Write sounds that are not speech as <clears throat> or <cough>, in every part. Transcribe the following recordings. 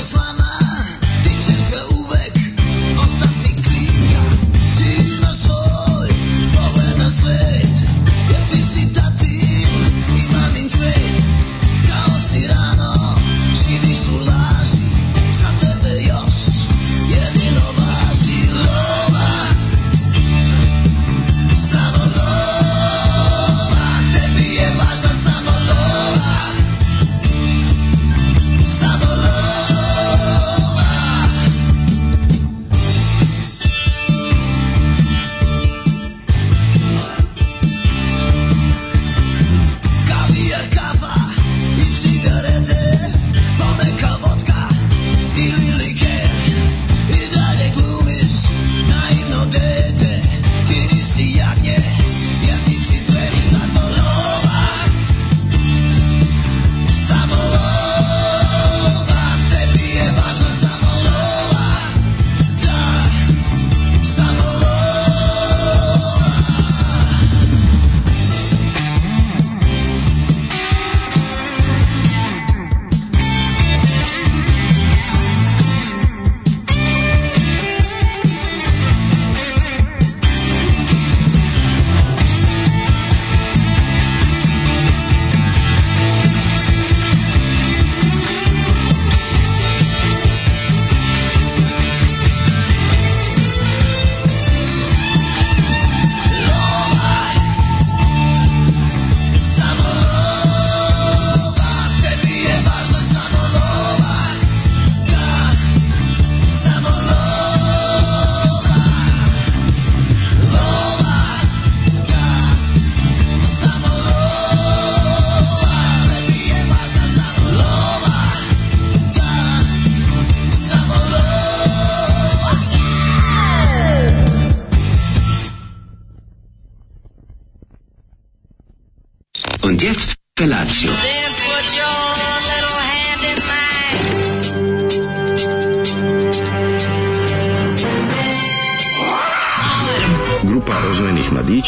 slime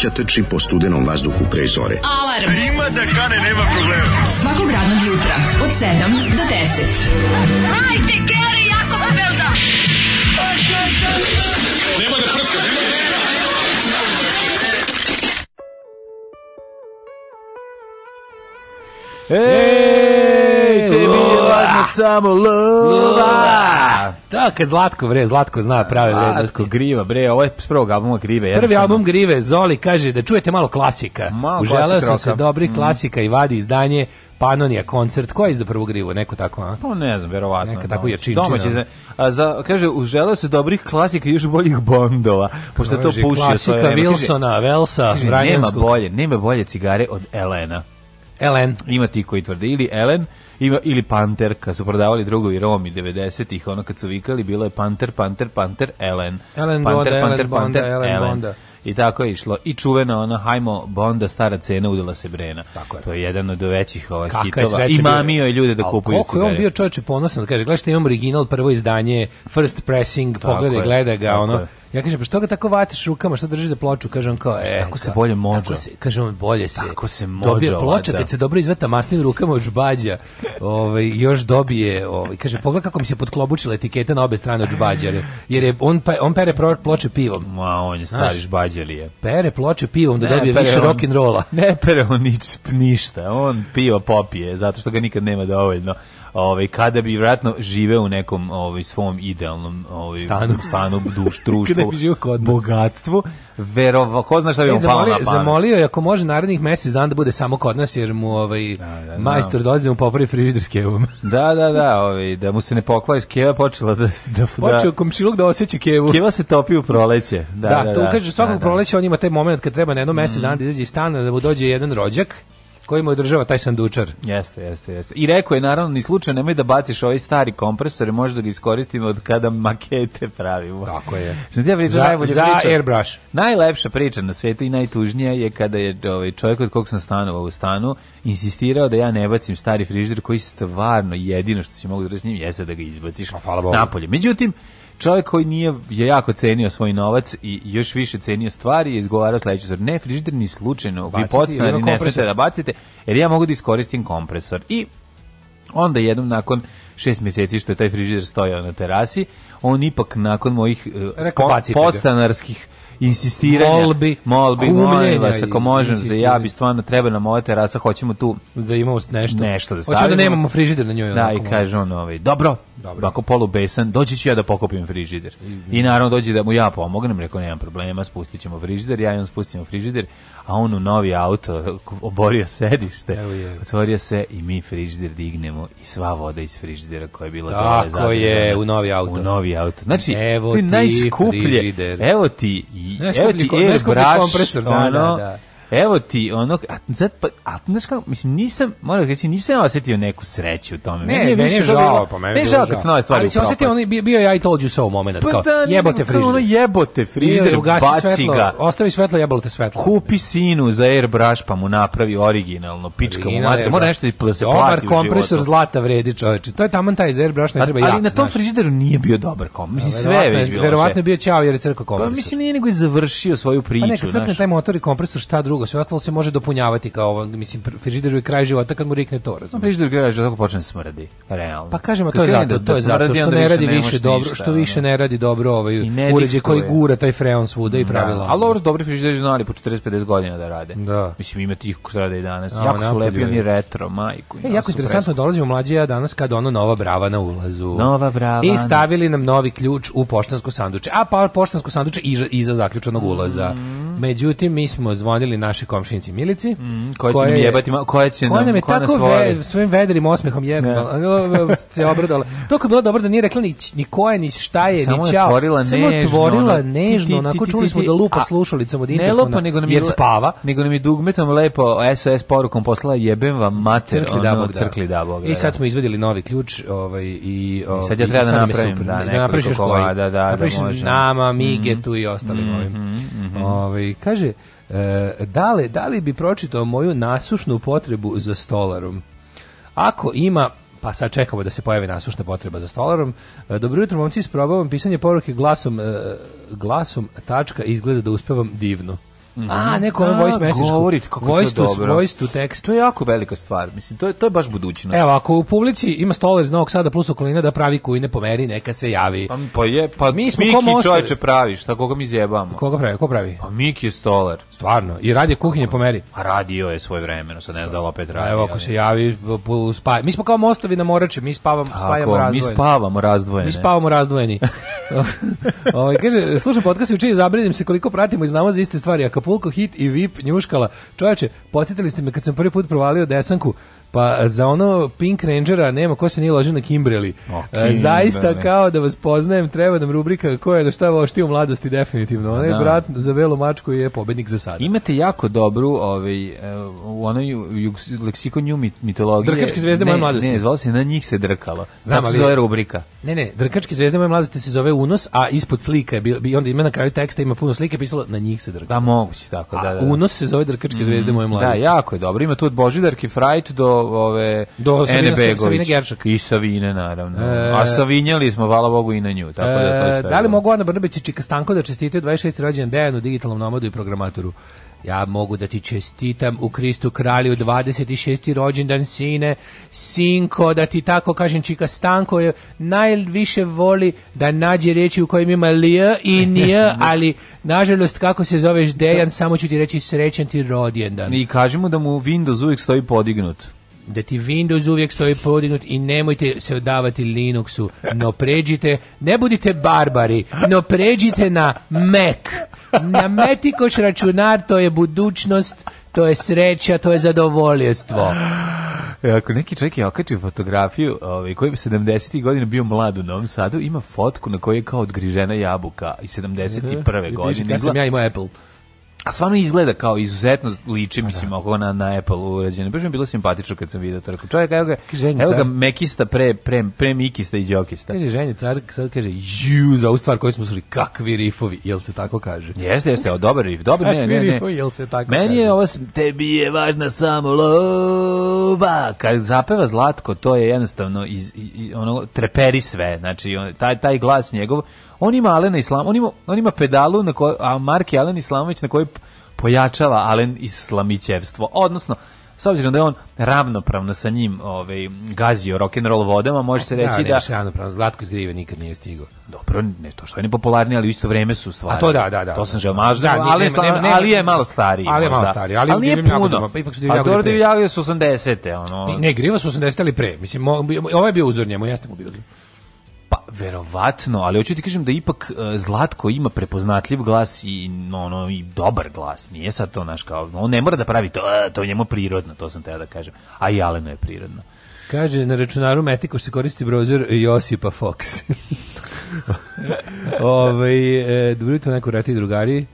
mladića trči po studenom vazduhu pre zore. Alarm! E, ima da kane, nema problema. Svakog radnog jutra, od 7 do 10. Hajde, Geri, jako se velda! Nema da prska, nema da prska! Ej, tebi je važno samo lova. Da, kad Zlatko, bre, Zlatko zna prave vrednosti. Zlatko Griva, bre, ovo je s prvog albuma Grive. Prvi album Grive, Zoli kaže da čujete malo klasika. Malo Uželeo sam se dobri mm. klasika i vadi izdanje Panonija koncert, ko je izda prvu grivu, neko tako, a? Pa ne znam, verovatno. Neka tako da. je Domaći, za, a za, kaže, uželeo se dobrih klasika i još boljih bondova, pošto to puši. Klasika svoje Wilsona, Velsa, Nema bolje, nema bolje cigare od Elena. Elen. Ima ti koji tvrde, ili Elen, Ima, ili Panter, kad su prodavali drugovi Romi 90-ih, ono kad su vikali, bilo je Panter, Panter, Panter, Ellen. Ellen Panter, Panter, Panter, Ellen, Bonda. I tako je išlo. I čuvena ona Hajmo Bonda stara cena udela se Brena. Tako je. To je jedan od većih ova hitova. I mamio je ljude da kupuju cigare. Koliko je on bio čovječe ponosan da kaže, gledaj što imam original prvo izdanje, first pressing, tako pogledaj, gleda ga, ono. Je Ja kažem, pa što ga tako vataš rukama, što držiš za ploču? Kaže on kao, e, tako se bolje može. kaže on, bolje se. Tako se može. Dobije ploča kad se dobro izveta masnim rukama od žbađa. Ovaj još dobije, ovaj kaže, pogledaj kako mi se podklobučila etiketa na obe strane od žbađa, jer, je on pa, on pere ploče pivom. Ma, on je stari žbađelije. Pere ploče pivom da ne, dobije više on, rock and rolla. Ne pere on nič, ništa. On pivo popije zato što ga nikad nema dovoljno ovaj kada bi vjerojatno žive u nekom ovaj svom idealnom ovaj stanu, stanu duš <laughs> društvu, bogatstvu, verova, ko zna šta bi on palo na pamet. Zamolio je ako može narednih mjesec dana da bude samo kod nas jer mu ovaj da, da, da, majstor dođe mu popravi frižider s kevom. <laughs> da, da, da, ovaj da mu se ne pokvari keva počela da, da da počeo komšiluk da osjeća kevu. Keva se topi u proleće. Da, da, da. da to kaže svakog da, da. proleća on ima taj momenat kad treba na jedno mjesec mm. dana da izađe iz stana da mu dođe jedan rođak koji mu održava taj sandučar. Jeste, jeste, jeste. I rekao je naravno ni slučajno nemoj da baciš ovaj stari kompresor, možda ga iskoristimo od kada makete pravimo. Tako je. Sam ja priča, za, za priča. airbrush. Najlepša priča na svetu i najtužnija je kada je ovaj čovjek od kog sam stanovao u stanu insistirao da ja ne bacim stari frižider koji stvarno jedino što si mogu da s njim jeste da ga izbaciš. A, hvala Bogu. Napolje. Međutim, čovjek koji nije je jako cenio svoj novac i još više cenio stvari i izgovarao sledeću stvar. Ne, frižider ni slučajno, vi podstanari ne smete da bacite, jer ja mogu da iskoristim kompresor. I onda jednom nakon šest meseci što je taj frižider stojao na terasi, on ipak nakon mojih uh, podstanarskih insistiranja, molbi, molbi molim vas, ako možem, da ja bi stvarno treba nam ova terasa, hoćemo tu da imamo nešto, nešto da stavimo. Hoćemo da nemamo frižider na njoj. Da, i kaže on ovaj, dobro, dobro. ako polu besan, doći ću ja da pokopim frižider. I naravno dođe da mu ja pomognem, rekao nemam problema, spustit ćemo frižider, ja imam spustimo frižider, a on u novi auto oborio sedište, otvorio se i mi frižider dignemo i sva voda iz frižidera koja je bila dole. Tako je, u novi auto. U novi auto. Znači, evo ti najskuplje, frižider. evo ti evo ti air brush, kompresor, da, da, da, ono, da, da evo ti onog, a, zad, pa, a znaš kako, mislim, nisam, moram reći, nisam osjetio neku sreću u tome. Ne, meni je, meni je žao, pa meni je žao kad se nove stvari Ali se on bio, bio je I told you so moment, pa, kao, da, jebote frižider. Ono jebote frižider, baci svetlo, ga. Ostavi svetlo, jebote svetlo. Kupi sinu za airbrush, pa mu napravi originalno, pička mu mater, mora nešto da se dobar plati kompresor zlata vredi, čoveče. To je taman taj za airbrush, ne treba Ali na tom frižideru nije bio dobar kom, mislim, pa sve je bilo. Verovatno bio ćao jer je crko pa kompresor. Pa mislim, nije nego je završio svoju priču. Pa ne, crkne taj motor i kompresor, šta drugo mnogo sve ostalo se može dopunjavati kao ovo, mislim frižider je kraj života kad mu rikne to, razumiješ. No, frižider kraj života kako počne da smrdi, realno. Pa kažemo to je zato, da to je zato što ne radi više dobro, što više ne radi dobro ovaj uređaj koji gura taj freon svuda i da. pravila. Al dobro, dobri frižideri znali po 40-50 godina da rade. Da. Mislim ima tih koji rade i danas. A, jako su lepi oni retro, majku. E, da jako interesantno dolazimo mlađi ja danas kad ono nova brava na ulazu. Nova brava. I stavili nam novi ključ u poštansku sanduče. A pa poštansku sanduče iza, iza zaključenog ulaza. Mm. Mhm. Međutim, mi smo zvonili naše komšinici Milici. Mm, koja, koja će nam jebati, koja će koja nam, nam je koja ve, svojim vedrim osmehom jebala. Ne. se obradala. <laughs> Toliko je bilo dobro da nije rekla ni, ni koja, ni šta je, Samo ni čao. Otvorila Samo otvorila nežno, ti, ti, onako čuli smo da lupa a, slušalicom od interfona, ne lupa, nego nam je, jer spava. Nego nam je dugmetom lepo SOS porukom poslala jebem vam mater, crkli ono, da, Bog, crkli da, Bog, I sad da. smo izvadili novi ključ ovaj, i, sad ja ovaj, treba da napravim, da, nekoliko komada, da, da, da, da, da, da, da, da, da, da, da, da, ovaj, kaže, e, da li, da li bi pročitao moju nasušnu potrebu za stolarom? Ako ima pa sad čekamo da se pojavi nasušna potreba za stolarom. E, dobro jutro, momci, isprobavam pisanje poruke glasom, e, glasom tačka, izgleda da uspevam divno. Mm -hmm. A, neko ono voice message. Govorite kako voice to dobro. Voice to text. To je jako velika stvar. Mislim, to je, to je baš budućnost. Evo, ako u publici ima stoler iz Novog Sada plus okolina da pravi kujne pomeri, neka se javi. Pa, pa je, pa mi smo Miki čovječe pravi, šta koga mi zjebamo? Koga pravi, ko pravi? Pa Miki je stoler. Stvarno, i radi kuhinje pomeri. A radio je svoje vremeno, sad ne znam da opet radi. Evo, ako se javi, spaj. Mi smo kao mostovi na morače, mi spavamo, Tako, spajamo razdvojeni. Mi spavamo razdvojeni. Mi spavamo razdvojeni. Ovo, kaže, slušam podcast i uče i zabrinim se koliko pratimo i znamo za iste stvari, ako Acapulco hit i VIP njuškala. Čovječe, podsjetili ste me kad sam prvi put provalio desanku, Pa za ono Pink Rangera nema ko se nije ložio na Kimbreli. Okay, e, zaista da, kao da vas poznajem, treba nam rubrika koja je da šta vošti u mladosti definitivno. Onaj da. brat za velu mačku je pobednik za sad. Imate jako dobru ovaj e, u onoj leksikon nju mitologije. Drkačke zvezde ne, moje mladosti. Ne, zvalo se na njih se drkalo. Znam ali zove rubrika. Ne, ne, Drkačke zvezde moje mladosti se zove Unos, a ispod slika je bilo, i onda ima na kraju teksta ima puno slike pisalo na njih se drkalo. Da moguće tako da, da, A da. Unos se zove Drkačke mm, zvezde mhm. moje da, mladosti. Da, jako je dobro. Ima tu od Božidarke Frajt do ove do Savine Begović i Savine naravno. E, A Savinjali smo hvala Bogu i na nju, tako e, da to e, Da li mogu Ana Brnabić i Čika Stanko da čestite 26. rođendan Dejanu digitalnom nomadu i programatoru? Ja mogu da ti čestitam u Kristu kralju 26. rođendan sine, sinko, da ti tako kažem Čika Stanko je najviše voli da nađe reči u kojim ima lj i nj, <laughs> ali nažalost kako se zoveš Dejan, da. samo ću ti reći srećan ti rođendan. I kažemo da mu Windows uvijek stoji podignut da ti Windows uvijek stoji podignut i nemojte se odavati Linuxu, no pređite, ne budite barbari, no pređite na Mac. Na Metikoš računar to je budućnost, to je sreća, to je zadovoljstvo. E, ako neki čovjek je okačio fotografiju ovaj, koji bi 70. godina bio mlad u Novom Sadu, ima fotku na kojoj je kao odgrižena jabuka i 71. godine. Ja sam ja imao Apple. A stvarno izgleda kao izuzetno liči, da, da. mislim, oko na, na Apple urađene. Baš mi je bilo simpatično kad sam vidio trku. Čovjek, evo ga, ženje, evo ga mekista pre, pre, pre mikista i džokista. Kaže, ženje, car, sad kaže, ju, za ovu stvar koju smo slušali, kakvi rifovi, jel se tako kaže? Jeste, jeste, o, dobar rif, dobar, ne, ne, ne. Rifovi, jel se tako Meni kaže? je ovo, tebi je važna samo lova. Kad zapeva Zlatko, to je jednostavno, iz, iz ono, treperi sve, znači, on, taj, taj glas njegov, On ima Alena Islam, on ima, on ima pedalu na kojoj, a marke Alen Islamović na kojoj pojačava Alen Islamićevstvo. Odnosno, s obzirom da je on ravnopravno sa njim ovaj, gazio rock and roll vodama, može se da, reći da... Da, ne, ravnopravno, Zlatko iz Grive nikad nije stigao. Dobro, ne to što je nepopularniji, ali u isto vreme su stvari. A to da, da, da. To sam žel mažda, da, ali, nema, nema, nema, ali je malo stariji. Ali malo stariji, ali, ali nije puno. Pa ipak su A pa Dobro Divljagode su 80-te, ono... Ne, Griva su 80-te, ali pre. Mislim, ovaj je bio uzor njemu, jeste mu bio uzor. Pa, verovatno, ali hoću ti kažem da ipak e, Zlatko ima prepoznatljiv glas i, no, no, i dobar glas. Nije sad to naš kao, on ne mora da pravi to, e, to njemu prirodno, to sam teo da kažem. A i Aleno je prirodno. Kaže, na računaru Metikoš se koristi brozor Josipa Fox. <laughs> Ove, ovaj, e, dobro jutro, neko rati drugari.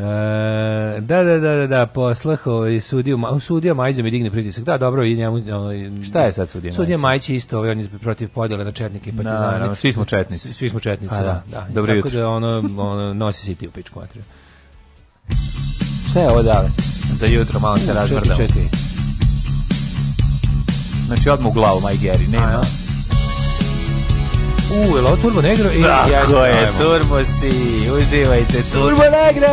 E, da, da, da, da, da, poslah ovaj, sudiju, sudija Majza mi digne pritisak. Da, dobro, i njemu... Ovaj, Šta je sad sudija Sudija Majić je isto, ovaj, on je protiv podjele na četnike i partizane. No, svi smo četnici. Svi smo četnici, A, pa da. da. da. Dobro Tako jutro. da ono, ono nosi si ti u pičku materiju. Šta je ovo dale? Za jutro malo se razvrdamo. Čekaj, čekaj. Znači, odmah u glavu, Majgeri, nema... Ajma. U, je Turbo Negro? I, Tako jasno, je, ajmo. Turbo si, uživajte, Turbo Negro!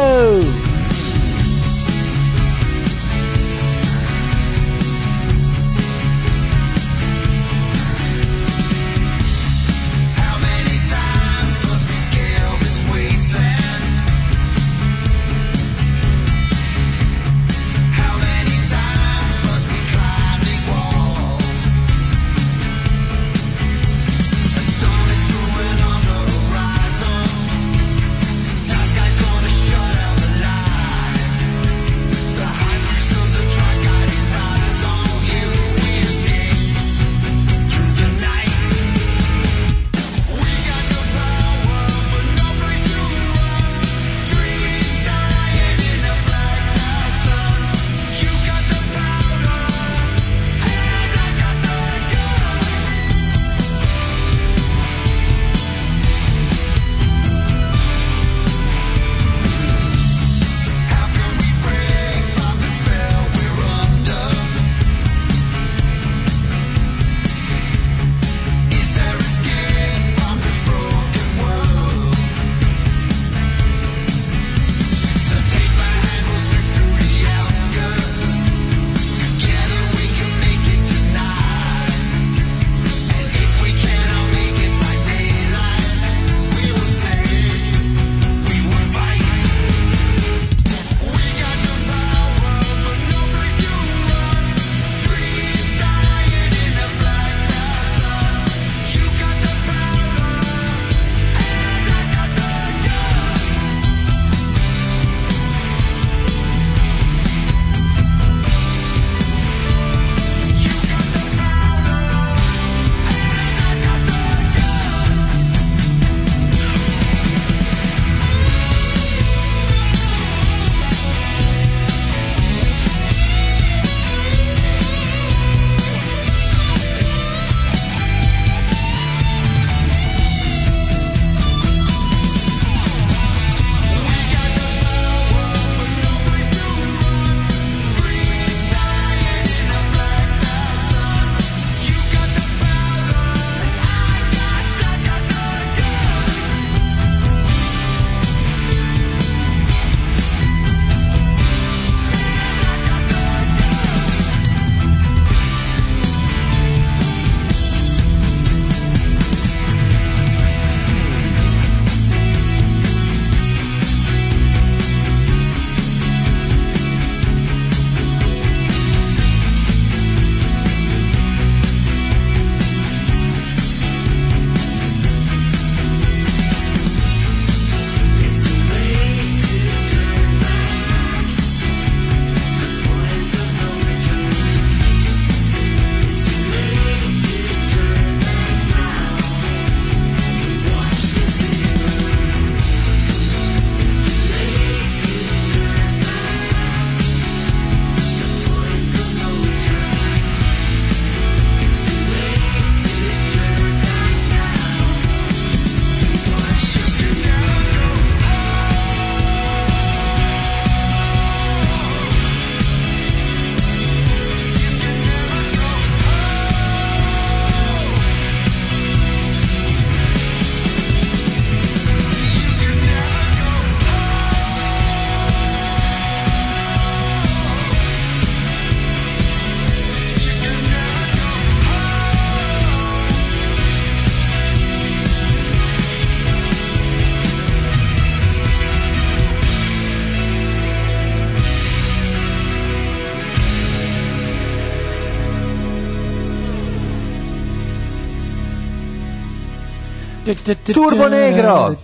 Turbo Negro.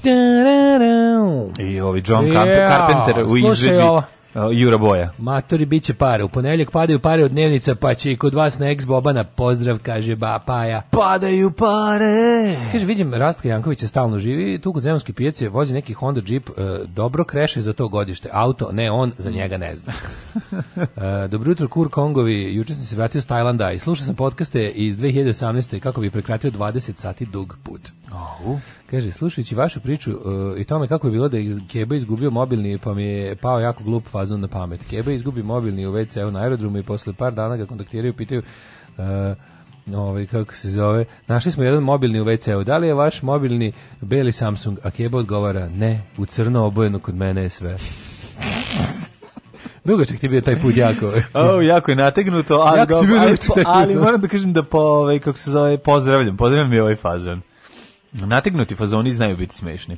I ovi John yeah. Carpenter u izvedbi. Jura Boja. Matori bit će pare. U ponedjeljak padaju pare od dnevnica, pa će i kod vas na ex Bobana pozdrav, kaže Bapaja. Padaju pare! Kaže, vidim, Rastka Jankovića stalno živi, tu kod zemljske pijace vozi neki Honda Jeep, e, dobro kreše za to godište. Auto, ne on, za njega ne zna. e, dobro jutro, Kur Kongovi, juče sam se vratio s Tajlanda i slušao sam podcaste iz 2018. kako bi prekratio 20 sati dug put. Au. Kaže, slušajući vašu priču uh, i tome kako je bilo da je Keba izgubio mobilni, pa mi je pao jako glup fazon na pamet. Keba izgubi mobilni u WC-u na aerodromu i posle par dana ga kontaktiraju, pitaju uh, ovaj, kako se zove, našli smo jedan mobilni u WC-u, da li je vaš mobilni beli Samsung, a Keba odgovara, ne, u crno obojeno kod mene je sve. <laughs> Dugačak ti je bio taj put jako. oh, jako je nategnuto, ali, jako dobro, ali, po, ali da. moram da kažem da po, ovaj, kako se zove, pozdravljam, pozdravljam i ovaj fazon. Nategnuti fazoni znaju biti smešni.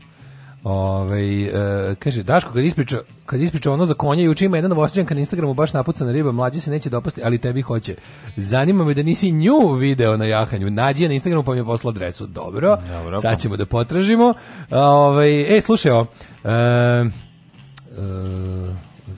Ove, ovaj, e, kaže, Daško, kad ispriča, kad ispriča ono za konje, juče ima jedan novostiđanka na Instagramu baš napucana riba, mlađe se neće dopasti, ali tebi hoće. Zanima me da nisi nju video na jahanju. Nađi je na Instagramu pa mi je poslao adresu. Dobro, Dobro sad pa. ćemo da potražimo. Ove, ovaj, e, slušaj, o, e, e,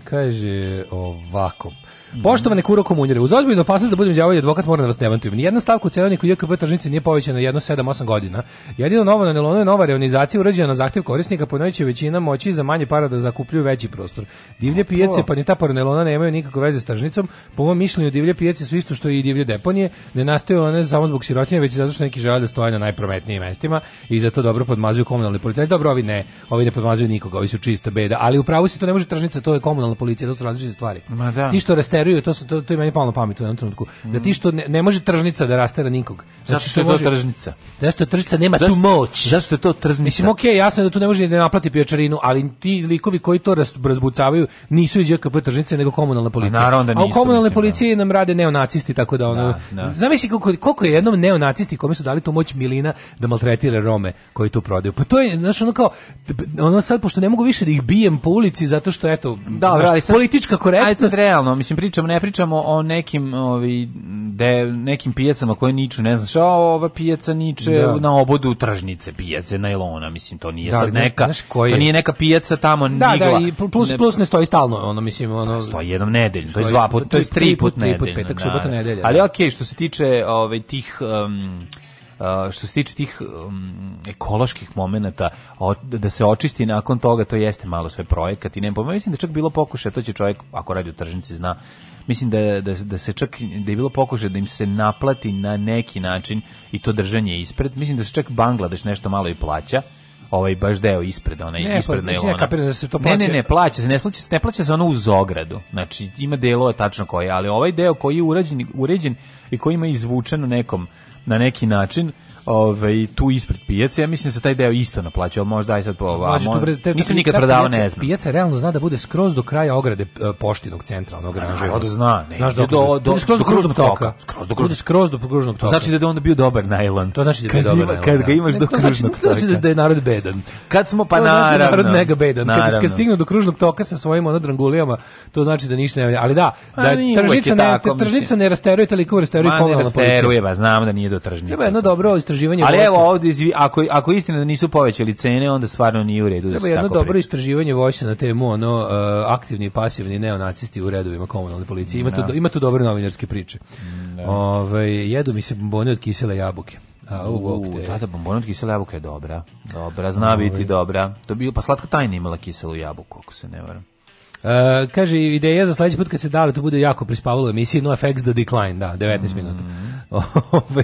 kaže ovako, Mhm. Poštovane kuro komunjere, uz ozbiljnu opasnost da budem đavolji advokat moram da vas demantujem. Nijedna stavka u cenovniku JKP tržnice nije povećana jedno 7-8 godina. Jedino novo na nelonu je nova reonizacija urađena na zahtjev korisnika po najvećoj većina moći za manje para da zakupljuju veći prostor. Divlje pijace pa ni ta parnelona nemaju nikakve veze s tržnicom. Po mom mišljenju divlje pijace su isto što i divlje deponije, ne nastaju one samo zbog sirotinje, već zato što neki žele da stoje na najprometnijim mestima i zato dobro podmazuju komunalne policije. Dobro, ovi ne, ovi ne podmazuju nikoga, ovi su čista beda, ali u pravu se to ne može tržnica, to je komunalna policija, to su različite stvari. Ma da. Ti što raster veruju, to su to, to je meni palo na pamet u jednom trenutku. Da ti što ne, ne može tržnica da rastera nikog. Znači što je to može, tržnica? Zašto tržnica nema zašto, tu moć? Zašto je to tržnica? Mislim okej, okay, jasno je da tu ne može ni da naplati pijačarinu, ali ti likovi koji to razbucavaju nisu iz JKP tržnice nego komunalna pa policija. A, da nisu, A u komunalne da. policije nam rade neonacisti tako da ono. Da, da. Zamisli koliko, koliko je jednom neonacisti kome su dali tu moć Milina da maltretira Rome koji tu prodaju. Pa to je znači ono kao ono sad pošto ne mogu više da ih bijem po ulici zato što eto da, znaš, sad, politička korektnost. Ajde sad realno, mislim pričamo, ne pričamo o nekim ovi de, nekim pijacama koje niču, ne znam, šta ova pijaca niče da. na obodu tržnice, pijace najlona, mislim to nije da, sad da, neka, koji... to nije neka pijaca tamo da, da nigla. Da, i plus plus ne stoji stalno, ono mislim ono pa stoji jednom nedelju, to je dva put, to je tri put nedeljno. Tri put petak, da. subota, nedelja. Ali okej, okay, što se tiče ovaj tih um, što se tiče tih um, ekoloških momenata da se očisti nakon toga to jeste malo sve projekat i ne pojma mislim da čak bilo pokušaj to će čovjek ako radi u tržnici zna mislim da, da, da se čak da je bilo pokušaj da im se naplati na neki način i to držanje ispred mislim da se čak Bangladeš nešto malo i plaća ovaj baš deo ispred onaj ne, pa, ispred pa, ne, kapiram da se to plaća. Ne, ne, ne, plaća se, ne plaća se, ne plaća se ono u zogradu. Znači ima delova tačno koji, ali ovaj deo koji je urađen, uređen i koji ima izvučeno u nekom na neki način ovaj tu ispred pijace. Ja mislim da se taj deo isto naplaćuje, al možda aj sad po ova. Mislim nikad prodavao, ne znam. Pijaca realno zna da bude skroz do kraja ograde e, poštinog centra, onog granža. Pa Od zna, ne. Znaš, da do, do, do, skroz do kružnog toka. Skroz do kružnog, skroz do kružnog toka. Znači da je onda bio dobar najlon. To znači da je da dobar najlon. Znači da kad ga imaš do znači- kružnog znači toka. Znači da je narod bedan. Kad smo pa naravno. narod mega bedan. Kad stignu do kružnog toka sa svojim odrangulijama, to znači da ništa ne valja. Ali da, pa da tržnica ne tržnica ne rasteruje toliko rasteruje komunalna policija. Ma ne rasteruje, znam da nije do tržnice. Treba jedno dobro istraživanje Ali voća. evo ovdje, ako, ako istina da nisu povećali cene, onda stvarno nije u redu. Da Treba da jedno tako dobro priča. istraživanje voća na temu ono, uh, aktivni i pasivni neonacisti u redovima komunalne policije. Ima, no. tu, da. ima tu dobre novinarske priče. No. Mm, da. Ove, ovaj, jedu mi se bombone od kisele jabuke. A, u, tada bombona od kisele jabuke je dobra. Dobra, zna Ove. biti ovaj. dobra. To bi, pa slatka tajna imala kiselu jabuku, ako se ne varam. Uh, kaže, ideja za sledeći put kad se dale, to bude jako prispavalo emisiji, no effects the decline, da, 19 mm. minuta. <laughs> Ovaj,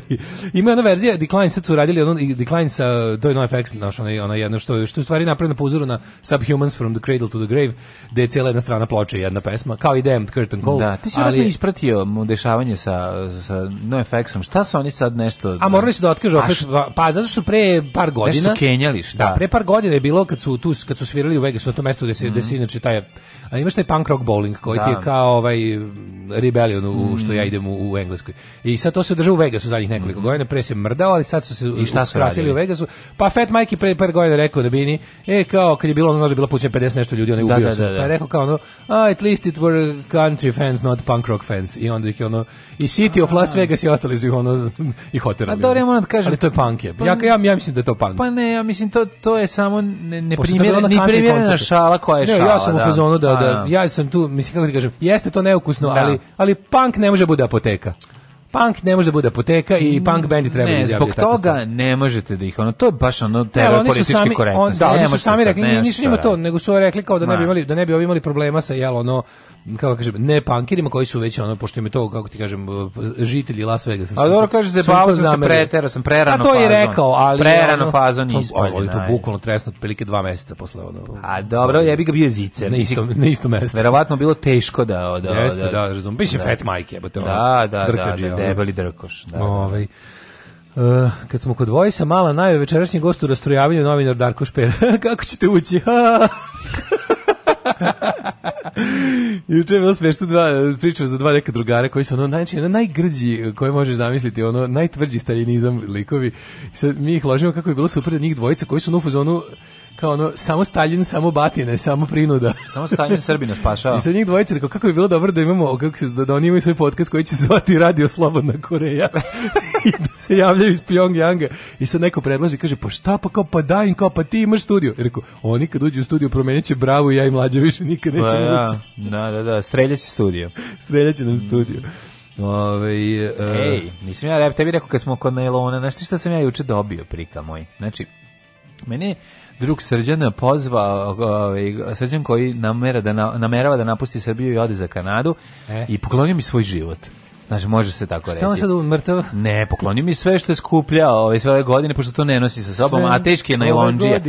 ima jedna verzija Decline sad su radili ono Decline sa to je NoFX naš ona ona jedno što što je stvari napravljena po uzoru na Subhumans from the Cradle to the Grave, gde je cijela jedna strana ploče jedna pesma, kao i Damned Curtain Call. Da, ti si ali ispratio dešavanje sa sa NoFX-om. Šta su oni sad nešto? A morali su da otkažu opet što... pa zato što pre par godina nešto kenjali, šta? Da, pre par godina je bilo kad su tu kad su svirali u Vegasu, na to mesto gde se mm. gde se mhm. inače taj a imaš taj punk rock bowling koji da. ti je da. kao ovaj Rebellion u, što mhm. ja idem u, u Engleskoj. I sad to se držao u Vegasu zadnjih nekoliko mm -hmm. godina, pre se mrdao, ali sad su se I šta u Vegasu. Pa Fat Mike pre par godina rekao da bini, e kao kad je bilo ono nože da bilo pućeno 50 nešto ljudi, on je da, ubio da, da, da, Pa da. je rekao kao ono, ah, at least it were country fans, not punk rock fans. I onda ih je ono i City of Las Vegas i ostali su ih ono <laughs> i hoterali. A dobro, ja moram da kažem, ali to je punk je. Pa, ja, ja, mislim da je to punk. Pa ne, ja mislim to to je samo ne ne primjerena šala koja je šala. ne, Ja sam u da. fazonu da, da ja sam tu, mislim kako ti kažem, jeste to neukusno, ali ali punk ne može bude apoteka punk ne može da bude apoteka i punk bendi treba ne, da zbog toga stav. ne možete da ih ono to je baš ono te politički sami, da, ne, oni su sami rekli, nisu njima to, nego su rekli kao da ne bi imali da ne bi ovi imali problema sa jel ono kako kažem, ne pankirima koji su već ono, pošto im je to, kako ti kažem, žitelji Las Vegasa. A dobro kažeš, zabavao sam se preterao sam prerano fazon. A to je rekao, ali... Prerano ono, fazon je pa, ispaljen. Ali to bukvalno tresno, otprilike 2 meseca posle ono... A dobro, ja pa, bi ga bio zicer. Na isto, na isto mestu. Verovatno bilo teško da, da... da Jeste, da, da razumem. Biće da. fat majke, jebote. Da, da, da, drkađi, da, da, debeli drkoš. Da, da. ovaj, Uh, kad smo kod Vojsa, mala najve večerašnji gost u rastrojavanju novinar Darko Šper. <laughs> Kako ćete ući? <laughs> <laughs> Juče je bilo smešno dva, pričam za dva neka drugara koji su ono najče, najgrđi koje možeš zamisliti, ono najtvrđi staljinizam likovi. Sad mi ih ložimo kako je bilo super da njih dvojica koji su ono u fazonu kao ono, samo Stalin, samo batine, samo prinuda. Samo Stalin Srbina spašava. <laughs> I sad njih dvojica rekao, kako je bilo dobro da imamo, kako se, da, da oni imaju svoj podcast koji će se zvati Radio Slobodna Koreja. <laughs> I da se javljaju iz Pjongjanga. I sad neko predlaže, kaže, pa šta pa kao, pa daj im kao, pa ti imaš studio. I rekao, oni kad uđu u studio promenit će bravo i ja i mlađe više nikad pa neće da, da, da, da, streljaće studio. <laughs> streljaće nam mm. studio. Ove, e, Ej, nisam ja tebi rekao kad smo kod nailona, znaš ti šta sam ja juče dobio, prika moj? Znači, meni drug Srđana pozva ovaj, Srđan koji namera da na, namerava da napusti Srbiju i ode za Kanadu e. i poklonio mi svoj život. Znači, može se tako reći. Samo sad mrtav? Ne, pokloni mi sve što je skupljao ove sve ove godine, pošto to ne nosi sa sobom, sve a teški je najlonđija.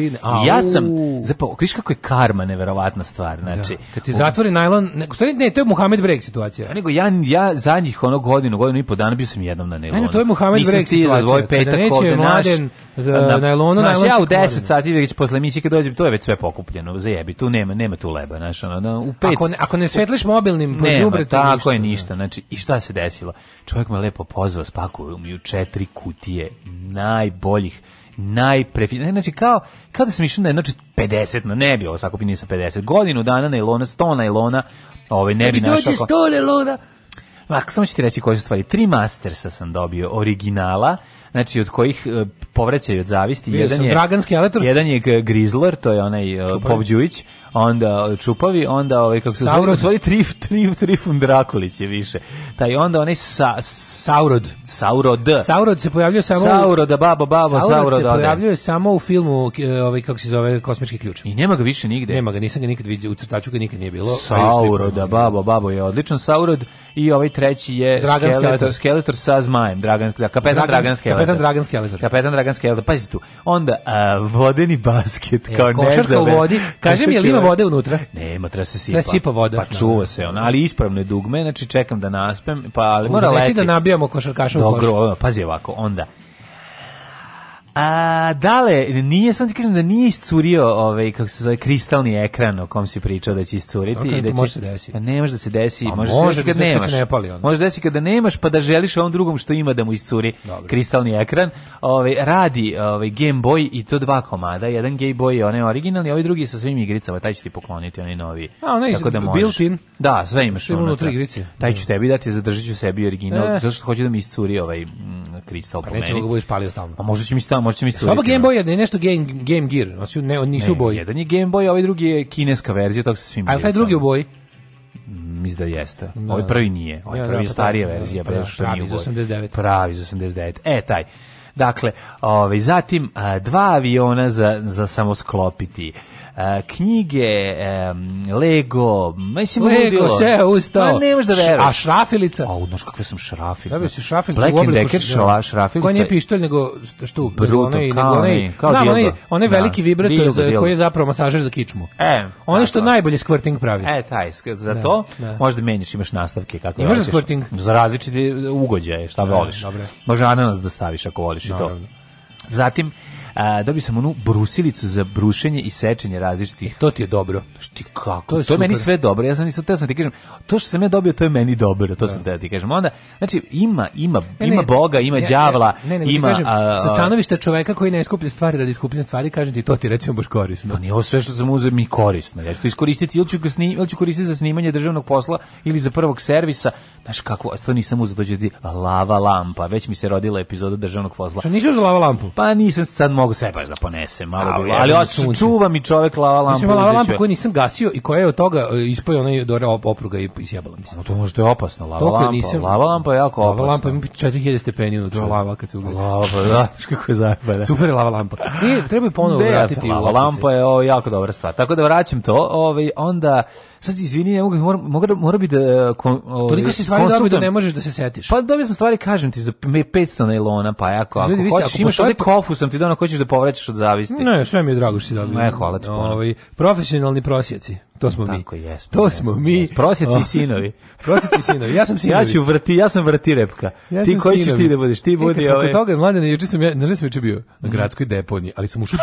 Ja sam, zapravo, viš kako je karma neverovatna stvar, da. znači. Da. Kad ti zatvori u... najlon, ne, stvari, ne, to je Muhammed Breg situacija. Ja, nego ja, ja zadnjih ono godinu, godinu i po dana bio sam jednom na nailonu. Ne, to je Muhammed Breg situacija. Nisam ovaj petak ovde naš. Na, e, nailonu, znaš, ja u 10 sati već posle emisije kad dođem, to je već sve pokupljeno, zajebi, tu nema, nema tu leba, znaš, ono, u pet. Ako ne, ako ne svetliš mobilnim po džubretu, tako je da. ništa, znači, i šta se desi? desilo. Čovjek me lepo pozvao, spakuju mi u četiri kutije najboljih najprefi... Znači, kao, kao da sam išao na jedno 50, no ne bi ovo sakupio, nisam 50. Godinu dana na ilona, 100 na ilona, ovaj, ne bi našao... Dođe 100 na ilona! Ma, samo ću ti reći koje su stvari. Tri mastersa sam dobio, originala, znači od kojih e, povraćaju od zavisti. Vidio jedan sam, je Draganski Aleter Jedan je Grizzler, to je onaj e, Pop onda e, Čupavi, onda ovaj kako se zove, Trif, Trif, Trifun Drakulić je više. Taj onda onaj sa Saurod. Saurod. Saurod se pojavljuje samo Sauroda babo babo Saurod, Saurod se pojavljuje samo u filmu ovaj kako se zove Kosmički ključ. I nema ga više nigde. Nema ga, nisam ga nikad viđeo u crtaču ga nikad nije bilo. Saurod da babo babo je odličan Saurod i ovaj treći je Dragan Skeletor, Skeletor sa zmajem, Dragan, da, kapetan Dragan, Dragan Skeletor. Kapetan Dragan Skeletor. Kapetan Dragan Skeletor. Pazi tu. Onda uh, vodeni basket e, košarka u vodi. Kaže mi je li ima ovaj- vode unutra? Nema, treba se sipa. Treba sipa voda. Pa čuva se ona, ali ispravno je dugme, znači čekam da naspem, pa ali mora leti. da nabijamo košarkaša u koš. Dobro, pazi ovako, onda A, dale, nije, sam ti kažem da nije iscurio ovaj, kako se zove, kristalni ekran o kom si pričao da će iscuriti. Okay, i da će, može se desiti. Ne može da se desi, A, može, može se desi kad nemaš. Se ne pali onda. Može da desi kada nemaš, pa da želiš ovom drugom što ima da mu iscuri Dobre. kristalni ekran. Ovaj, radi ovaj, Game Boy i to dva komada, jedan Game Boy i onaj originalni, a ovaj drugi sa svim igricama, taj ću ti pokloniti, onaj novi. A, onaj Tako da built in. Da, sve imaš Sve unutra. igrice. Taj da. ću tebi dati, zadržat ću sebi original, e. zato hoću da mi iscuri ovaj m, mm, kristal pa po meni. Neće ga bude spalio stalno. A pa možda će mi stalno možete misliti. Oba Game Boy da je nešto Game Game Gear, znači ne, nisu ne, boji. Jedan je Game Boy, a ovaj drugi je kineska verzija, tog se svim. A taj drugi u boji? Mm, mislim da jeste. No. Da, ovaj da. prvi nije. Ovaj ja, prvi je pa starija verzija, pa bez što pravi Pravi iz 89. Pravi za 89. E, taj. Dakle, ovaj, zatim dva aviona za, za samo sklopiti knjige, Lego, mislim Lego, sve ustao. Pa ne da veruješ. A šrafilica? A odnoš kakve sam šrafilica. Da bi se šrafilica Black and Decker šla, šrafilica. Koji nije pištolj nego što Bruto, onaj, kao, onaj, kao znam, onaj, onaj da, veliki vibrator za, koji je zapravo masažer za kičmu. E, ono što najbolje squirting pravi. E, taj, za da, to da. možda menjaš, imaš nastavke kako Imaš squirting? Za različite ugođaje, šta voliš. Može ananas da staviš ako voliš i to. Zatim A, dobio sam onu brusilicu za brušenje i sečenje različitih. E, to ti je dobro. Šti kako? To je, to je meni sve dobro. Ja sam nisam teo sam ti kažem, to što sam ja dobio, to je meni dobro. To da. sam teo ti kažem. Onda, znači, ima, ima, ne, ima ne, Boga, ima ja, đavla, ne, ne, ima... Kažem, a, sa stanovišta čoveka koji ne skuplja stvari da iskuplja stvari, kažem ti, to ti recimo baš korisno. Pa nije ovo sve što sam uzeo mi korisno. Ja ću to iskoristiti ili ću, ga snim, ili ću koristiti za snimanje državnog posla ili za prvog servisa. Znaš kako, to nisam uzeo, to ću ti lava lampa. Već mi se rodila epizoda državnog posla. Što nisi uzeo lava lampu? Pa nisam sad mogu sve baš da ponesem, malo bi, ali hoću čuva mi čovek lava lampu. Mislim lava lampu koju nisam gasio i koja je od toga e, ispojio onaj do opruga i isjebala mi se. No to može da je opasno lava lampa. Nisam, lava lampa je jako opasna. Lava lampa ima 4000 stepeni unutra lava kad se ugasi. Lava, pa da, <laughs> kako je zajebana. Super lava lampa. I treba je ponovo vratiti. Lava lampa je ovo jako dobra stvar. Tako da vraćam to, ovaj onda sad izvinite ne mogu, mogu, da, mora bi da... E, kon, o, ovaj, Toliko si stvari dobio da ne možeš da se setiš. Pa dobio sam stvari, kažem ti, za 500 nailona, pa jako, ako, Ljudi, hoćeš, imaš ovde kofu, sam ti donao, hoćeš da povraćaš od zavisti. Ne, sve mi je drago što si dobio. Ne, hvala ti. Ovi, ovaj, profesionalni prosjeci. To smo mi. jesmo. To smo mi. Prosjeci i oh. sinovi. <laughs> Prosjeci sinovi. Ja sam sinovi. Ja ću vrti, ja sam vrti repka. Ja ti koji ćeš ti da budeš? Ti e, budi ovaj. Kod toga mlade, juče sam ja, ne znam juče bio na mhm. gradskoj deponiji, ali sam ušao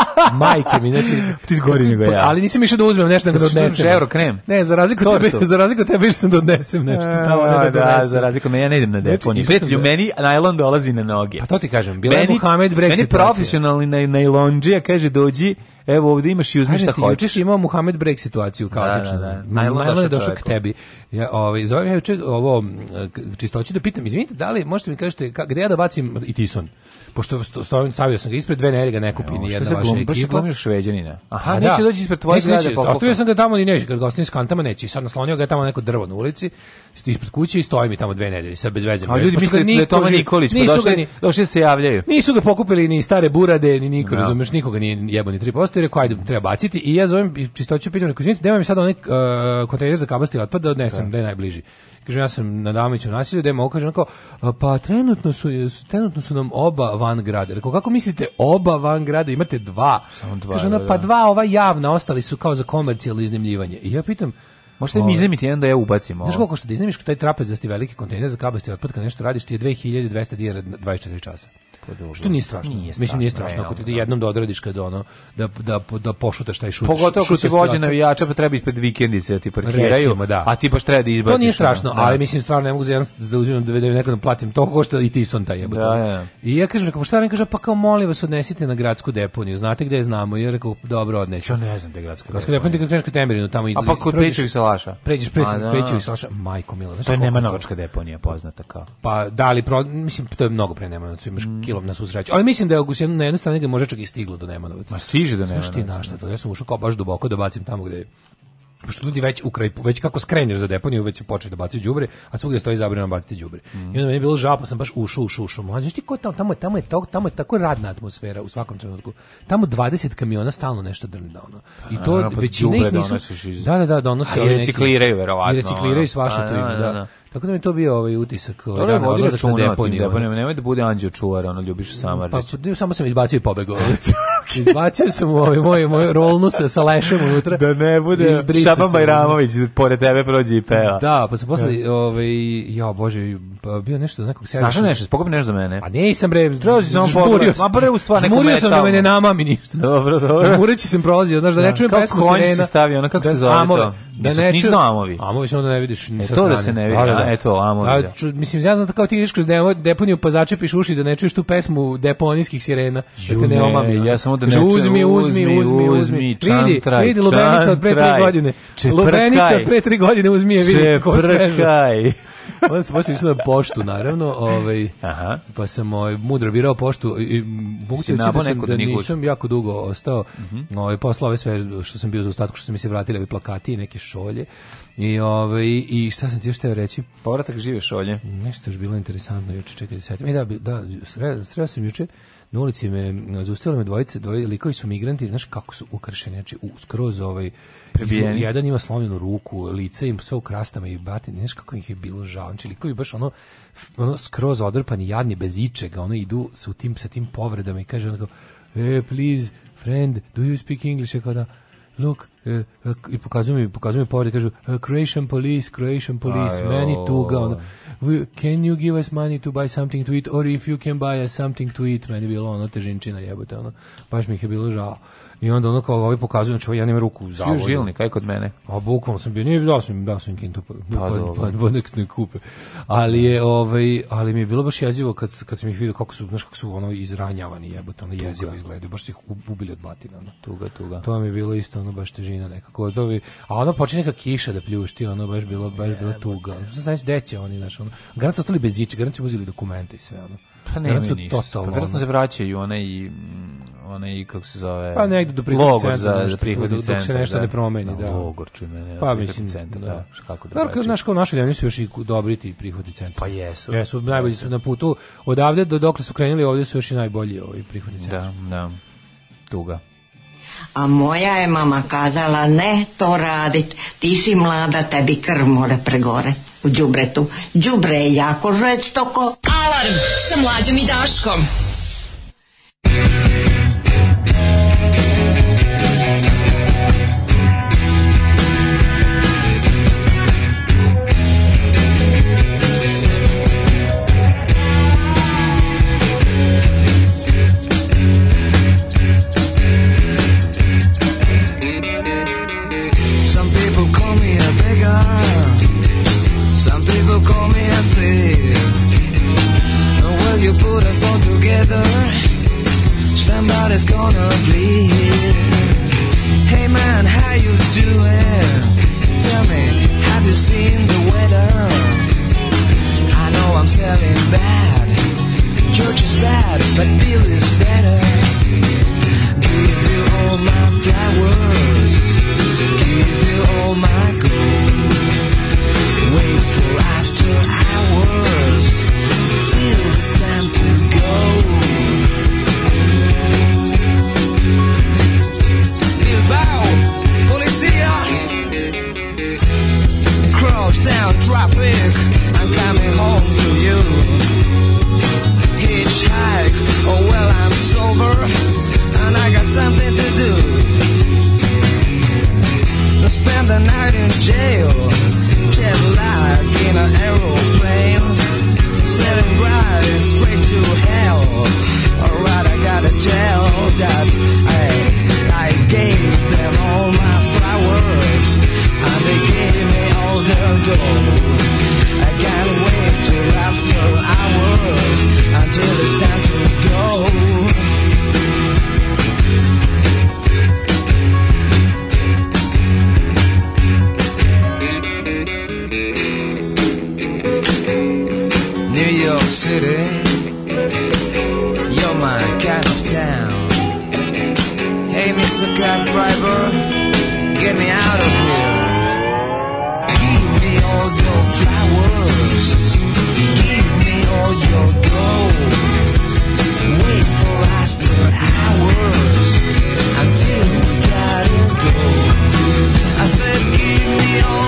<laughs> Majke mi, znači ti zgori nego pa, ja. Ali nisam išao da uzmem nešto da ga da odnesem. Euro krem. Ne, za razliku od tebe, za razliku od tebe sam da odnesem nešto. Tamo ne da, da, za razliku me ja ne idem na znači, deponiju. Prijatelju, da- meni najlon dolazi na noge. Pa to ti kažem, bila je Muhamed Brexit. Meni profesionalni najlonđija kaže dođi evo ovde imaš i uzmi šta hoćeš. Juče imao Muhammed Break situaciju da, klasičnu. Da, da, da. Najlon je došao k tebi. Ja, ovaj, zove ja juče ovo čistoću da pitam, izvinite, da li možete mi kažete ka, gde ja da bacim i tison? Pošto stavio, stavio sam ga ispred, dve nerega ne kupi ni jedna vaša ekipa. Baš se glumio šveđanina. Aha, pa da. neće doći ispred tvoje grada. Ostavio sam ga tamo ni neće, kad gostim s kantama neće. Sad naslonio ga tamo neko drvo na ulici, ispred kuće i stoji mi tamo dve nedelje, sad bez veze. A ljudi misle da je Toma Nikolić, pa došli, došli se javljaju. Nisu ga pokupili ni stare burade, ni niko, da. razumeš, nikoga nije jebo ni 3% kabastu i rekao ajde treba baciti i ja zovem i čistoću pitam neko izvinite gde vam sad onaj uh, e, kontejner za kabasti otpad da odnesem gde je najbliži kaže ja sam na Damiću nasilju gde mu kaže onako pa trenutno su su trenutno su nam oba van grada rekao kako mislite oba van grada imate dva samo dva kaže ona da, pa da. dva ova javna ostali su kao za komercijalno iznajmljivanje i ja pitam Možete mi ovaj, iznemiti jedan da ja ubacim ovo. Znaš koliko što da iznajmiš taj trapez da ti veliki kontejner za kabasti otpadka nešto radiš ti je 2200 dinara 24 časa. Podugo. Pa što nije strašno. Nije Mislim nije strašno realno, ako ti da. jednom da odradiš kad ono da da da pošutaš taj šut. Pogotovo ako si vođe navijača pa treba ispred vikendice da ti parkiraju. Recimo, da. A ti baš treba da izbaciš. To nije da. strašno, da. ali mislim stvarno ne mogu za jedan da uzimam da da nekom platim to košta i ti son taj jebote. Da, ja. I ja kažem kako pa šta ne kaže pa kao molim vas odnesite na gradsku deponiju. Znate gde je znamo? I ja rekao dobro odneću. Ja ne znam gde je gradska. Gradska deponija je Krečka Temerina tamo iz. A pa kod Pečevi se laša. Pređeš pre da. Pečevi se laša. Majko mila. To je nema deponija poznata kao. Pa da li mislim to je mnogo pre nema imaš mm kilom na susreć. Ali mislim da je u Augustin na jednoj strani ga može čak i stiglo do Nemanovac. Ma stiže do Nemanovac. Znaš ti našta da. to, ja sam ušao kao baš duboko da bacim tamo gde je pošto ljudi već u kraj, već kako skreneš za deponiju, već su da baci đubri, a svugde stoji zabranjeno baciti đubri. Mm. I onda meni je bilo žao, pa sam baš ušao, ušao, ušao. Mlađe, ti ko tamo, tamo je, tamo je, tamo, tamo je tako radna atmosfera u svakom trenutku. Tamo 20 kamiona stalno nešto drni da ono. I to a, pa, pa većina ih nisu. Iz... Da, da, da, donose. I recikliraju verovatno. I recikliraju svašta to ima, da. da. da Tako da mi je to bio ovaj utisak. Ovaj, dobro, ovaj, vodi računa na deponiju. deponijama, nemoj da bude Anđeo Čuvar, ono, Ljubiša Samarđić. Pa, pa, pa da, samo sam izbacio i pobegao. <laughs> izbacio sam u ovaj, moj, moj rolnu se sa lešem unutra. Da ne bude Šaban Bajramović, pored tebe prođi i peva. Da, pa sam posle, da. ovaj, ja, bože, pa bio nešto nekog serija. Snašao nešto, spogao nešto za mene. A nisam bre, trebao si samo pogled. Ma bre, u stvar neko Murio sam da mene ne namami ništa. Dobro, dobro. Mureći sam prolazio, znaš, da ne da, čujem pesmu Sirena. Kako konj si stavio, ono kako da se zove to? Da ne čujem. amovi. Amovi samo da ne vidiš e, ni sa To da se ne vidi, a da, eto, amovi. Mislim, ja znam da kao ti ideš kroz deponiju, pa začepiš uši da ne čuješ tu pesmu deponijskih sirena. Da te ne omami. Ja samo da ne čujem. Uzmi, uzmi, uzmi, uzmi. Vidi, vidi, Lubenica od pre 3 godine. Lubenica od pre 3 godine uzmi je vidi. Čeprkaj. Onda sam poslije išao na poštu, naravno, ovaj, Aha. pa sam ovaj, mudro birao poštu i mogu ti da, da, sam, da nisam jako dugo ostao, uh mhm. -huh. ovaj, posla ove sve što sam bio za ostatku, što su mi se vratili ovi plakati i neke šolje. I, ovaj, i šta sam ti još teo reći? Povratak žive šolje. Nešto još bilo interesantno, juče čekaj, da setim. I da, da, sreo, sreo sam juče, na ulici me zaustavila me dvojice, dvoje likovi su migranti, znaš kako su ukršeni, znači skroz ovaj Prebijeni. jedan ima slomljenu ruku, lice im sve u krastama i batine, znaš kako ih je bilo žao. Znači likovi baš ono ono skroz odrpani, jadni bez ičega, ono idu sa tim sa tim povredama i kaže onako e, please, friend, do you speak English? Kao da, look, e, e, i pokazuju mi, pokazuju mi povrede, kažu, e, Croatian police, Croatian police, Aj, meni tuga, ono can you give us money to buy something to eat or if you can buy us something to eat meni je bilo ono težinčina jebote ono baš mi je bilo žao I onda ono kao ovi pokazuju, znači ja nemam ruku u zavodu. Svi žilni, kaj kod mene. A bukvalno sam bio, nije dao sam, dao sam kintu, pa, pa, pa, pa, nek ne kupe. Ali je, ovaj, ali mi je bilo baš jezivo kad, kad sam ih vidio kako su, znaš, kako su ono izranjavani jebote, ono jezivo izgledaju, baš su ih ubili od batina. Ono. Tuga, tuga. To mi je bilo isto, ono, baš težina nekako. To bi, a ono počne neka kiša da pljušti, ono, baš bilo, baš bilo tuga. Znači, deće oni, znaš, ono. Garant ostali bez iče, garant su uzeli dokumente i sve, ono. Pa ne, ne, ne, totalno. Pa se vraćaju one i mm, one i kako se zove pa negde do prihodnog centra za, za prihodni dok, dok se nešto da. ne promeni da logor čime ne pa mislim centar da, da. kako da Narko, naš kao naši zemlji su još i dobri ti prihodni centri pa jesu jesu najbolji su na putu odavde do dokle su krenuli ovde su još i najbolji ovi prihodni centri da da tuga A moja je mama kazala, ne to radit, ti si mlada, tebi krv mora pregore u džubretu. Džubre je jako žestoko. Alarm sa mlađom i daškom. together, somebody's gonna bleed. Hey man, how you doing? Tell me, have you seen the weather? I know I'm selling bad. Church is bad, but Bill is better. Give you all my flowers. Give you all my gold. Wait for after hours till it's time to down traffic. I'm coming home to you. Hitchhike, oh well, I'm sober and I got something to do. To spend the night in jail, jet lag in an aeroplane, sailing right straight to hell. Alright, I gotta tell that I, I gave them all my I can't wait to till after hours until it's time to go. New York City, you're my kind of town. Hey, Mr. Cab Driver, get me out of here. I said, give me all.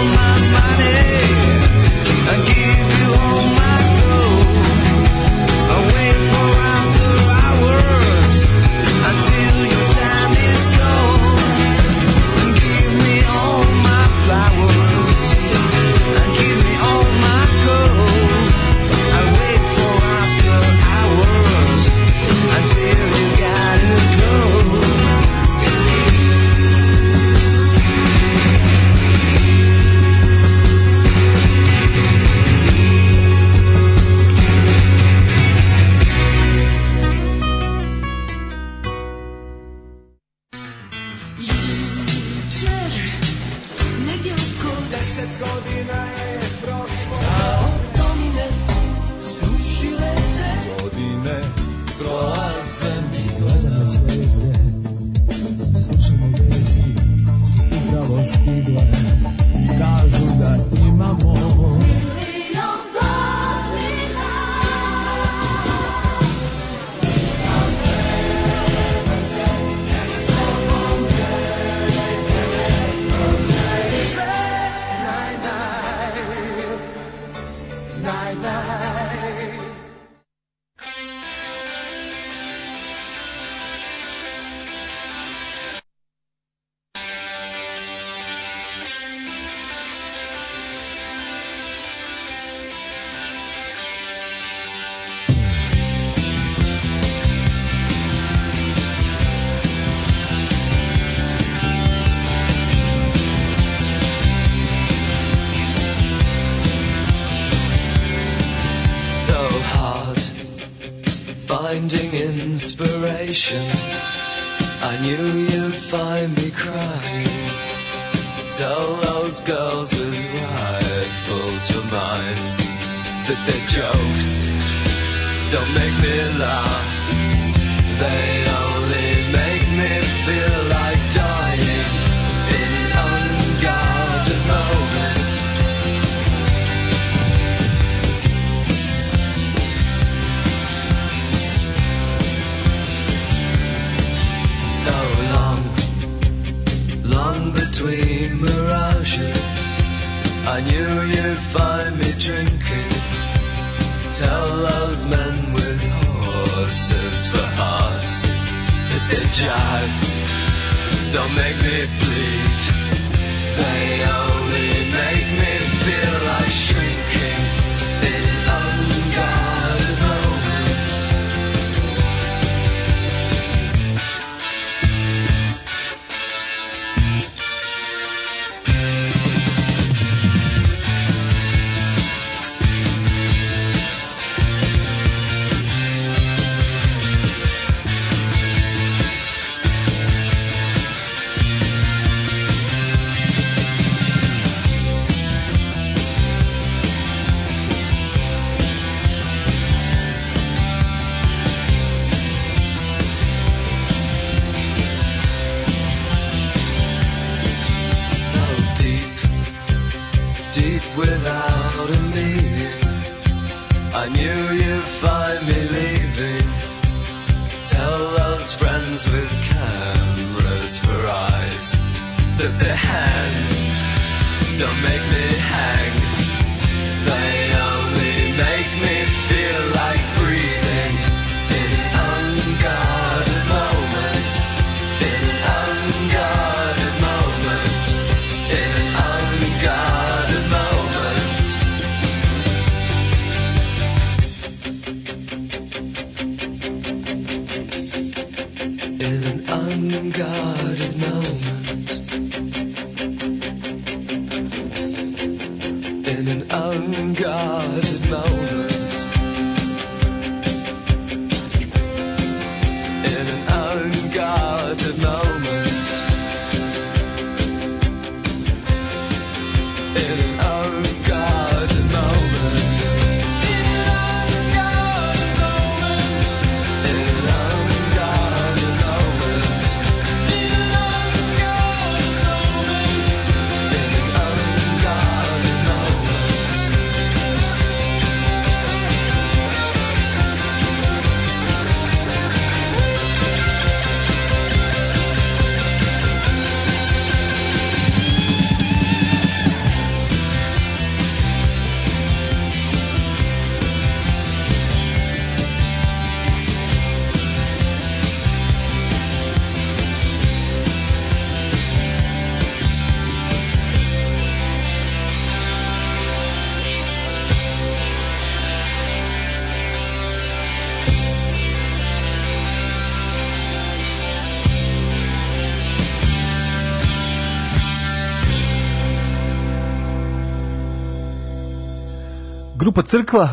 grupa Crkva.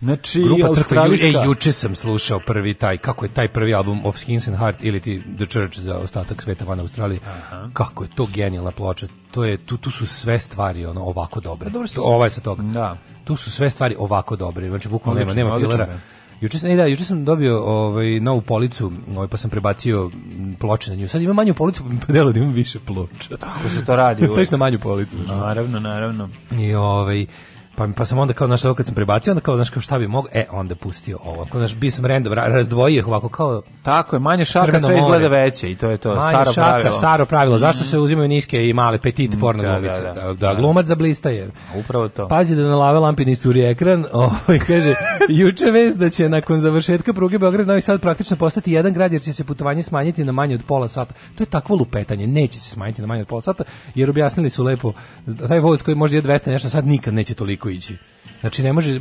Znači, Grupa australijska... e, juče sam slušao prvi taj, kako je taj prvi album of Skins and Heart ili ti The Church za ostatak sveta van Australije. Aha. Kako je to genijalna ploča. To je, tu, tu su sve stvari ono, ovako dobre. Pa dobro, to, ovaj sa toga. Da. Tu su sve stvari ovako dobre. Znači, bukvalno nema, nema odlično, filera. Juče sam, e, da, juče sam dobio ovaj, novu policu, ovaj, pa sam prebacio ploče na nju. Sad imam manju policu, pa mi podelo da imam više ploča. Tako se to radi. Sve <laughs> na manju policu. Naravno, naravno. I ovaj, Pa, pa sam onda kao, znaš, kad sam prebacio, onda kao, znači kao šta bi mogo, e, onda pustio ovo. Kao, znaš, bio sam random, razdvojio ih ovako, kao... Tako je, manje šaka sve izgleda veće i to je to, manje staro šaka, pravilo. staro pravilo. Mm. Zašto se uzimaju niske i male petit mm, porno da, glumice? Da, da, da, da, da. glumac zablistaje. Upravo to. Pazi da lave lampi nisu u ekran, <laughs> ovaj, kaže, juče vez da će nakon završetka pruge Beograd Novi Sad praktično postati jedan grad, jer će se putovanje smanjiti na manje od pola sata. To je takvo lupetanje, neće se smanjiti na manje od pola sata, jer objasnili su lepo, taj voz koji može je 200 nešto, sad nikad neće toliko nisko ići. Znači ne može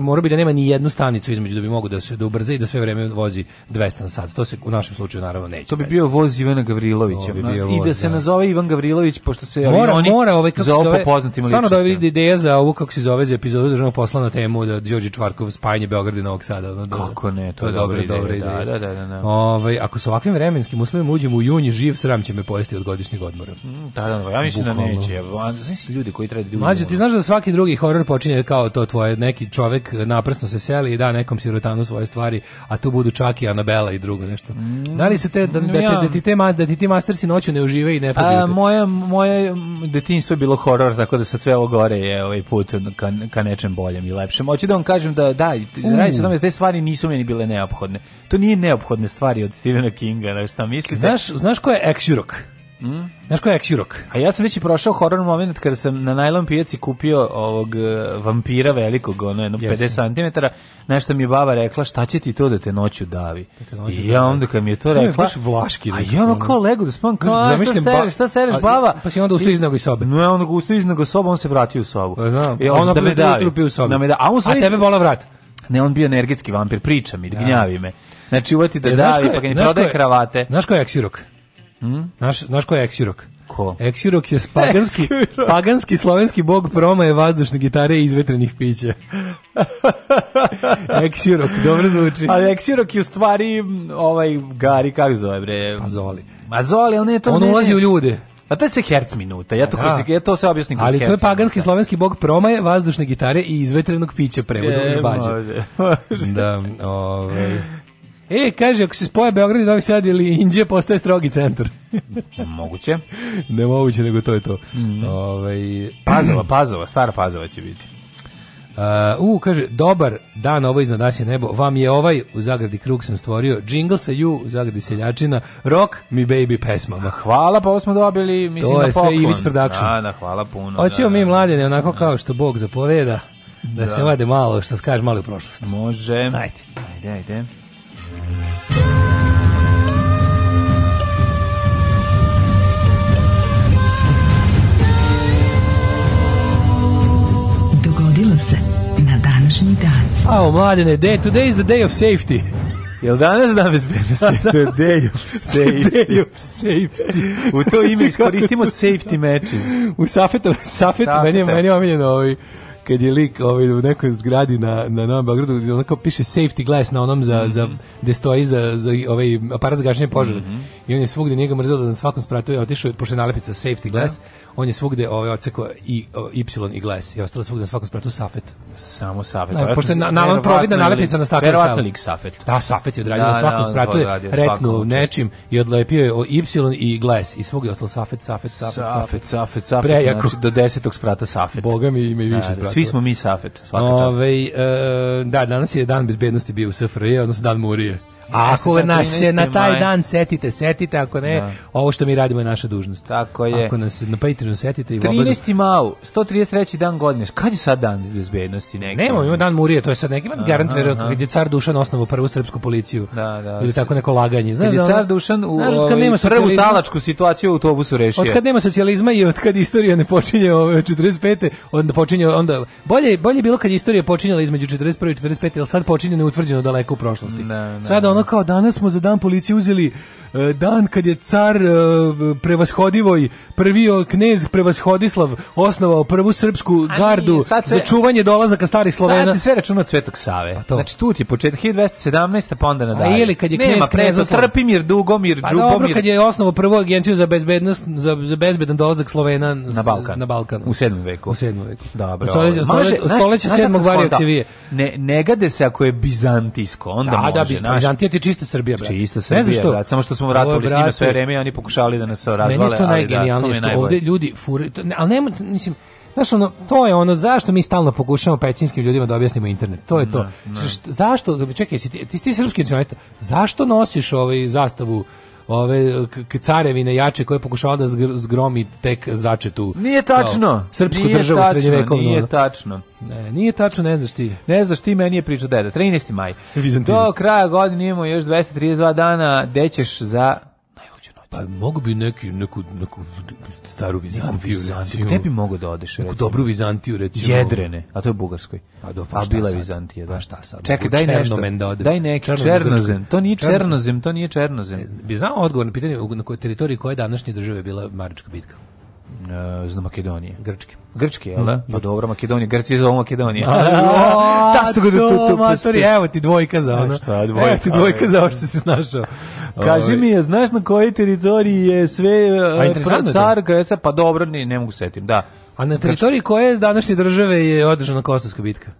mora bi da nema ni jednu stanicu između da bi mogao da se da ubrza i da sve vrijeme vozi 200 na sat. To se u našem slučaju naravno neće. To bi bio voz Ivana Gavrilovića. Bi bio voz, I da se da. nazove Ivan Gavrilović pošto se mora, oni mora ovaj kako se zove. Samo da vidi ideja za ovu kako se zove za epizodu državnog posla na temu da Đorđe Čvarkov spajanje Beograda i Novog Sada. No, da- kako ne, to, to je dobra, dobra da, ideja. Da, da, da, da. Ovaj ako sa ovakvim vremenskim uslovima uđemo u juni živ sram će me pojesti od godišnjeg odmora. Mm, da, da, ja mislim da neće. Znači ljudi koji treba da Mlađe, ti znaš da svaki drugi horor počinje kao to tvoje, neki čovek naprsno se seli i da nekom sirotanu svoje stvari, a tu budu čak i Anabela i drugo nešto. Mm. Da li su te, da, da, te, da ti, te, da ti ti mastersi noću ne užive i ne probiju? Moje, moje detinjstvo je bilo horor, tako da sad sve ovo gore je ovaj put ka, ka nečem boljem i lepšem. Hoću da vam kažem da, da, radi se o tome da te stvari nisu meni bile neophodne. To nije neophodne stvari od Stephena Kinga, na šta mislite? Znaš, znaš ko je Exurok? Mm. Znaš ko je Aksirok? A ja sam već i prošao horor moment kada sam na najlon pijaci kupio ovog e, vampira velikog, ono jedno yes. 50 cm, nešto mi je baba rekla šta će ti to da te noću davi. Da te noću I ja onda kad mi je to rekla... Ti vlaški. A ja ono kao lego da spam, kao a, šta sereš, šta sereš baba? Pa si onda ustao iz nego sobe. No, onda ga ustao iz nego sobe, on se vratio u sobu. Pa znam, I e, on da me davi. Da me da, a, on a tebe bola vrat. Ne, on bio energetski vampir, priča mi, da. gnjavi me. Znači, uvati da e, davi, pa ga ne prodaje kravate. Znaš ko je Exurok? Mm? Naš, znaš ko je Eksirok? Ko? Eksirok je paganski, paganski slovenski bog promaje vazdušne gitare i izvetrenih pića. <laughs> Eksirok, dobro zvuči. Ali Eksirok je u stvari ovaj Gari, kako zove bre? Azoli. Pa Azoli, on ne to... On ne... ulazi u ljude. A pa to je se herc minuta, ja to, da. kroz, ja to se objasnim kroz Ali to je paganski minuta. slovenski bog promaje, vazdušne gitare i izvetrenog pića prevodom e, iz Može, može. Da, ovaj... E, kaže, ako se spoje Beograd i Novi Sad ili Indije, postaje strogi centar. <laughs> moguće. Ne moguće, nego to je to. Mm. Ove... Ovaj, Pazova, Pazova, stara Pazova će biti. Uh, u, kaže, dobar dan, ovo iznad nas je nebo, vam je ovaj, u zagradi krug sam stvorio, jingle sa ju, u zagradi seljačina, rock mi baby pesmama. Hvala, pa ovo smo dobili, mislim, to na poklon. To je sve Ivić Production. Da, da, hvala puno. Da, Hoćemo da, mi da. mladene, onako da. kao što Bog zapoveda, da, da. se vade malo, što skaže malo u prošlost. Može. Ajde. Ajde, ajde. Dogodilo se na današnji dan. Ao, mladene, day, today is the day of safety. Jel danas dan bezbednosti? <laughs> To je <laughs> day of safety. day of safety. U to ime iskoristimo safety matches. U safetu, safetu, meni, meni je omiljeno ovaj kad je lik ovaj, u nekoj zgradi na, na Novom Beogradu, onako piše safety glass na onom za, mm -hmm. za, gde stoji za, za ovaj aparat za gašenje požara. Mm -hmm i on je svugde njega mrzelo da na svakom spratu je otišao, pošto je nalepica safety glass, da. on je svugde ovaj oceko i y i glass i ostalo svugde na svakom spratu safet. Samo safet. Da, pošto je na, na on providna nalepica na staklo Verovatno lik safet. Da, safet je odradio da, na da, svakom da, spratu, je nečim i odlepio je o y i glass i svugde ostalo safet, safet, safet, safet, safet, safet. Prejako. Znači, do 10. sprata safet. Boga mi ima i da, više sprata. Svi smo mi safet, svaka čast. Ove, e, da, danas je dan bezbednosti bio u SFRJ, odnosno dan Murije. A ako nas se na taj dan setite, setite, ako ne, da. ovo što mi radimo je naša dužnost. Tako je. Ako nas na Patreonu setite i 13. mau, 133. dan godine. Kad je sad dan bezbednosti neki? Nemo, ima dan Murije, to je sad neki, garant verovatno kad je car Dušan osnovao prvu srpsku policiju. Da, da. Ili tako neko laganje, znaš. Kad je da car Dušan u znaš, kad ovaj, nema prvu talačku situaciju u autobusu rešio. Od kad nema socijalizma i od kad istorija ne počinje ove 45. onda počinje onda bolje bolje bilo kad istorija počinjala između 41. i 45. jer sad počinje neutvrđeno daleko u prošlosti. Da, da Sada da ono kao danas smo za dan policije uzeli e, dan kad je car e, prevashodivoj prvi knez prevashodislav osnovao prvu srpsku gardu sve, za čuvanje dolazaka starih Slovena. Sad se sve računa Cvetog Save. Pa Znači tu ti početak 1217 pa onda nadalje. ili kad je knez Nema prezo Trpimir Dugomir pa Đubomir. Dobro kad je osnovao prvu agenciju za bezbednost za, za bezbedan dolazak Slovena na Balkan. Na Balkan. U 7. veku. U 7. veku. Dobro. Stoleće, ovaj, stoleće, stoleće 7. varijacivije. Ne, ne gade se ako je bizantijsko, onda da, da može. Da, bi, to ti čista Srbija, brate. Čista Srbija, ne što, brate, samo što smo vratili brate, s njima sve vreme i oni pokušali da nas razvale. Meni je to najgenijalnije da, to što ovde ljudi fure, to, ali nema, mislim, Znaš, ono, to je ono, zašto mi stalno pokušamo pećinskim ljudima da objasnimo internet? To je to. Da, da. Ne, ne. Zašto, čekaj, si ti, ti, ti srpski nacionalista, zašto nosiš ovaj zastavu ove carevine jače koje pokušava da zgromi tek začetu. Nije tačno. Kao, srpsku nije državu srednjevekovnu. Nije tačno. Ne, nije tačno, ne znaš ti. Ne znaš ti, meni je priča deda. 13. maj. <laughs> Do kraja godine imamo još 232 dana. Dećeš za Pa mogu bi neki, neku, neku staru Vizantiju. Vizantiju. Gde bi mogo da odeš? Neku recimo. dobru Vizantiju, recimo. Jedrene, a to je Bugarskoj. A, do, pa a bila je Vizantija, da. Pa šta sad? Čekaj, daj nešto. Da daj neki Černozem. Černozem. To nije Černozem, to nije Černozem. Bi znao odgovor na pitanje na kojoj teritoriji koje današnje države bila Marička bitka? Uh, e, zna Makedonije. Grčke. Grčke, jel mhm. da? Mm. Pa dobro, Makedonija, Grci je zove Makedonija. <laughs> Ta ste ga tu tu. Evo ti dvojka za ono. Šta, dvojka. Evo ti dvojka za ovo što si snašao. Kaži ovaj- mi, je, znaš na kojoj teritoriji je sve uh, car, greca, pa dobro, ne, ne mogu setim, da. A na teritoriji koje današnje države je održana Kosovska bitka?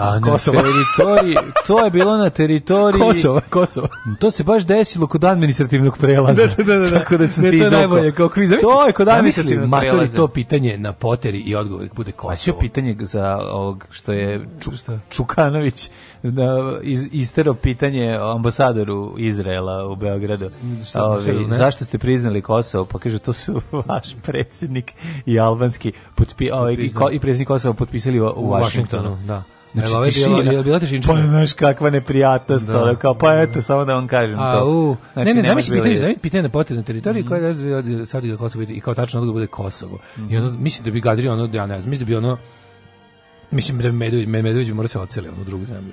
A Kosova. Teritori, to je bilo na teritoriji Kosova, Kosova. To se baš desilo kod administrativnog prelaza. da, da, da, da. da. Tako da sam se izokao. To je najbolje, kao kviz. to je kod administrativnog prelaza. Maturi to pitanje na poteri i odgovor bude Kosovo. Pasio pitanje za ovog što je Ču, šta? Čukanović da, iz, istero pitanje ambasadoru Izraela u Beogradu. Šta, Ovi, ne? zašto ste priznali Kosovo? Pa kaže, to su <laughs> vaš predsjednik i albanski potpi, ovaj, i, ko, i predsjednik Kosova potpisali u, u, u Washingtonu. Washingtonu da. Znači, ovo je bilo, je bilo tišinčina. Pa, znaš, kakva neprijatnost, da. Ono, kao, pa da. eto, samo da vam kažem A, to. Znači, ne, ne, zamisli pitanje, zamisli pitanje na potrebnoj teritoriji, mm. koja je sad igra Kosovo i kao tačno odgovor bude Kosovo. Mm. I mhm. ono, mislim da bi Gadri, ono, ja ne znam, mislim da bi ono, mislim da Medović, Medović bi morao se ocelio, ono, drugu zemlju.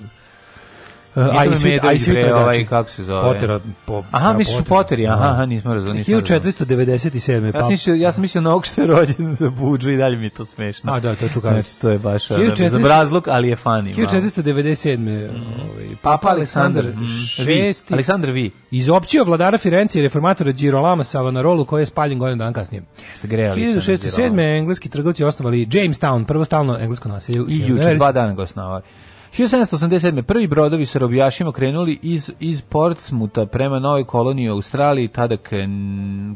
Uh, a i svi, a i znači. ovaj, kako se zove? Potera, po, aha, mi su poteri, aha, da. aha, nismo razumeli. 1497. Ja sam pa- mislio, ja sam mislio na ovog što je rođen za budžu i dalje mi to smešno. A da, to je čukavac. Znači, to je baš 14... za brazluk, ali je fani. 1497. Mm. Ovaj, Papa mhm, Aleksandar VI. Aleksandar VI. Izopćio vladara Firenze i reformatora Girolama Savonarolu, koji je spaljen godinu dan kasnije. Jeste, grejali 1607. engleski trgovci osnovali Jamestown, prvo stalno englesko naselje. I juče, dva dana ga osnovali. 1787. prvi brodovi sa robijašima krenuli iz, iz Portsmuta prema novoj koloniji u Australiji, tada k,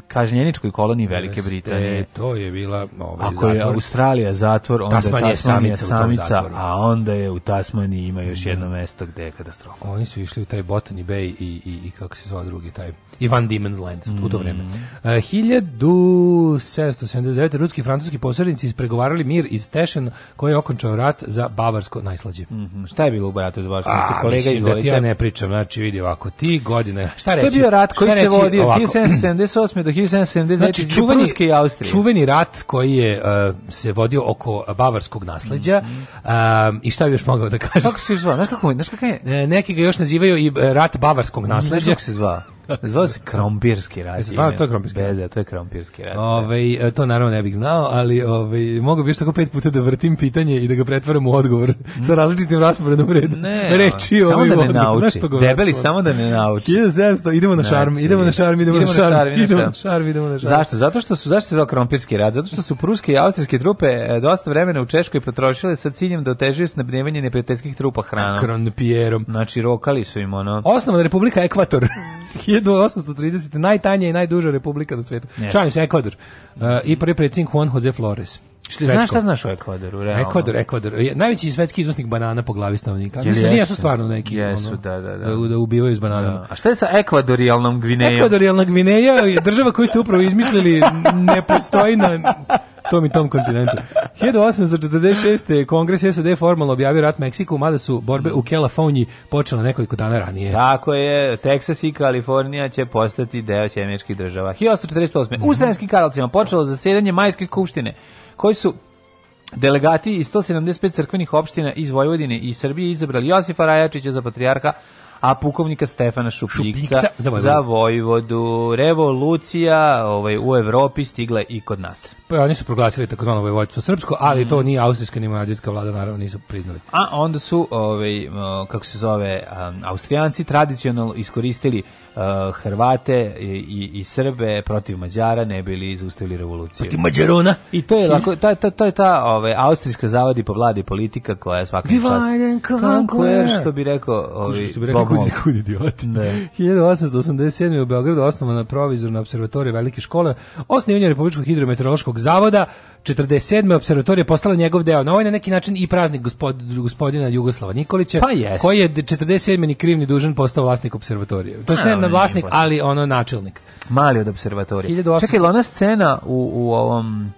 kažnjeničkoj koloniji Velike Jeste, Britanije. To je bila ovaj, Ako zatvor. je Australija zatvor, onda Tasmanija je Tasmanija samica, samica a onda je u Tasmaniji ima još da. jedno mesto gde je katastrofa. Oni su išli u taj Botany Bay i, i, i kako se zove drugi taj i Van Diemen's Land mm. u to vreme. Mm. Uh, 1779. ruski i francuski posrednici ispregovarali mir iz Tešen koji je okončao rat za Bavarsko najslađe. Mm -hmm. Šta je bilo u ratu za Bavarsko? A, kolega mislim izvolite. da ti ja ne pričam, znači vidi ovako, ti godine, šta reći? To je bio rat koji se vodio 1778. do 1779. Znači, čuveni, i Austrije. Čuveni rat koji je uh, se vodio oko Bavarskog nasleđa mm -hmm. uh, i šta bi još mogao da kažem? Kako se zva? Znaš kako, znaš kako je? E, neki ga još nazivaju i e, rat Bavarskog nasleđa. Znaš kako se zva? <laughs> Zvao se Krompirski rad. Stvarno da, da, to je Krompirski rad. Da. to je Krompirski rad. Ove, e, to naravno ne bih znao, ali ovaj mogu bi još tako pet puta da vrtim pitanje i da ga pretvaram u odgovor mm. sa različitim rasporedom redu. Ne, <laughs> reči samo ovaj da ne odgovor. nauči. Debeli samo da ne nauči. 1700, znači, idemo na šarm, idemo na šarm, idemo, na šarm, na šarm idemo na šarm, idemo na šarm. Zašto? Zato što su zašto se zvao Krompirski rad? Zato što su pruske i austrijske trupe e, dosta vremena u Češkoj potrošile sa ciljem da otežuju snabdevanje neprijateljskih trupa hranom. Krompierom. Znači rokali su im ono. Osnovna Republika Ekvator. <laughs> 1830. najtanja i najduža republika na svetu. Šalim se, Ekvador. Uh, I prvi predsjednik Juan Jose Flores. Što znaš šta znaš o Ekvadoru, realno? Ekvador, Ekvador. Najveći svetski izvoznik banana po glavi stanovnika. Mislim, nije su stvarno neki. Jesu, ono, da, da, da. Da ubivaju s bananama. Da. A šta je sa ekvadorijalnom Gvinejom? Ekvadorijalna Gvineja je država koju ste upravo izmislili ne postoji na tom i tom kontinentu. 1846. Da. Kongres SAD formalno objavio rat Meksiku, mada su borbe mm. u Kaliforniji počele nekoliko dana ranije. Tako je, Texas i Kalifornija će postati deo sjemeničkih država. 1848. U Sremskim Karlovcima počelo zasedanje Majske skupštine, koji su Delegati iz 175 crkvenih opština iz Vojvodine i Srbije izabrali Josifa Rajačića za patrijarha a pukovnika Stefana Šupljikca, za, Vojvodu. za Vojvodu. Revolucija ovaj, u Evropi stigla i kod nas. Pa oni su proglasili takozvano vojvodstvo srpsko, ali mm. to ni austrijska ni mađarska vlada naravno nisu priznali. A onda su, ovaj, kako se zove, austrijanci tradicionalno iskoristili uh, Hrvate i, i, Srbe protiv Mađara ne bili zaustavili revoluciju. Protiv Mađarona. I to je lako, ta, to, to je ta ove, austrijska zavadi po vladi politika koja je svaka čast. Kako što bi rekao... Ovi, što bi rekao, kudi, kudi idioti. 1887. Da. u Beogradu osnovana provizorna observatorija velike škole, osnivanje Republičkog hidrometeorološkog zavoda, 47. observatorija postala njegov deo. Na ovaj na neki način i praznik gospod, gospodina Jugoslava Nikolića, pa koji je 47. ni krivni dužan postao vlasnik observatorije. To je pa ne vlasnik, ali ono načelnik. Mali od observatorije. 1800... Čekaj, ona scena u, u ovom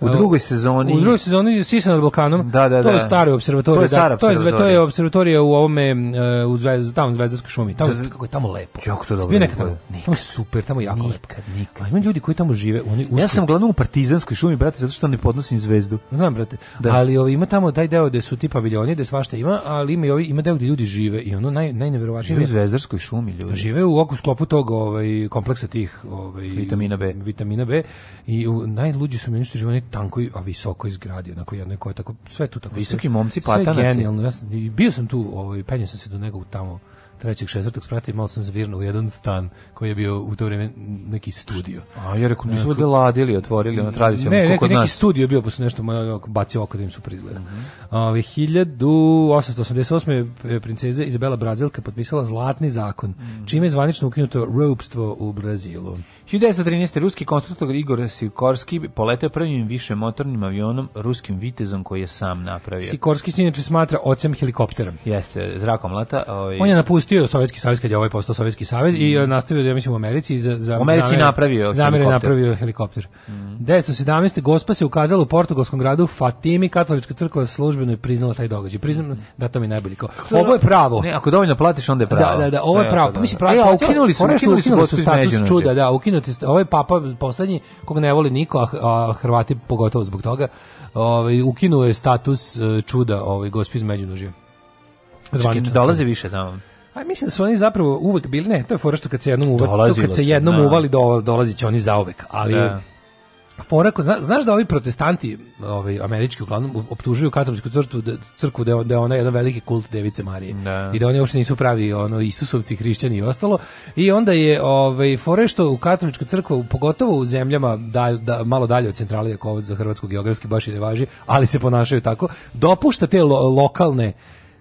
U drugoj sezoni. U drugoj sezoni Sisa nad Balkanom. Da, da, da. To je da. stara observatorija. To je da. stara To je, to je observatorija u ovome eh, u zvezd, tamo zvezdarskoj šumi. Tamo da, kako je tamo lepo. Jako to dobro. Nekad tamo, tamo super, tamo jako nikad, lepo. Nikad, nikad. Ima ljudi koji tamo žive, oni Ja sam glavnom u partizanskoj šumi, brate, zato što ne podnosim zvezdu. Znam, brate. Da. Ali ovo, ima tamo taj deo gde su ti paviljoni, gde svašta ima, ali ima i ovi, ima deo gde ljudi žive i ono naj najneverovatnije. Žive u zvezdarskoj šumi ljudi. Žive u oku sklopu tog ovaj kompleksa tih ovaj vitamina B. Vitamina B i u, najluđi su mi nešto žive tankoj, a visokoj zgradi, onako jedna koje tako, sve tu tako... Visoki sve, momci patanaci. Sve genijalno, ja sam, bio sam tu, ovaj, penio sam se do nekog tamo trećeg, četvrtog sprata i malo sam zavirno u jedan stan koji je bio u to vrijeme neki studio. A ja rekao, nisu ovdje ladili, otvorili na tradicijama. Ne, neki, neki studio bio, pa nešto moj bacio oko da im su prizgleda. Mm -hmm. Ove, 1888. je princeza Izabela Brazilka potpisala Zlatni zakon, mm -hmm. čime je zvanično ukinuto ropstvo u Brazilu. 1913. ruski konstruktor Igor Sikorski poleteo prvim više motornim avionom ruskim vitezom koji je sam napravio. Sikorski se inače smatra ocem helikoptera. Jeste, zrakom lata. Ovaj... On je napustio Sovjetski savez kad je ovaj postao Sovjetski savez mm. i nastavio, ja mislim, u Americi. Za, za u Americi zamere, napravio helikopter. napravio helikopter. Mm. 1917. Gospa se ukazala u portugalskom gradu Fatimi, katolička crkva službeno je priznala taj događaj. Priznam da to mi je najbolje. Ovo je pravo. Ne, ako dovoljno platiš, onda je pravo. Da, da, da, ovo je pravo. Da, Mislim, pravo. E, ja, ukinuli su, ukinuli su, ukinuli su status čuda, da, ukinuli protest, ovaj papa poslednji kog ne voli niko, a, Hrvati pogotovo zbog toga, ovaj ukinuo je status e, čuda ovaj gospodin iz Međunožja. Zvanično dolaze više tamo. A mislim da su oni zapravo uvek bili, ne, to je fora što kad se jednom uvali, kad se jednom da. uvali do, dolazi će oni zauvek, ali da fora kod, znaš da ovi protestanti, ovaj američki uglavnom optužuju katoličku crkvu da crkvu da je, da je ona jedan veliki kult Device Marije da. i da oni uopšte nisu pravi ono Isusovci, hrišćani i ostalo. I onda je ovaj fore što u katoličku crkvu pogotovo u zemljama da, da malo dalje od centralije Kovač za hrvatsko geografski baš i ne važi, ali se ponašaju tako, dopušta te lo, lokalne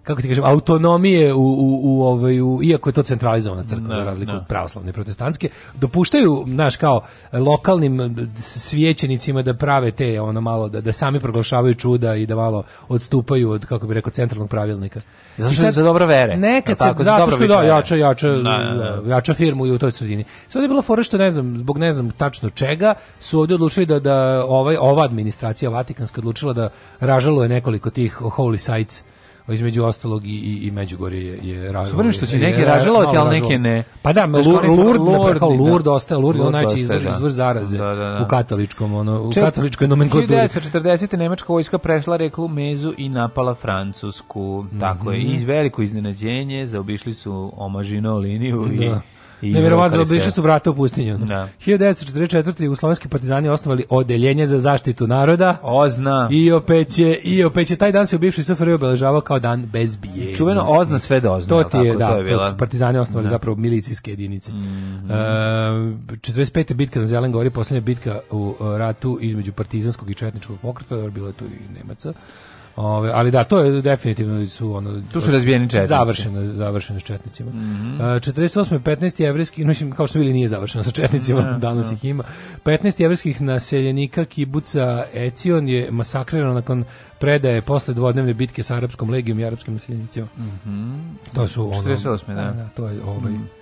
kako ti kažem, autonomije u, u, u, ovaj, u iako je to centralizovana crkva, za da, razliku od da. pravoslavne protestantske, dopuštaju, znaš, kao lokalnim svijećenicima da prave te, ono malo, da, da sami proglašavaju čuda i da malo odstupaju od, kako bi rekao, centralnog pravilnika. Zato što za dobro vere. Nekad se, tako, zato što da, jača, jača, da, da, da. jača firmu i u toj sredini. Sad je bilo fora što ne znam, zbog ne znam tačno čega, su ovdje odlučili da, da ovaj, ova administracija Vatikanska odlučila da ražalo je nekoliko tih holy sites između ostalog i i, i Međugorje je je Super što će neki ražalovati, al neke ne. Pa da, Lurd, Lurd, kao Lurd ostaje, Lurd najči izvor, izvor zaraze da, da, da. u katoličkom ono u katoličkoj nomenklaturi. 1940. nemačka vojska prešla reku Mezu i napala Francusku. Tako je, mhm. iz veliko iznenađenje zaobišli su omažino liniju i Nevjerovatno, zaoblišli su vrata u pustinju. Da. 1944. jugoslovenski partizani osnovali odeljenje za zaštitu naroda. Ozna. I opet je, i opet je taj dan se u bivšoj SFRJ obeležavao kao dan bez bije. Čuveno ozna sve do ozna. To ti je, da, to je bila. partizani osnovali da. zapravo milicijske jedinice. Mm -hmm. uh, 45. bitka na Zelen gori, posljednja bitka u ratu između partizanskog i četničkog pokreta, bilo je tu i Nemaca. Ove, ali da, to je definitivno su ono tu su razbijeni četnici. Završeno, završeno s četnicima. Mm -hmm. uh, 48. 15 jevrejskih, no mislim kao što bili nije završeno sa četnicima, mm, danas ih ima. 15 jevrejskih naseljenika kibuca Ecion je masakrirano nakon predaje posle dvodnevne bitke sa arapskom legijom i arapskim naseljenicima. Mm -hmm. To su ono 48. Da. da. da to je ovaj mm -hmm.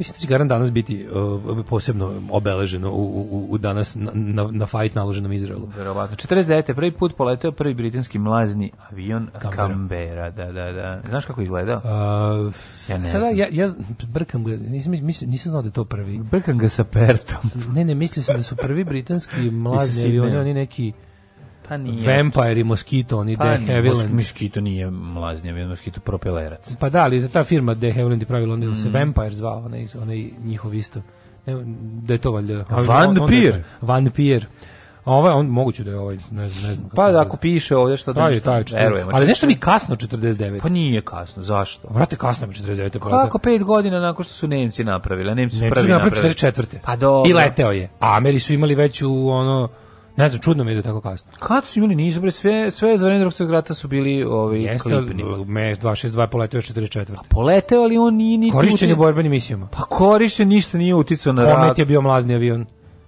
Mislim da će Garan danas biti uh, posebno obeleženo u, u, u danas na, na, na fajt naloženom Izraelu. Verovatno. 49. prvi put poleteo prvi britanski mlazni avion Kambera. Kambera. Da, da, da. Znaš kako izgleda? Uh, ja ne sada znam. Ja, ja brkam ga, nisam, mislim, nisam znao da je to prvi. Brkam ga sa pertom. ne, ne, mislio sam da su prvi britanski <laughs> mlazni da avioni, oni neki Pa nije. Vampire i Mosquito, oni pa The Havilland. Mosquito nije mlaznjav, je Mosquito propelerac. Pa da, ali ta firma The Havilland je pravila, onda mm. se Vampire zvao, onaj, onaj njihov isto. Ne, da je to valjda... Van Pier. A ovaj on moguće da je ovaj ne znam ne znam. Pa da ako piše ovdje što da, da je taj, verujem. Ali nešto mi kasno 49. Pa nije kasno, zašto? Vrate kasno mi 49. Pa kako pet godina nakon što su Nemci napravili, a Nemci, Nemci su prvi napravili 44. Pa do. I leteo je. A Ameri su imali već u ono Ne znam, čudno mi da je tako kasno. Kad su imali nisu, bre, sve, sve za vreme drugog rata su bili ovi Jeste, klipni. Me 262 poleteo još 44. A poleteo, ali on nije ni Korišćen je borbenim misijama. Pa korišćen, ništa nije uticao na Komet rad. Komet je bio mlazni avion.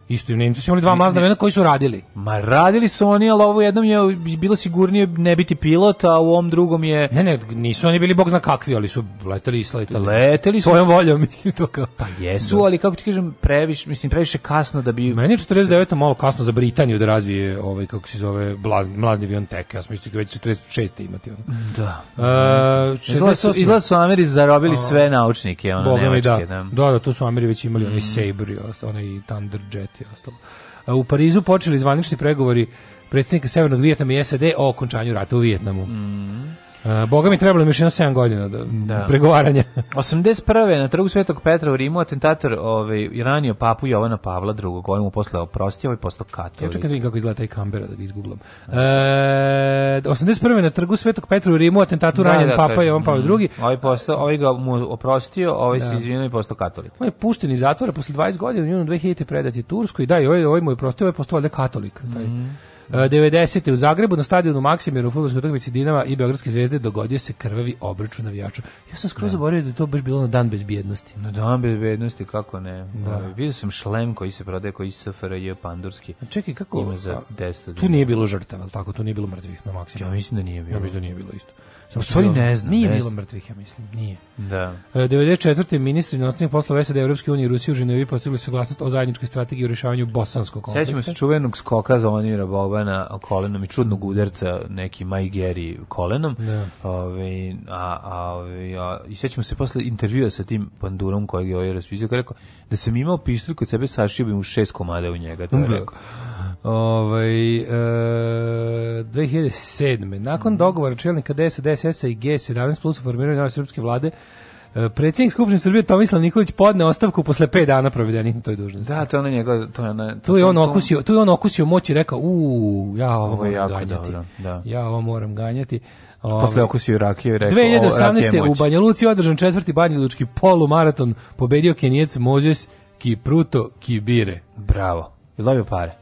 Isto i Nemci su imali dva Mazda aviona koji su radili. Ma radili su oni, ali ovo jednom je bilo sigurnije ne biti pilot, a u ovom drugom je... Ne, ne, nisu oni bili bog zna kakvi, ali su leteli i sletali. Leteli su... Svojom voljom, <laughs> mislim to kao... Pa jesu, da. ali kako ti kažem, previše, mislim, previše kasno da bi... Meni je 49. malo kasno za Britaniju da razvije ovaj, kako se zove, blazni, mlazni avion tek. Ja sam mislio da već 46. imati ono. Da. Uh, izgleda su, izgleda su Ameri zarobili sve naučnike, ono, da. nemačke. Da. da, da, to su Ameri već imali mm. onaj Sabre, onaj Thunderjet i ostalo. u Parizu počeli zvanični pregovori predsjednika Severnog Vijetnama i SAD o okončanju rata u Vijetnamu. Mm. Eh, boga mi trebalo mi još jedno 7 godina da, da. pregovaranja. 81. <laughs> na trgu Svetog Petra u Rimu atentator ovaj, ranio papu Jovana Pavla II. Ovaj mu posle oprostio, ovaj posto katolik. Ja čekam da vidim kako izgleda taj kambera da ga izgooglam. E, 81. na trgu Svetog Petra u Rimu atentator da, ranjen da, papa Jovan Pavla II. Mhm. Ovaj, posto, ovaj ga mu oprostio, ovaj da. se izvinio i posto katolik. On je pušten iz zatvora posle 20 godina, u junu 2000. predat je Turskoj i da, i ovaj, ovaj mu je prostio, ovaj posto valjda katolik. Taj. Mm 90. E, u Zagrebu na stadionu Maksimiru u futbolskoj utakmici Dinama i Beogradske zvezde dogodio se krvavi obračun navijača. Ja sam skroz da. zaboravio da to baš bilo na dan bezbjednosti. Na dan bezbjednosti, kako ne. Da. Ovaj, vidio sam šlem koji se prodaje koji SFRJ pandurski. A čekaj, kako? Ima za 10 Tu nije bilo žrtava, tako? Tu nije bilo mrtvih na Maksimiru. Ja mislim da nije bilo. Ja mislim da nije bilo isto. U stvari ne znam. Nije ne bilo mrtvih, ja mislim. Nije. Da. E, 94. ministri inostranih poslova SAD Evropske unije i Rusije u Ženevi postigli saglasnost o zajedničkoj strategiji u rješavanju bosanskog konflikta. Sećamo se čuvenog skoka Zvonimira Bobana kolenom i čudnog udarca neki Majgeri kolenom. Da. Ove, ovaj, a, a, ovaj, a, I sećamo se posle intervjua sa tim pandurom kojeg je ovaj raspisao, koji rekao da sam imao pištolj kod sebe sašio bi mu šest komada u njega. To je da. rekao. Ovaj, e, 2007. Nakon mhm. dogovora čelnika DS, DSS-a i G17 plus u nove srpske vlade, e, predsjednik Skupštine Srbije Tomislav Nikolić podne ostavku posle 5 dana provedenih na toj dužnosti. Da, to je ono njegov, to je ono, to, tu je on okusio, tu je on okusio moć i rekao, u, ja ovo, ovo moram ganjati. Dobro, da. Ja ovo moram ganjati. Ove, Posle ovaj, okusio rakiju i rekao 2018. u Banja Luci održan četvrti Banja Lučki polumaraton, pobedio Kenijec Mozes Kipruto Kibire. Bravo. Je dobio pare?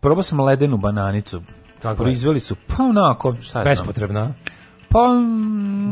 probao sam ledenu bananicu. Kako Proizveli su, pa onako, šta je Bespotrebna. Pa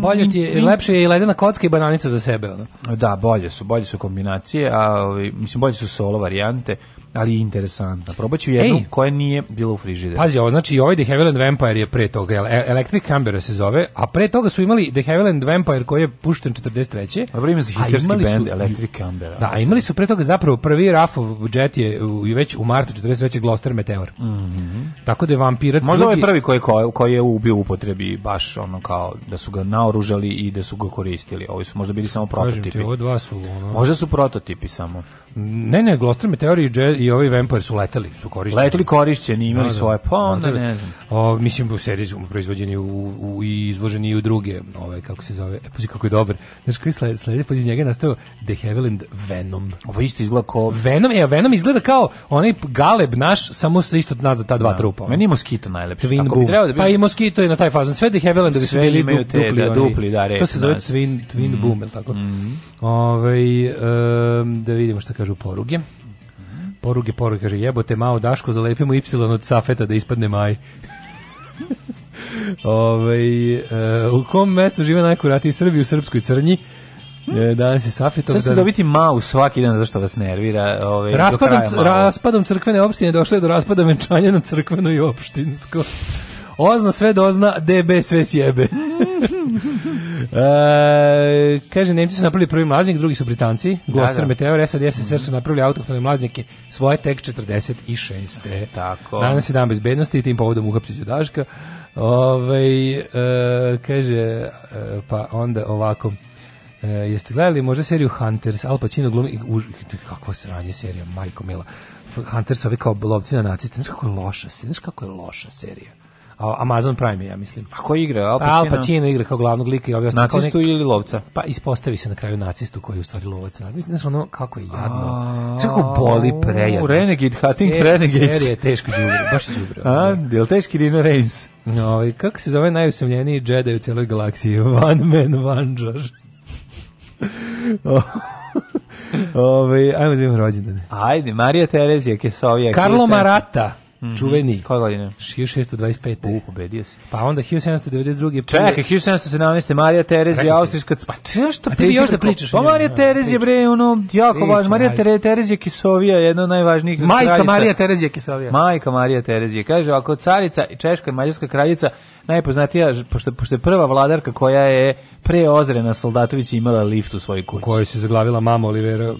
bolje ti je, mm, lepše je i ledena kocka i bananica za sebe, ono. Da, bolje su, bolje su kombinacije, a ovaj, mislim bolje su solo varijante ali interesantna. Probaću jednu Ej. koja nije bila u frižideru. Pazi, ovo znači i ovaj The Havilland Vampire je pre toga, ele- Electric Canberra se zove, a pre toga su imali The Havilland Vampire koji je pušten 43. Dobro ime za histerski imali band Electric Canberra. Da, a imali su pre toga zapravo prvi rafov budžet je u, već u martu 43. Gloster Meteor. Mhm. Tako da je vampirac Možda ovaj drugi- prvi koji, koji, je bio u upotrebi, baš ono kao da su ga naoružali i da su ga koristili. Ovi su možda bili samo Kažem ti, prototipi. ovo dva su ono... Možda su prototipi samo. Ne, ne, Gloster Meteor i, Jet- i i ovi Vampire su leteli, su korišćeni. Leteli korišćeni, imali no, da, da. svoje, pa onda no, ne znam. mislim, u seriji su proizvođeni u, u, i izvoženi i u druge, ove, ovaj, kako se zove, e, puzi kako je dobar. Znaš koji sled, sledi, pa iz njega je nastao The Haviland Venom. Ovo isto izgleda kao... Venom, je, Venom izgleda kao onaj galeb naš, samo sa isto nazad ta dva no. Da. trupa. Meni je Moskito najlepši. Twin Boom. Da bi... Pa i Moskito je na taj fazan. Sve The Haviland da bi su bili du, te, dupli. Da, dupli da, reka, to se zove nas. Twin, twin mm. Boom, ili tako? Mm. Ove, ovaj, um, da vidimo šta kažu poruge poruge, poruge, kaže, jebote, mao Daško, zalepimo Y od safeta da ispadne maj. <laughs> Ove, ovaj, e, u kom mestu žive najkuratiji Srbi u Srpskoj crnji? E, danas je Safetov dan. se dobiti mau svaki dan zašto vas nervira. Ovaj, raspadom, raspadom crkvene opštine došlo je do raspada venčanja na crkveno i opštinsko. Ozna sve dozna, da DB sve sjebe. <laughs> e, kaže, Nemci su napravili prvi mlaznik, drugi su Britanci, Gloster, da, da. Meteor, SAD, SSR su napravili autoktone mlaznike, svoje tek 46. Tako. Danas je dan bezbednosti i tim povodom uhapsi se Daška. Ove, e, kaže, e, pa onda ovako, e, jeste gledali možda seriju Hunters, Al Pacino glumi, u, kakvo sranje serija, majko mila. Hunters ovi kao lovci na naciste, znaš kako je loša, znaš kako je loša serija Amazon Prime ja mislim. A ko igra? Al pa Pacino, Al Pacino igra kao glavnog lika i ovaj Nacistu nek... ili lovca? Pa ispostavi se na kraju nacistu koji je u stvari lovac. Znaš ono kako je jadno. Kako boli prejadno. Renegade, Hating Renegades. Serija je teško džubrio, baš je džubrio. A, jel teški Rino Reigns? No, ovaj, kako se zove najusamljeniji Jedi u cijeloj galaksiji? <laughs> One man, one jar. <laughs> Ove, ovaj, ajmo da imamo rođendane. Ajde, Marija Terezija Kesovija. Karlo Marata. Mm, čuveni. Koje godine? 1625. U, pobedio si. Pa onda 1792. Čekaj, 1717. Marija Terezija, Austrijska... Pa če što pri, još da, da pričaš? Pa Marija da, Terezija, bre, ono, jako važno. Marija Tere, Terezija Kisovija, jedna od najvažnijih Majka kraljica. Marija Terezija Kisovija. Majka Marija Terezija. Kaže, ako carica i Češka i Mađarska kraljica, najpoznatija, pošto, pošto je prva vladarka koja je pre Ozrena Soldatović imala lift u svojoj kući. U kojoj se zaglavila mama Olivera,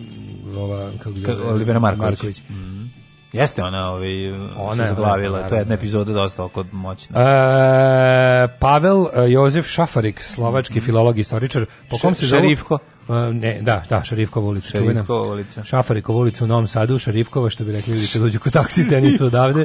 ova, kako Olivera Marković. Marković. Mm. Jeste ona, ovaj, ona se zaglavila, to je jedna epizoda dosta oko moćna. E, Pavel e, Jozef Šafarik, slovački mhm. filolog i istoričar, po kom se Šerifko? Zavu, e, ne, da, da, Šerifkova ulica. Šerifkova ulica. Šafarikova ulica u Novom Sadu, Šarifkova, što bi rekli, vidite, dođu kod taksiste, ja odavde.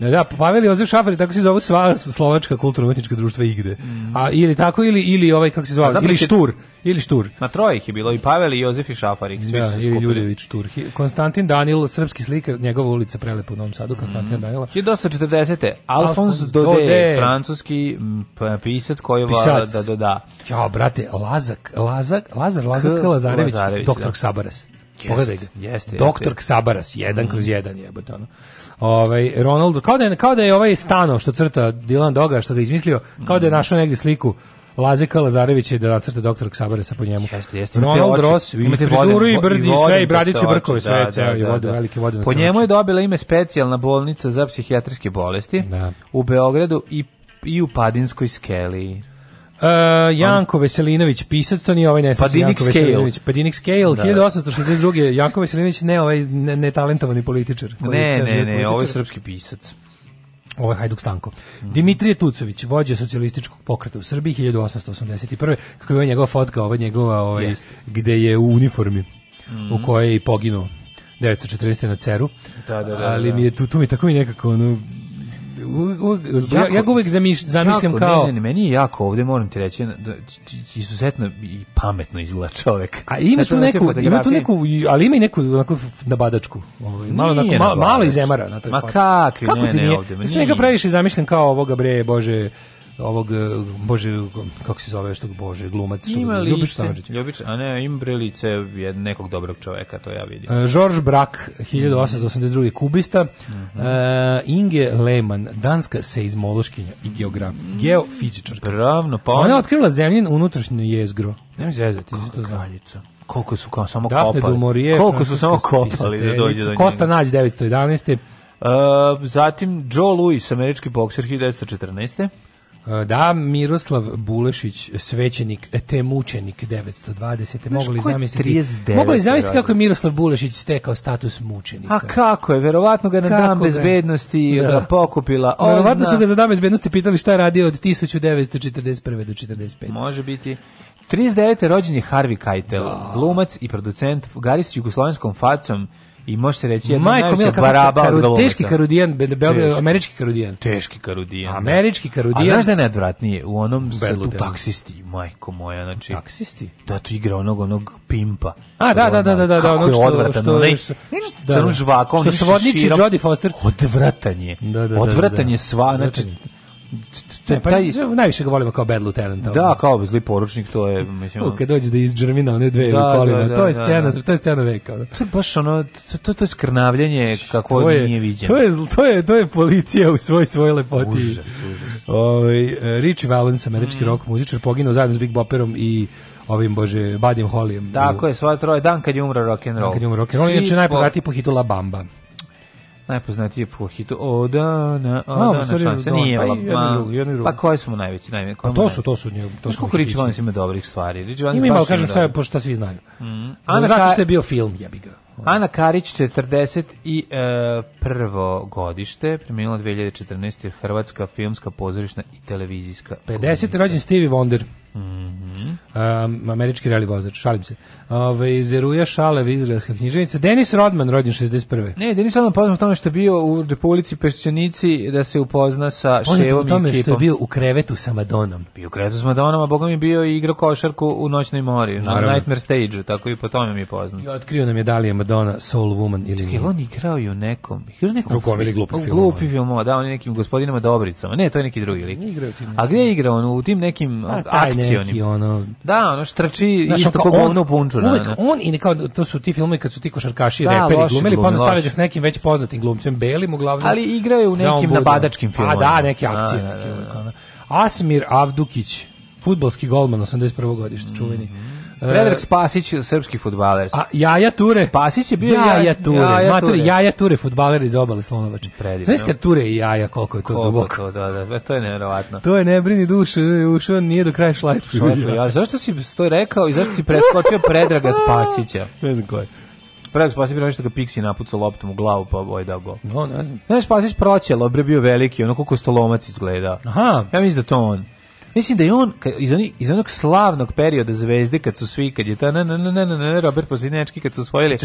Da, Pavel Jozef Šafer, tako se zove sva slovačka kulturno-umetnička društva igde. Mm. A ili tako ili ili ovaj kako se zove, ili Štur, ili Štur. Na troje ih je bilo i Pavel i Jozef i Šafar, svi da, su skupili. Ljudević Štur. Konstantin Danil, srpski slikar, njegova ulica prelepa u Novom Sadu, Konstantin mm. Danila. 1840. Alfons Dode, Dode, francuski pisac koji vlada da doda. da. Ja, brate, Lazak, Lazak, Lazar, Lazak Lazarević, doktor da. Sabaras. Pogledaj ga. Jeste, Doktor Sabaras, jedan mhm. kroz jedan je, ono. Ovaj Ronald kao da je, kao da je ovaj stano što crta Dylan Doga što ga izmislio, kao da je mhm. našao negde sliku Lazika Lazarević je da nacrta doktor Ksabara sa po njemu. Jeste, jeste. Ronald Ross, i frizuru i brdi, i sve, i bradicu i brkove, da, sve, da, da, i vode, da, velike vode. Po njemu je dobila ime specijalna bolnica za psihijatrijske bolesti da. u Beogradu i i u Padinskoj skeli. Uh, Janko Veselinović, pisac, to nije ovaj nesnačan Padinik Janko Scale. Veselinović. Padinik Scale, da. 1862. Janko Veselinović, ne ovaj netalentovani ne političar. Ne, ne, ne, ovo ovaj je srpski pisac. Ovo je Hajduk Stanko. Mm. Dimitrije Tucović, vođa socijalističkog pokreta u Srbiji 1881. Kako je ovaj njegova fotka, ovaj njegova, ovaj, yes. gde je u uniformi, mm. u mhm. kojoj je i poginuo. 1940. na Ceru. Da, da, da, Ali da. mi je tu, tu mi tako mi nekako ono ja, ja ga uvek zamiš, zamišljam jako, kao... Ne, ne, meni je jako ovde, moram ti reći, da, da- izuzetno i pametno izgleda čovek. A ima tu da neku, ima tu neku, ali ima i neku onako nabadačku. Ovaj, malo, onako, malo, malo izemara. Na Ma kakvi, Kako ne, ti ne, ovde. Sve da ga previše zamišljam kao ovoga, bre, bože, ovog e, bože kako se zove što bože glumac što Ima Ljubiš Samardžić. Ljubiš, a ne Imbrelice je nekog dobrog čoveka, to ja vidim. E, George Brak 1882 kubista. Mm -hmm. e, Inge Lehmann, danska seizmološkinja i geograf, geofizičarka. Pravno, pa ona je otkrila zemljin unutrašnje jezgro. Ne zezati, to znalica koliko su kao samo Dafne kopali. Dumorije, koliko su samo kopali da dođe do njega. Kosta Nađ 911. Uh, e, zatim Joe Louis, američki bokser 1914. Eh, da, Miroslav Bulešić, svećenik, eh, te mučenik 920. Mogu li zamisliti? 39, mogu li zamisliti kako je Miroslav Bulešić stekao status mučenika? A kako je? Verovatno ga na kako dan bezbednosti da. Eh, pokupila. Ozna. Verovatno su ga za dan bezbednosti pitali šta je radio od 1941. do 1945. Može biti. 39. rođen je Harvey Keitel, da. glumac i producent, gari s jugoslovenskom facom, I može se reći jedna Majko, najveća baraba karu, od Teški karudijan, be, be, teški. američki karudijan. Teški karudijan. Da. Američki karudijan. A znaš da je najodvratnije? U onom se tu taksisti, majko moja, znači... Taksisti? Da, tu igra onog, onog pimpa. A, da, da, da, da, da. Kako ono što, je odvratan, što, onaj, što, da, da, žvakom, što se vodniči Jodie Foster. Odvratan je. Da, da, da, da odvratan da. je sva, znači te, pa, taj... najviše ga volimo kao Bad Lieutenant. Da, ono. kao zli poručnik, to je, mislim... U, kad dođe da iz Džermina one dve da, da kolima, da, da, to je da, scena, da. to je scena veka. Ono. To je baš ono, to, to, to je skrnavljanje znači, kako to je, nije viđeno. To je, to, je, to je policija u svoj svoj lepoti. Užas, užas. Ovaj, e, Richie Valens, američki mm. rock muzičar, poginuo zajedno s Big Bopperom i ovim bože Badim Holijem. Tako je, sva troje dan kad je umro rock and roll. Dan kad je umro rock and roll, inače najpoznatiji po hitu La Bamba najpoznatiji po hitu O dana, o no, dana, šanse. Nije, pa, jedni jedni drugi. Pa koji su mu najveći? najveći pa to su, to su nje. To su Rich Valens ima dobrih stvari. Rich Valens ima, kažem šta, je, pošto svi znaju. Mm. Ana Ka... je bio film, jebi ga. Ana Karić, 40 i e, prvo godište, preminula 2014. Hrvatska filmska pozorišna i televizijska. 50. rođen Stevie Wonder. Mm -hmm. um, američki rally vozač, šalim se. Ove, Zeruja Šalev, izraelska knjiženica. Denis Rodman, rođen 61. Ne, Denis Rodman poznat u tome što je bio u Republici Pešćenici da se upozna sa Ševom i ekipom. u tome što je bio u krevetu sa Madonom. Bio u krevetu sa Madonom, a Boga mi je bio i igrao košarku u Noćnoj mori, Naravno. na Nightmare stage tako i po tome mi je poznat. I otkrio nam je da li je Madonna Soul Woman ili nije. on igrao i u nekom, igrao nekom Rukom ili glupi film. Glupi film, da, on je nekim gospodinama Dobricama. Ne, to je neki drugi lik. Igrao ti. A gde je igrao on? U tim nekim pa, neki ono... Da, ono štrči znaš, isto kao ono punču. Da, uvek na, da. na. on, i kao, to su ti filmovi kad su ti košarkaši da, reperi glumili, pa onda stave ga da s nekim već poznatim glumcem, belim uglavnom. Ali igraju u nekim nabadačkim filmovima. A da, neke akcije. neke, Asmir Avdukić, futbalski golman 81. godište, čuveni. Mm -hmm E, Predrag Spasić, srpski futbaler. A Jaja Ture. Spasić je bio Jaja, jaja Ture. Jaja Matur, Ture. Jaja Ture, futbaler iz obale Slonovače. Znaš kad Ture i Jaja, koliko je to koliko duboko. To, da, da, da, to je nevjerovatno. To je ne brini dušu, ušao nije do kraja šlajp. Ja, zašto si to rekao i zašto si preskočio Predraga Spasića? <laughs> ne znam ko je. Predrag Spasić bio nešto ga Pixi napucao loptom u glavu pa ovaj dao gol. No, ne znam. Znaš, Spasić proćelo, bre bio veliki, ono koliko stolomac izgleda. Aha. Ja mislim da to on. Mislim da je on iz, onih, iz onog slavnog perioda zvezde kad su svi kad je ta na na na na na Robert Pozinečki kad su osvojili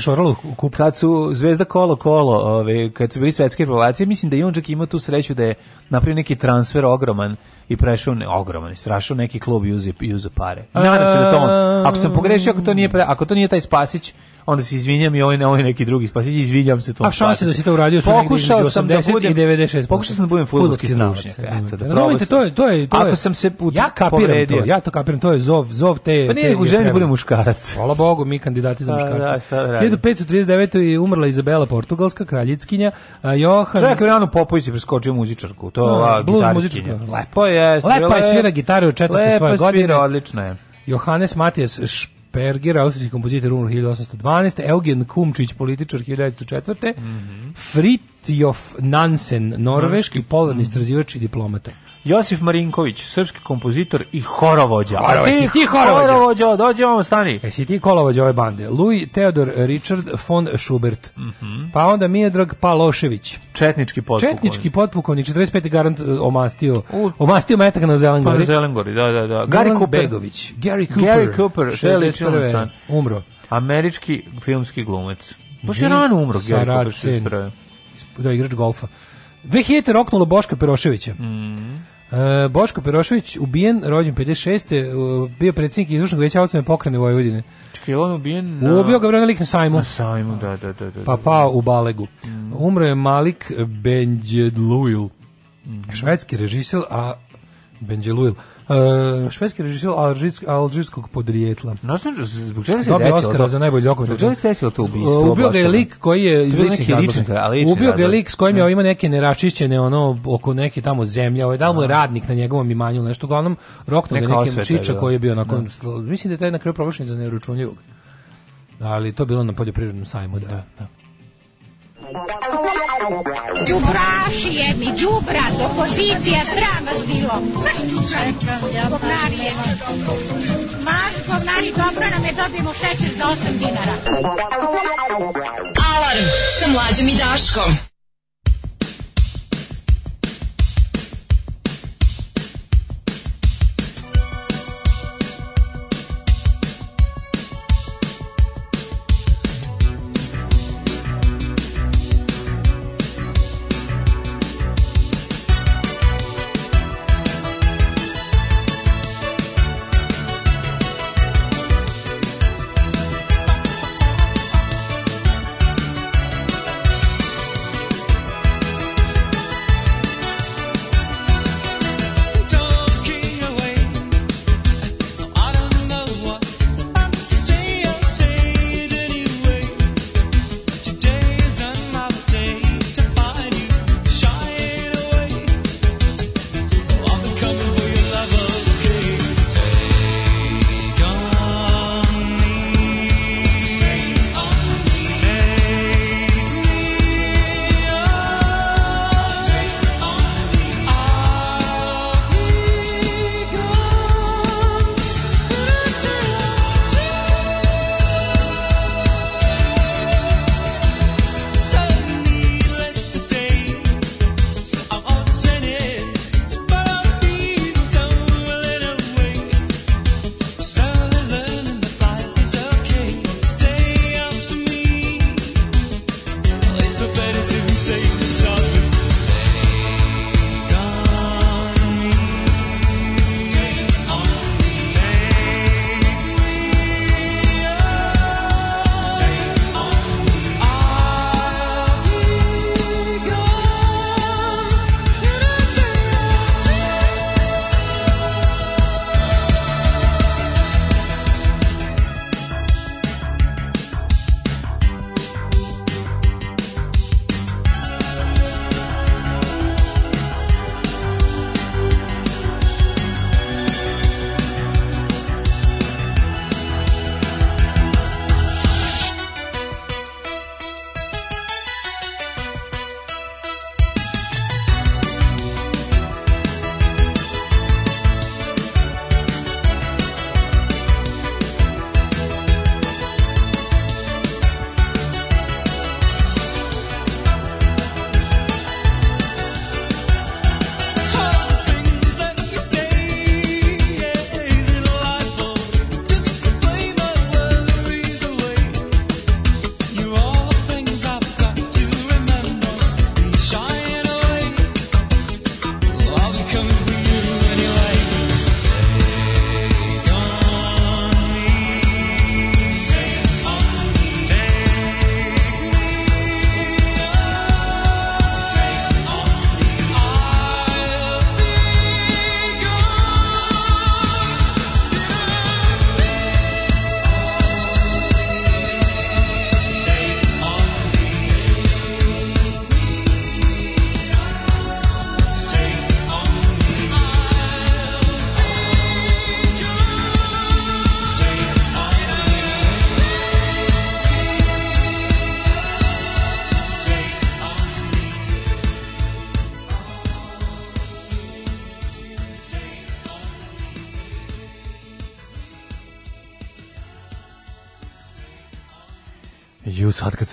kad su zvezda kolo kolo, ove kad su bili svetske populacije, mislim da je on čak imao tu sreću da je napravio neki transfer ogroman i prešao ne, ogroman i strašao neki klub i uzeo pare. Nadam se da to on. Ako sam pogrešio, ako to nije ako to nije taj Spasić, onda se izvinjam i ovaj, ovaj neki drugi spasić, izvinjam se tom. A šanse da si to uradio su pokušao sam da budem, i 96. Pokušao sam da budem fudbalski stručnjak. Razumite, to je to je to je. Ako sam se put, ja kapiram povredio. to, ja to kapiram, to je zov, zov te. Pa nije, u želji da budem muškarac. Hvala Bogu, mi kandidati za pa da, muškarce. 1539 da je umrla Izabela Portugalska kraljevskinja, Johan. Čak Verano Popović je preskočio muzičarku, to da, ova blues muzičarka. Lepo pa je, lepo je svira gitaru u četvrtoj svojoj godini. Lepo svira, odlično je. Johannes Matijas Perger, austrijski kompozitor umro 1812, Eugen Kumčić, političar 1904. Mm -hmm. Fritjof Nansen, norveški polarni mm -hmm. istraživač i diplomata. Josif Marinković, srpski kompozitor i horovođa. A ti, ti horovođa. horovođa, dođi ovom stani. E si ti kolovođa ove bande? Louis Theodor Richard von Schubert. Mm -hmm. Pa onda Mijedrag Palošević. Četnički potpukovnik. Četnički potpukovnik, 45. garant e, omastio, omastio metak na Zelengori. Pa na Zelengori, da, da, da. Gary Cooper. Begović. Gary Cooper. Gary Cooper, 61. Umro. Američki filmski glumec. Baš je rano umro, Gary Cooper se ispravio. Da, igrač golfa. 2000. roknulo Boška Peroševića. Mm E, Boško Perošević ubijen, rođen 56. bio predsjednik izvršnog veća autome pokrane Vojvodine. Čekaj, on ubijen? Na... Ubio ga vremena lik na sajmu. Na sajmu, da, da, da, da. da pa pao u Balegu. Mm. Umro je Malik Benjedluil, mm. švedski režisel, a Benjedluil, Uh, švedski režisir alžirskog, alžirskog podrijetla. No, zbog čega se Dobio desilo? Oscara to, za najbolji dokumentarni. Zbog čega se desilo to ubistvo? Uh, ubio ga je lik koji je iz ličnih razloga. Ubio ga je lik s kojim je ima neke neračišćene ono oko neke tamo zemlje. Ovaj da mu je radnik na njegovom imanju nešto uglavnom roknuo ga nekim čiča da. koji je bio na da. kon... Mislim da je taj na kraju proglašen za neuračunljivog. Ali to bilo na poljoprivrednom sajmu, da. da, da. Đubraši jedni, đubrat, opozicija, sram vas bilo. Maš čučaj, govnari je dobro. Maš govnari, dobro nam je, dobijemo šećer za 8 dinara. Alarm sa mlađom i Daškom.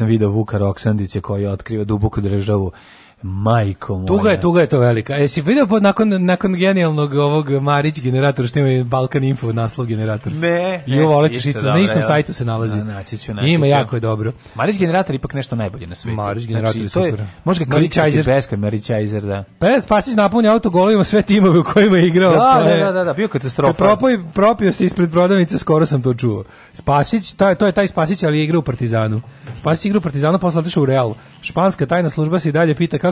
sam video Vuka Roksandića koji otkriva duboku državu Majko moja. Tuga je, tuga je to velika. Jesi vidio po, nakon, nakon genijalnog ovog Marić generatora što ima Balkan Info naslov generator? Ne. I ovo e, ćeš isto, da, na da, istom sajtu se da, nalazi. Da, naći ću, naći Ima jako je dobro. Marić generator ipak nešto najbolje na svijetu. Marić znači, generator znači, je super. Je, može ga klikati beska, Marićajzer, da. Perez Spasić napunja auto golovima sve timove u kojima je igrao. Da, da, da, da, da bio katastrofa. Propoj, propio se ispred prodavnice, skoro sam to čuo. Spasić, to je, to je taj Spasić, ali je igrao u Partizanu. Spasić igrao u Partizanu, posle otišao u Real. Španska tajna služba se i dalje pita kako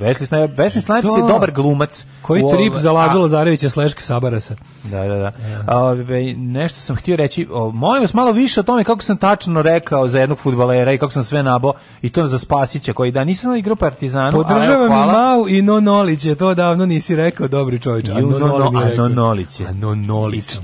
da. Wesley Snipes, Wesley je dobar glumac. Koji u, trip za Lazu Lazarevića slash Sabarasa. Da, da, da, da. A, ovaj, nešto sam htio reći, o, molim vas malo više o tome kako sam tačno rekao za jednog futbalera i kako sam sve nabo i to za Spasića koji da nisam igru Partizanu. Podržavam i Mau i No Nolić je to davno nisi rekao, dobri čovječ. A No Nolić No Nolić je. A No Nolić.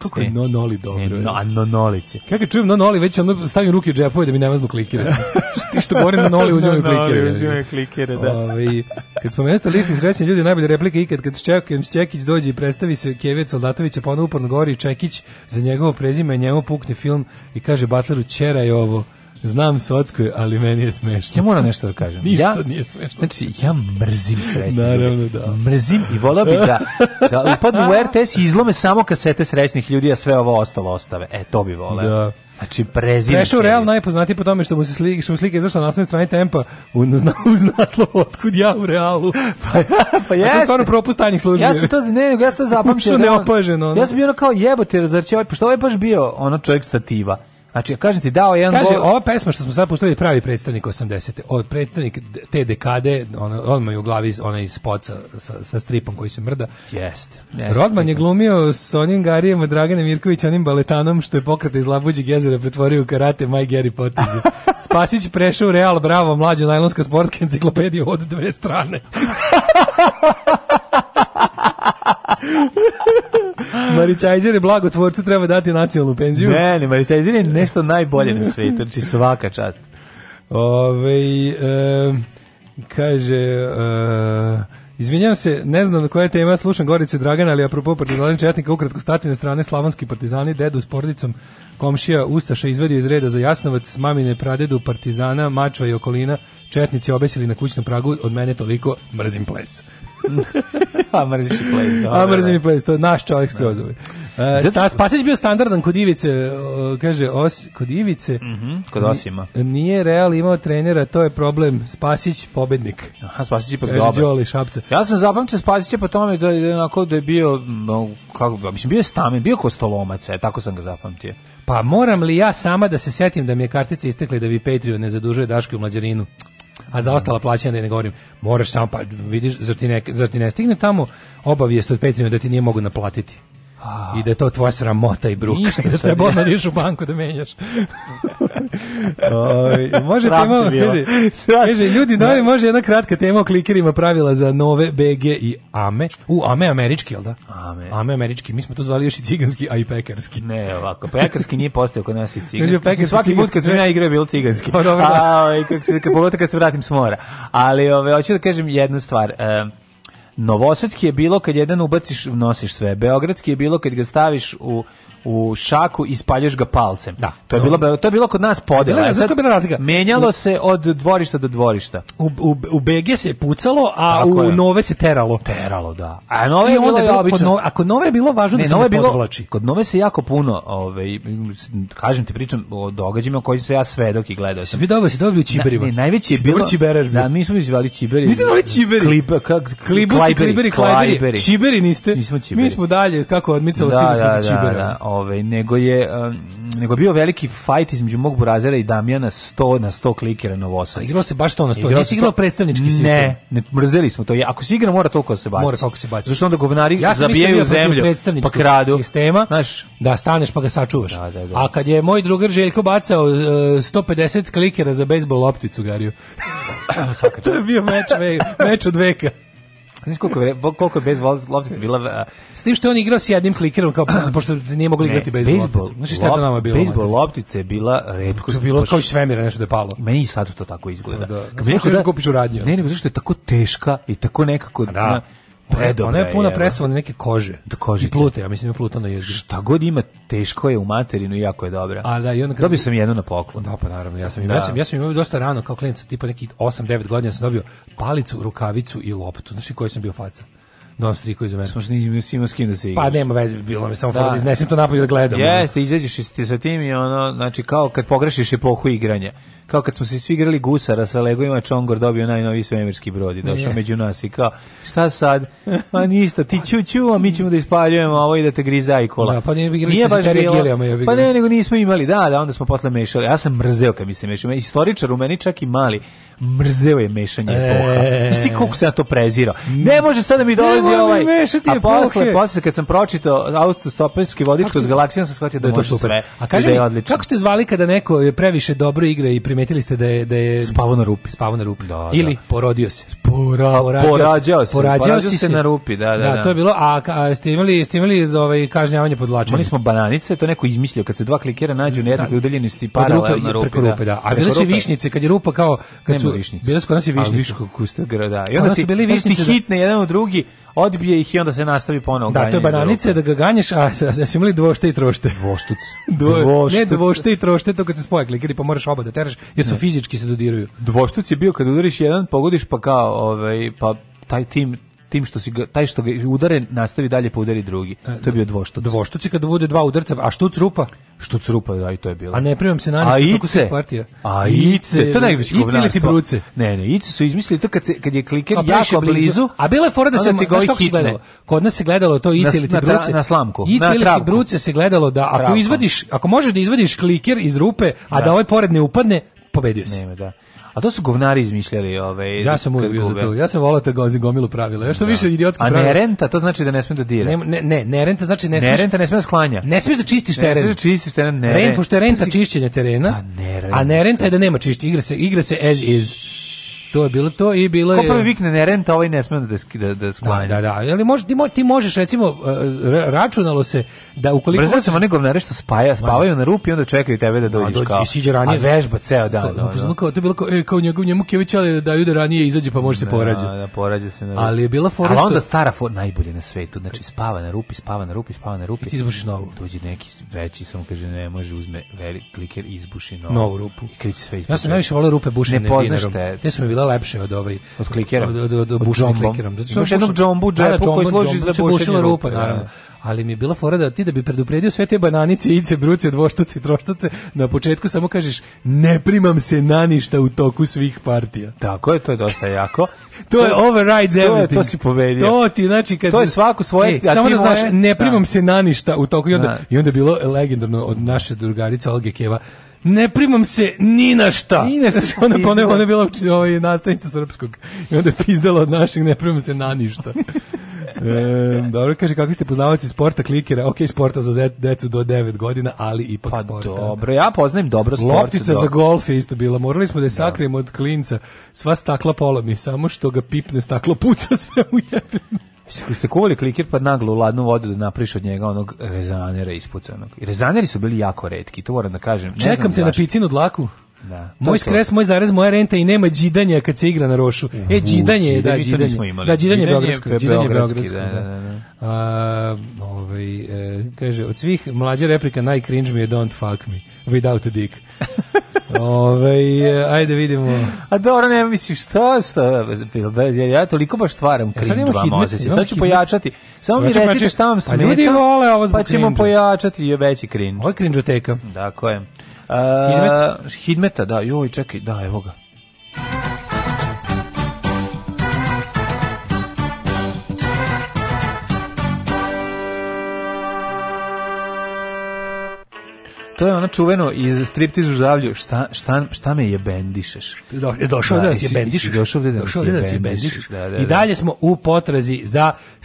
Kako je e, No Noli dobro? A No Nolić je. Kako čujem No Noli, već ono stavim ruke u džepove da mi ne maznu klikire. <laughs> Ti što govorim No Noli uzimaju klikire. Uzimaju klikire, da. Ovaj, i kad spomenuste lift iz srećni ljudi najbolje replike ikad kad Čekić Čekić dođe i predstavi se Kevec Soldatovića pa on uporno govori Čekić za njegovo prezime njemu pukne film i kaže Butleru ćera je ovo Znam Socku, ali meni je smešno. Ja moram nešto da kažem. Ništa ja, nije smešno. Znači, ja mrzim srećne Naravno, da. Mrzim i volao bih da, <laughs> da upadnu u RTS i izlome samo kasete srećnih ljudi, a sve ovo ostalo ostave. E, to bi voleo. Da. Znači prezime. Prešao Real najpoznatiji po tome što mu se slike, što mu slike izašla na naslovnoj strani Tempa u uz naslov otkud ja u Realu. <laughs> pa pa jeste. To je stvarno propust tajnih službi. Ja sam to ne, ja sam to <laughs> zapamtio. Što neopaženo. Da ja sam bio ono kao jebote, zar će ovaj, pošto ovaj baš bio ono čovjek stativa. Znači, kažem ti, dao jedan Kaže, gol... ova pesma što smo sad pustili pravi predstavnik 80. Od predstavnik te dekade, on, on ima u glavi onaj spot sa, sa, sa stripom koji se mrda. Jeste. Yes, Rodman je glumio s onim Garijem od Dragane Mirkovića, onim baletanom što je pokrata iz Labuđeg jezera pretvorio u karate My Gary Potizu. <laughs> Spasić prešao u Real, bravo, mlađa najlonska sportska enciklopedija od dve strane. <laughs> Marićajzer je blagotvorcu, treba dati nacionalnu penziju. Ne, ne, Marićajzer je nešto najbolje na svijetu, znači svaka čast. Ove, e, kaže... E, Izvinjam se, ne znam na koje tema, slušam Goricu Dragana, ali apropo partizani četnika, ukratko statine strane slavonski partizani, dedu s porodicom, komšija Ustaša izvedio iz reda za Jasnovac, mamine pradedu partizana, mačva i okolina, četnici obesili na kućnom pragu, od mene toliko mrzim ples. <laughs> A mrziš i Play Store. Da, A da, mrziš da. i Play Store, naš čovjek skroz. Uh, Zato... Spasić bio standardan kod Ivice, uh, kaže, os, kod Ivice. Mm -hmm, kod Osima. Nije Real imao trenera, to je problem. Spasić, pobednik. Aha, Spasić ipak kaže, dobar. Đoli, šapce. Ja sam zapamtio Spasića po tome da, je onako da je bio, no, kako, mislim, bio je stamen, bio kostolomac, e, tako sam ga zapamtio. Pa moram li ja sama da se setim da mi je kartica istekla da vi Patreon ne zadužuje Daške u mlađarinu? a za ostala plaćanja da ne govorim, moraš samo, pa vidiš, zar ti ne, zar ti ne stigne tamo obavijest od Petrina da ti nije mogu naplatiti? i da je to tvoja sramota i bruka. Ništa <laughs> da treba odmah da u banku da menjaš. o, može tema, kaže, kaže, ljudi, da li može jedna kratka tema o klikerima pravila za nove BG i AME. U, AME američki, jel da? AME. AME američki, mi smo to zvali još i ciganski, a i pekarski. Ne, ovako, pekarski nije postao kod nas i ciganski. pekarski, svaki put kad sam ja igrao je bilo ciganski. Pa dobro, da. A, ovaj, kako se, kad, pogotovo kad se vratim s mora. Ali, ove, ovaj, hoću da kažem jednu stvar. Um, Novosadski je bilo kad jedan ubaciš, nosiš sve. Beogradski je bilo kad ga staviš u u šaku i spalješ ga palcem. Da. To je bilo to je bilo kod nas podela. Bila, e sad, bila razlika. Menjalo se od dvorišta do dvorišta. U u, u BG se pucalo, a Tako u je. nove se teralo. Teralo, da. A nove je onda bilo, obično. nove, ako nove je bilo važno ne, da se nove ne bilo, podvlači. Kod nove se jako puno, ovaj kažem ti pričam o događajima koji se ja svedok i gledao sam. Bi dobro se dobili Čiberima. Na, ne, najveći je bilo Čiberaš. Da, mi smo izvali Čiberi. Mi smo zvali Čiberi. Klipa, kak, kliberi, kliberi, kliberi, Klajberi. Čiberi niste. Mi smo Čiberi. Mi smo dalje kako odmicalo da, stigli da, smo da, Čibera. Da ovaj nego je um, nego je bio veliki fight između mog burazera i Damijana 100 na 100 klikera Novosadski. Igrao se baš to na 100. Nisi igrao predstavnički sistem. Ne, ne mrzeli smo to. Ako se igra mora toliko da se baci. Mora toliko da se baci. Zašto onda govnari ja da zabijaju zemlju pa kradu sistema? Znaš, da staneš pa ga sačuvaš. Da, da, da. A kad je moj drugar Željko bacao uh, eh, 150 klikera za bejsbol lopticu Gariju. <clears throat> to je bio meč, meč od veka. Znaš koliko, je, koliko je bez loptica bila... S tim što je on igrao s jednim klikerom, kao, <clears throat> pošto nije mogli igrati bez loptice. Znaš šta je to nama bilo? Bejsbol loptice je bila redko. To je bilo kao i svemira nešto da je palo. Meni i sad to tako izgleda. Da, da. Kad mi rekao da kupiš u radnju. Ne, nego zašto je tako teška i tako nekako... Da. Predobra ona je puna presovane neke kože. Da kože. I plute, ja mislim je plutano na Šta god ima, teško je u materinu i jako je dobra. A da, i onda kad... Dobio sam jednu na poklon. Da, pa naravno, ja sam imao. Da. Ja sam, ja sam imao dosta rano kao klinac, tipa neki 8-9 godina sam dobio palicu, rukavicu i loptu. Znači koji sam bio faca non da striko iz mene. Smo nije imao s kim da se igra. Pa nema veze, bilo mi samo da. da iznesem to napolje da gledam. Jeste, izađeš sa tim i ono, znači kao kad pogrešiš epohu igranja kao kad smo se svi igrali gusara sa legovima, Čongor dobio najnoviji svemirski brod i došao među nas i kao, šta sad? Pa ništa, ti ću ću, a mi ćemo da ispaljujemo ovo i da te griza i kola. Da, pa nije, nije baš bilo, gilijama, ja pa ne, nego nismo imali, da, da, onda smo posle mešali. Ja sam mrzeo kad mi se mešao. Istoričar u meni čak i mali, mrzeo je mešanje e. epoha. Znaš ti koliko se ja to prezirao? Ne može sada mi dolazi ovaj. a posle, posle kad sam pročitao autostoperski vodičko kroz galaksijom, sam shvatio da, da može sve. A kaži da mi, kako ste zvali kada neko je previše dobro igra i primetili ste da je da je spavao na rupi, spavao na rupi. Da, da. Ili da. porodio se. Spora, porađao, porađao se. Porađao, porađao si se na rupi, da, da. Da, da. to je bilo, a, a ste imali ste imali za ovaj kažnjavanje podvlačenja. Mi smo bananice, to neko izmislio kad se dva klikera nađu da. pa na jednakoj udaljenosti paralelno rupi, preko da. rupe, da. A bile su višnjice kad je rupa kao kad su bile su kod nas i višnjice. A viško kusta grada. I onda ti bili višnjice hitne jedan u drugi, odbije ih i onda se nastavi ponovo Da, to je bananice da ga ganješ, a da, da su imali dvošte i trošte. Dvoštuc. <laughs> Dvo, dvoštuc. Ne, dvošte i trošte, to kad se spoje klikeri, pa moraš oba da teraš, jer su ne. fizički se dodiraju. Dvoštuc je bio kad udariš jedan, pogodiš pa kao, ovaj, pa taj tim tim što si ga, taj što ga udare nastavi dalje pa udari drugi. E, to je bio da. dvoštoc. Dvoštoc je kada bude dva udarca, a štuc rupa? Štuc rupa, da, i to je bilo. A ne primam se na ništa kako se partija. A ice, to najveće govnarstvo. Ice Ne, ne, ice su izmislili to kad, se, kad je kliker a, jako blizu. blizu. A bilo je fora da se, znaš kako se gledalo? Kod nas se gledalo to ice ili ti bruce. Na slamku, ice na ili ti bruce se gledalo da ako izvadiš, ako možeš da izvadiš kliker iz rupe, a da, da ovaj pored ne upadne, pobedio si. Nema, da. A to su govnari izmišljali, ovaj. Ja sam uvijek bio za to. Ja sam voleo te gomilu pravila. Ja što da. više idiotski pravila. A ne renta, to znači da ne smeš da dire. Ne, ne, ne, ne renta znači ne smeš. Ne renta ne smeš da sklanja. Ne smeš da čistiš teren. Ne smeš da čistiš teren, ne. Renta pošto je renta čišćenje terena. Pa a ne renta. A ne renta je da nema čišćenja. Igra se igra se as is. To je bilo to i bilo je... Ko prvi vikne ne renta, ovaj ne smije da, da, da, da sklanja. Da, da, da. Ali mož, ti, mo, ti možeš, recimo, e, računalo se da ukoliko... Brzo ćemo nekom na nešto spaja, spavaju na rupi i onda čekaju tebe da dođeš kao... Dođi, ranije. A vežba ceo dan. Da, da, da. Kao, to je bilo kao, e, kao njegov njemu Kević, ali da ide da ranije izađe pa može se da, porađa. Da, da, porađa se na Ali je bila fora što... Ali onda stara fora najbolje na svetu, znači spava na rupi, spava na rupi, spava na rupi. I ti izbušiš novu. Dođe neki veći, samo kaže ne može, uzme velik kliker izbuši novu. Novu rupu. I kriči sve izbuši. Ja sam najviše volao rupe bušene. Ne poznaš te. Te su mi bila lepše od ovaj od klikera od od, od, od, bušenja klikerom. Zato što jednog džombu da, da, džepu koji služi za bušenje rupa, naravno. Da, Ali mi je bila fora da ti da bi predupredio sve te bananice, ice, bruce, dvoštuce, troštuce, na početku samo kažeš ne primam se na ništa u toku svih partija. Tako je, to je dosta jako. to, to je overrides everything. To, je, to si povedio. To ti, znači, kad... To je svaku svoje... Ej, samo da znaš, ne primam se na ništa u toku. I onda, i onda je bilo legendarno od naše drugarice Olge Keva, ne primam se ni na šta. Ni na šta. <laughs> ona, ona, ona je bila ovaj, nastavnica srpskog i onda je pizdala od naših, ne primam se na ništa. <laughs> e, dobro, kaže, kakvi ste poznavaci sporta klikera? Ok, sporta za decu do 9 godina, ali ipak pa sporta. dobro, ja poznajem dobro sport. Loptica dobro. za golf je isto bila. Morali smo da je da. sakrijemo od klinca. Sva stakla polomi, samo što ga pipne staklo puca <laughs> sve u jebem. Mislim, ste kuvali klikir pa naglo u ladnu vodu da napriš od njega onog rezanera ispucanog. Rezaneri su bili jako redki, to moram da kažem. Čekam te zašto. na picinu dlaku. Da. Moj skres, moj zarez, moja renta i nema džidanja kad se igra na rošu. E, džidanje je, da, džidanje. Da, džidanje je beogradsko. Džidanje je beogradsko, da, da. Da, da. A, ovaj, e, kaže, od svih mlađe replika najcringe mi je don't fuck me without a dick. <laughs> Ove, ovaj, ajde vidimo. A dobro, ne mislim što, što ja toliko baš stvaram e, cringe vam osjećam. Sad ću pojačati. Samo mi recite šta vam smeta. Pa ljudi vole ovo zbog Pa ćemo pojačati i veći cringe. Ovo je cringe-oteka. Dakle. Hidmet? Hidmeta, da, joj, čekaj, da, evo ga. to je ono čuveno iz striptizu žavlju, šta, šta, šta me jebendišeš? došao da, da si je Došao da, da, da, došao da, da, da, da, da, da, da, da, da, da,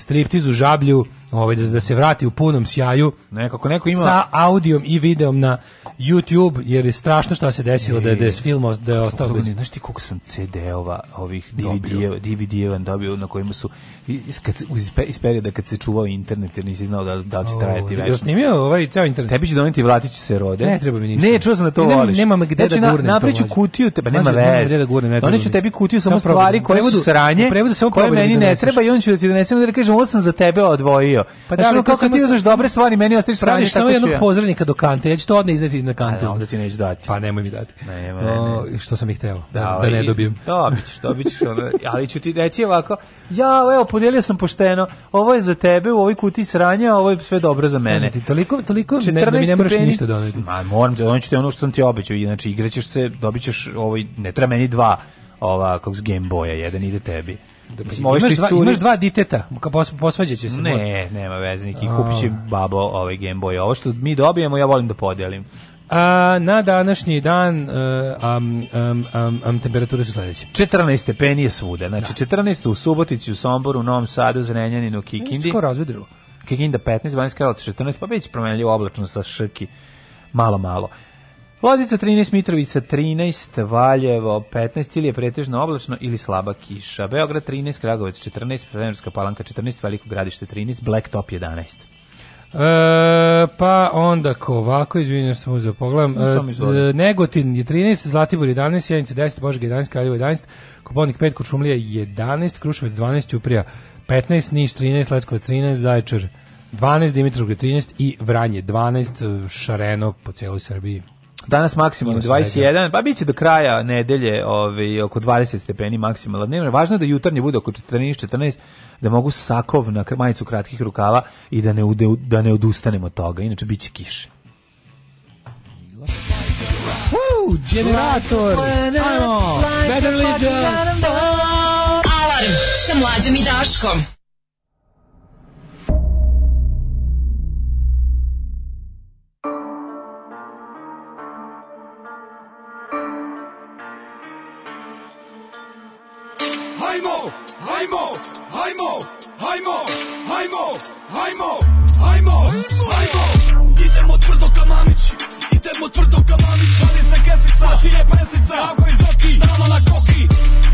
da, da, da, da, da, ovaj, da, da, se vrati u punom sjaju Nekako, neko ima... sa audijom i videom na YouTube, jer je strašno što se desilo da je, da e, film da je da ostao bez... Znaš ti koliko sam CD-ova ovih DVD-eva DVD dobio na kojima su iz, kad, se- iz, iz perioda kad se čuvao internet jer nisi znao da, da će trajati Jel večno. snimio ovaj ceo internet? Tebi će doneti i vratit će se rode. Ne treba mi ništa. Ne, čuo sam da to Ne, voliš. nemam gde da gurnem to, Napriću kutiju, tebe nema Mlađe, da gurnem, ne treba Doneću tebi kutiju samo Samo stvari koje su prevodu- u sranje, samo koje da meni ne treba i on će da ti donesem da kažem ovo sam za tebe odvojio. Pa da, znači, kako ti uzmeš dobre stvari, meni ostaviš sranje, samo jednog ja. pozornika do kante, ja ću to odne izneti na kantu. A, onda ti neću dati. Pa nemoj mi dati. Nema, ne, ne. O, što sam ih hteo, da, da, da ne dobijem. Dobit ćeš, dobit ćeš, <laughs> ali ću ti reći ovako, ja, evo, podelio sam pošteno, ovo je za tebe, u ovoj kuti sranja, ovo je sve dobro za mene. Znači, toliko, toliko, ne, da mi ne moraš ništa da doneti. Ma, moram te, doneću ti ono što sam ti obećao, znači, igraćeš se, dobićeš ovaj, ne treba meni dva, ova, kako s Game Boya, jedan ide tebi. Dok, da, pa Mislim, imaš, dva, curi... imaš dva diteta, posvađat posvađaće se. Ne, moj. nema veze, neki kupit će babo ovaj Game Boy. Ovo što mi dobijemo, ja volim da podelim. A na današnji dan um, um, um, um temperature su sledeće. 14 stepeni je svuda. Znači da. 14 u Subotici, u Somboru, u Novom Sadu, Zrenjaninu, Kikindi. Skoro razvedrilo. Kikinda 15, Banjska 14, pa već promenljivo oblačno sa šrki. Malo, malo. Loznica 13, Mitrovica 13, Valjevo 15, ili je pretežno oblačno ili slaba kiša. Beograd 13, Kragovec 14, Prevemerska palanka 14, Veliko gradište 13, Blacktop 11. E, pa onda Kovako, ovako, što sam uzeo pogledam. E, Negotin je 13, Zlatibor 11, Sjenica 10, Božeg 11, Kraljevo 11, Koponik 5, Kočumlija 11, Kruševac 12, Ćuprija 15, Niš 13, Leskovac 13, Zaječar 12, Dimitrovgrad 13 i Vranje 12, e, šareno po cijeloj Srbiji. Danas maksimalno 21, pa biće do kraja nedelje ovaj, oko 20 stepeni maksimalno dnevno. Važno je da jutarnje bude oko 14, 14, da mogu sakov na majicu kratkih rukava i da ne, ude, da ne odustanemo od toga, inače biće kiše. Woo, generator! Ajmo! Better Legion! Alarm sa mlađom i Daškom! Ajmo, ajmo, ajmo Idemo tvrdo ka mamići Idemo tvrdo ka mamići Vadi se kesica, šilje presica Kako iz oki, stalno na koki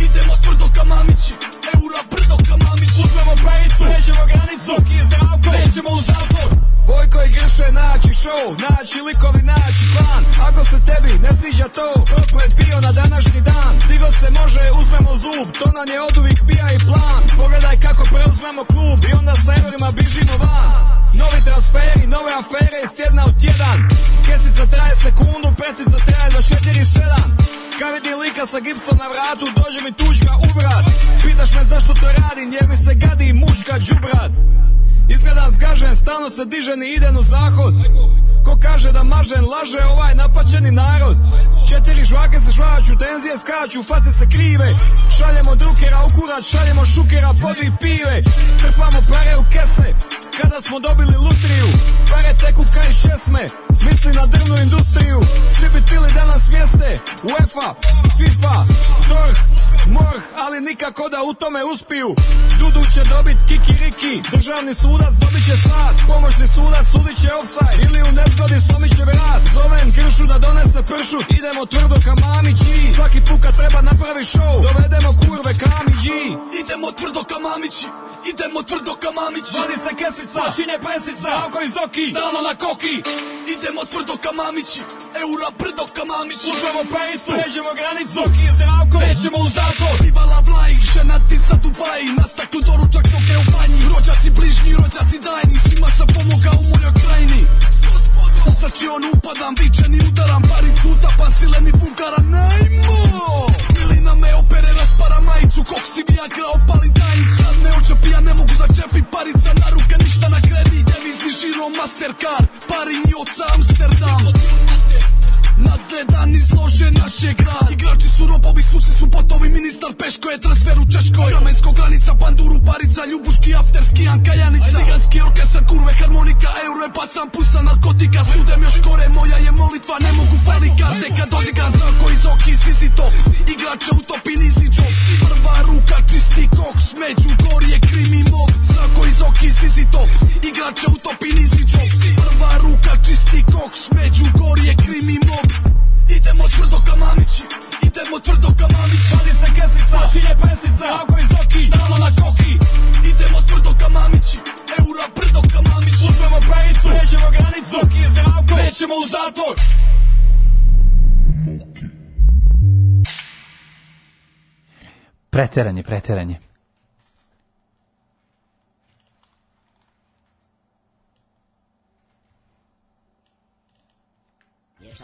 Idemo tvrdo ka mamići Eura brdo ka mamići Uzmemo pejicu, nećemo granicu Oki je zdravko, nećemo u zatvor Bojko i Grše naći show Naći likovi, naći plan Ako se tebi ne sviđa to Koliko je bio na današnji dan Digo se može, uzmemo zub To nam je od uvijek bija i plan Pogledaj kako preuzmemo klub I onda sa eurima bižimo van Novi transferi, nove afere Iz tjedna u tjedan Kesica traje sekundu, pesica traje 24-7 kad vidim lika sa gipsom na vratu, dođe mi tuđga u vrat Pitaš me zašto to radim, jer mi se gadi mučka džubrat Izgledam zgažen, stalno se dižen i iden u zahod Ko kaže da mažen, laže ovaj napaćeni narod Četiri žvake se žvaću, tenzije skaču, face se krive Šaljemo drukera u kurac, šaljemo šukera, podvi pive Krpamo pare u kese, kada smo dobili lutriju Pare teku kaj šesme, misli na drvnu industriju Svi bi tili danas mjeste, UEFA, FIFA, DORH MORH, ali nikako da u tome uspiju Dudu će dobit kikiriki Državni sudac dobit će sad Pomoćni sudac sudit će offside Ili u nezgodi slomit će vrat Zovem Gršu da donese pršut Idemo tvrdo ka mami G. Svaki puka treba napravi show Dovedemo kurve ka Idemo tvrdo ka mami G. Idemo tvrdo ka mamići Vadi se kesica, počine pesica Ako iz oki, stalno na koki Idemo tvrdo ka mamići Eura brdo ka mamići Uzmemo pejicu, pređemo granicu Zoki iz devavko, nećemo u zatvor Bivala vlaj, ženatica Dubaji Na staklu doručak noge u banji Rođaci bližnji, rođaci dajni Svima sam pomogao u mojoj krajini Gospodo Sa znači, on upadam, Viče ni udaram Paricu utapam, sile ni bugara Najmo! tajnicu Kok si viagra opali tajnica Ne očepija ne mogu začepi parica Na ruke ništa na kredit Devizni žiro mastercard Parin joca Amsterdam Nadgledan i složen naš je grad Igrači su robovi, suci su potovi Ministar Peško je transfer u Češkoj Kamensko granica, panduru, parica Ljubuški, afterski, Anka Janić Ciganski orkestar, kurve, harmonika Euro je pacan, pusa, narkotika Sudem još kore, moja je molitva Ne mogu fali karte kad odigram Zrako iz oki, sisi to Igrače u topi niziđu Prva ruka, čisti koks Među gori krim i mog Zrako iz oki, sisi to Igrače u topi niziđu Prva ruka, čisti koks Među gori krim i mog Idemo tvrdo ka mamići Idemo tvrdo ka mamići Vadi se kesica, pošilje pesica Ako iz oki, stalno na koki Idemo tvrdo ka mamići Eura brdo ka mamići Uzmemo pejicu, nećemo granicu Oki je zdravko, nećemo u zatvor Preteranje, preteranje.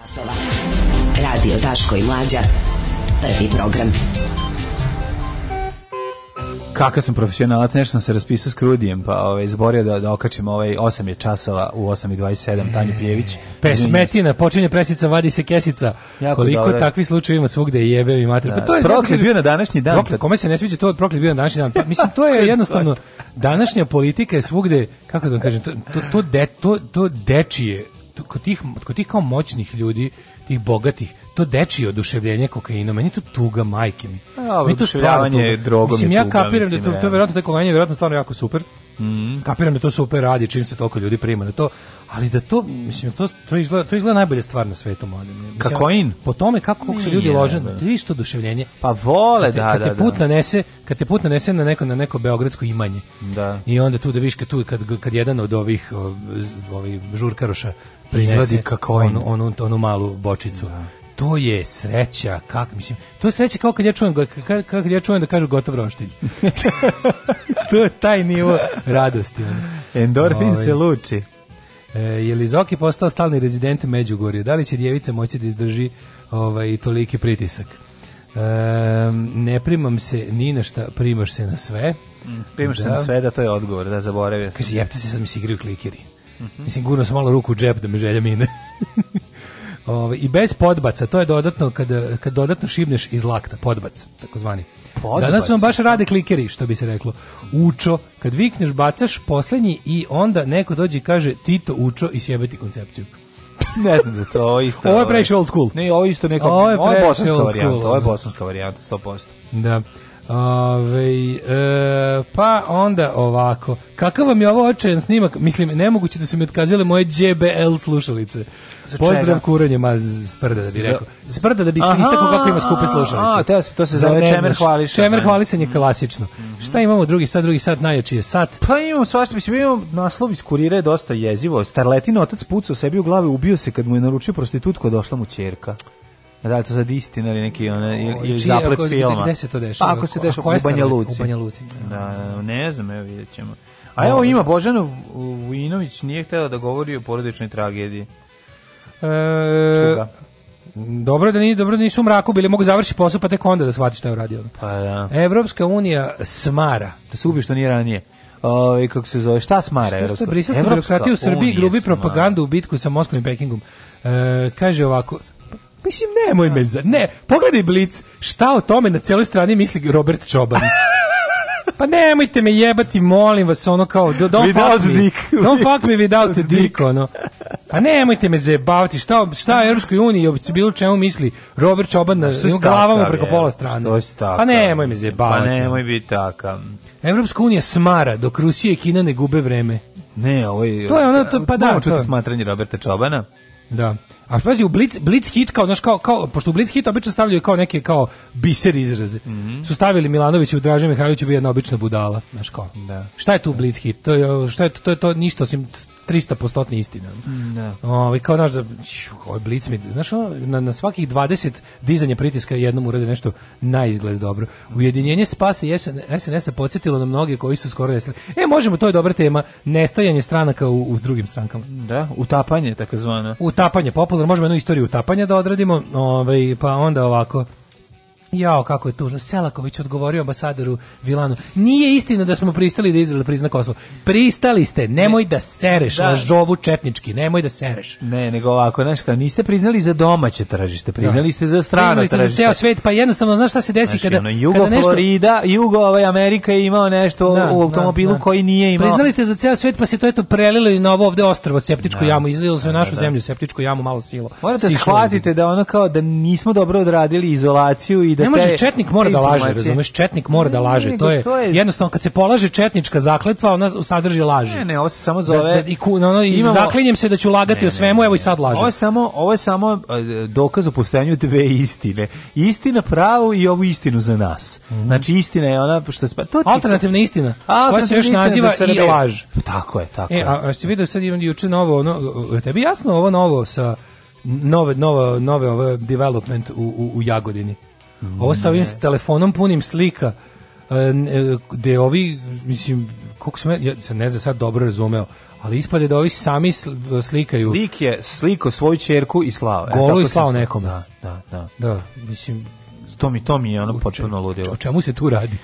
časova. Radio Daško i Mlađa. Prvi program. Kakav sam profesionalac, nešto sam se raspisao s Krudijem, pa ovaj, zborio da, da okačim ovaj 8 je časova u 8.27, Tanju Pijević. Pesmetina, počinje presica, vadi se kesica. Jako Koliko dobro. takvi slučaje ima svugde i jebe i mater. Pa to je proklet bio na današnji dan. Proklet, kome se ne sviđa to, proklet bio na današnji dan. Pa, mislim, to je <laughs> jednostavno, današnja politika je svugde, kako da vam kažem, to, to, to, de, to, to dečije kod tih, kod tih kao moćnih ljudi, tih bogatih, to dečije oduševljenje kokainom, meni to tuga majke mi. Ja, pa, meni to stvarno drogom Mislim, ja tuga, kapiram da mislim, da to, to je verovatno, to je verovatno stvarno jako super. Mm. Kapiram da to super radi, čim se toliko ljudi prima na da to, ali da to mislim to to izgleda to izgleda najbolja stvar na svetu mladim. Mislim, Kakoin? Po tome kako, kako su ljudi lože, da. ti isto duševljenje. Pa vole, kad te, da, kad da, te da. put da. nanese, kad te put nanese na neko na neko beogradsko imanje. Da. I onda tu da viš kad tu kad kad jedan od ovih ovih žurkaroša proizvodi kakoin, onu, onu, onu malu bočicu. Da. To je sreća, kak mislim. To je sreća kao kad ja čujem, kad, kad ja čujem da kažu gotov roštilj. <laughs> to je taj nivo radosti. Endorfin ovaj. se luči. E, je li Zoki postao stalni rezident Međugorje? Da li će djevica moći da izdrži ovaj, toliki pritisak? E, ne primam se ni na šta, primaš se na sve. Mm, primaš da. se na sve, da to je odgovor, da zaboravio. Kaže, jepte se sad mi si igraju klikeri. Mm -hmm. Mislim, gurno sam malo ruku u džep da mi želja mine. <laughs> Ove, ovaj, I bez podbaca, to je dodatno, kad, kad dodatno šibneš iz lakta, podbac, takozvani. Danas vam baš rade klikeri, što bi se reklo. Učo, kad vikneš, bacaš poslednji i onda neko dođe i kaže Tito Učo i sjebeti koncepciju. ne znam da to isto. Ovo je ovaj, previše old school. Ne, ovo isto neko. Ovo je, ovo je bosanska ovo je bosanska varijanta 100%. Da. Ove, e, pa onda ovako. Kakav vam je ovo očajan snimak? Mislim, nemoguće da su mi otkazile moje JBL slušalice. Za Pozdrav kuranje, ma sprda da bi za... rekao. Sprda da bi niste kako ima skupe slušalice. A, to se zove čemer hvališ. Čemer da. hvalisanje klasično. Mm -hmm. Šta imamo drugi sad, drugi sad, najjači je sat? Pa imamo svašta, mislim, imamo naslov iz kurira je dosta jezivo. Starletin otac pucao sebi u glavu, ubio se kad mu je naručio prostitutko, došla mu čerka. Da, to sad istina ili neki ona ili zaplet filma. Gde se to dešava? Pa ako se dešava u Banja Luci. U Banja Luci. Da, ne znam, evo vidjet ćemo. A evo ima Božana Vujinović nije htjela da govori o porodičnoj tragediji. E, dobro da nije, dobro da nisu u mraku bili, mogu završiti posao pa tek onda da shvatiš šta je uradio. Pa da. Evropska unija smara. Da se ubi što nije ranije. Ovaj kako se zove, šta smara Evropska? Što Briselska u Srbiji grubi sma. propagandu u bitku sa Moskvom i Pekingom. E, kaže ovako, Mislim, nemoj me za... Ne, pogledaj Blic, šta o tome na celoj strani misli Robert Čoban. Pa nemojte me jebati, molim vas, ono kao, don't without fuck me. Dick. Don't fuck me without a dick, ono. Pa nemojte me zajebavati, šta, šta je Europskoj uniji i bilo čemu misli Robert Čoban na no, glavama preko pola strane. Pa nemoj me zajebavati. Pa nemoj biti takav. Evropska unija smara, dok Rusija i Kina ne gube vreme. Ne, ovo je... To je ono, to, pa da, to. smatranje Roberta Čobana. Da. A pazi, u Blitz, Blitz hit kao, znaš, kao, kao, pošto u Blitz hit obično stavljaju kao neke kao biser izraze. Mm -hmm. Su stavili Milanoviću, Draže Mihajloviću bi jedna obična budala, znaš kao. Da. Šta je tu Blitz hit? To je, šta je to, to, je to ništa, osim 300% istina. Mm, da. Ovaj kao naš da ovaj blic mi, znaš, na, na svakih 20 dizanja pritiska jednom urade nešto najizgled dobro. Ujedinjenje spasa i SNS-a podsjetilo na mnoge koji su skoro nestali. E, možemo, to je dobra tema, nestajanje stranaka u, u drugim strankama. Da, utapanje tako zvano. Utapanje, popularno, možemo jednu istoriju utapanja da odradimo, ovaj, pa onda ovako Jao, kako je tužno. Selaković odgovorio ambasadoru Vilanu. Nije istina da smo pristali da Izrael prizna Kosovo. Pristali ste, nemoj da sereš, da. lažovu četnički, nemoj da sereš. Ne, nego ovako, znaš, kao, niste priznali za domaće tražište, da. priznali ste za strano priznali ste za ceo svet, pa jednostavno, znaš šta se desi znaš, kada, ono, jugo kada nešto... Florida, jugo ovaj, Amerika je imao nešto da, u da, automobilu da, koji nije imao. Priznali ste za ceo svet, pa se to eto prelilo i na ovo ovde ostrvo, septičku da. jamu, izlilo se u našu zemlju, septičku jamu, malo silo. Morate shvatite da ono kao da nismo dobro odradili izolaciju i da ne može četnik mora da laže, razumeš? Četnik mora da laže. To je, jednostavno kad se polaže četnička zakletva, ona sadrži laži. Ne, ne, ovo se samo da, zove da, i ku, ono, i zaklinjem se da ću lagati ne, o svemu, evo i sad laže. Ovo je samo ovo je samo e, dokaz o postojanju dve istine. Istina pravu i ovu istinu za nas. Mm -hmm. Znači istina je ona što se to alternativna istina. Ko se još naziva i laž. Pa tako je, tako e, A, a se vidio sad imam juče novo, ono, e, tebi jasno ovo novo sa nove, nova nove, nove development u, u, u Jagodini. Ovo sa ovim s telefonom punim slika e, e, gde ovi, mislim, koliko sam, ja sam ne znam sad dobro razumeo, ali ispade da ovi sami slikaju. Lik je sliko svoju čerku i slao. E, Golo i slao nekom. Da, da, da. Da, mislim... To mi, to mi je ono potpuno ludilo. O čemu se tu radi?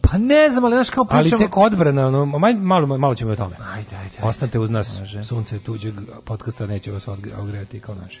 Pa ne znam, ali znaš kao pričamo... Ali tek odbrana, ono, malo, malo ćemo o tome. Ajde, ajde, ajde. Ostanite uz nas, Može. sunce tuđeg podcasta neće vas odgrejati kao naši.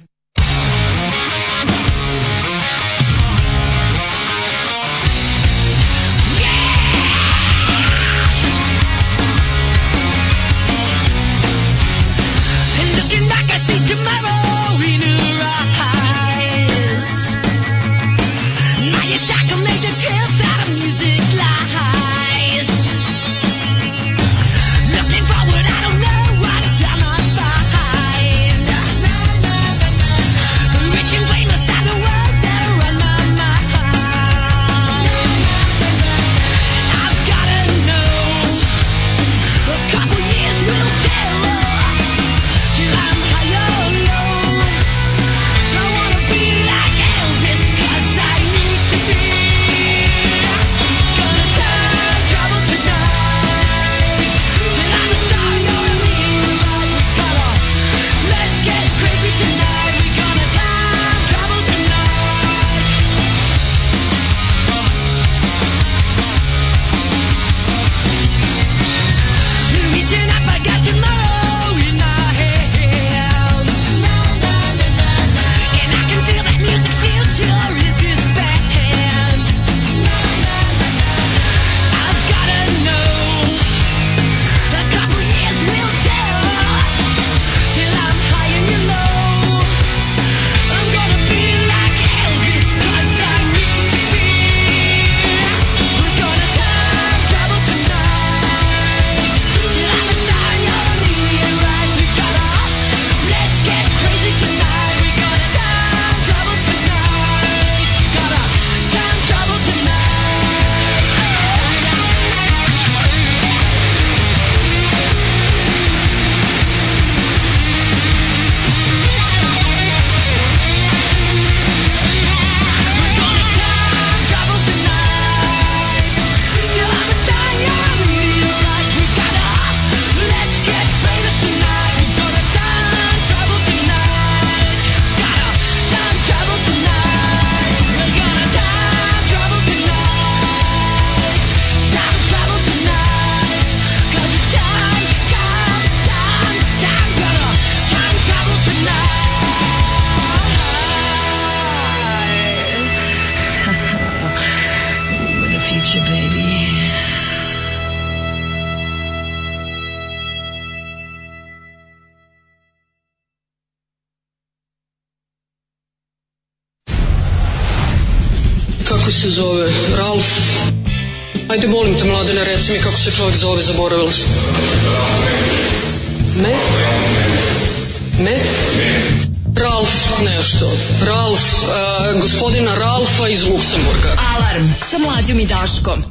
čovjek zove, zaboravila sam. Me? Me? Ralf nešto. Ralf, uh, gospodina Ralfa iz Luksemburga. Alarm sa mlađom i Daškom.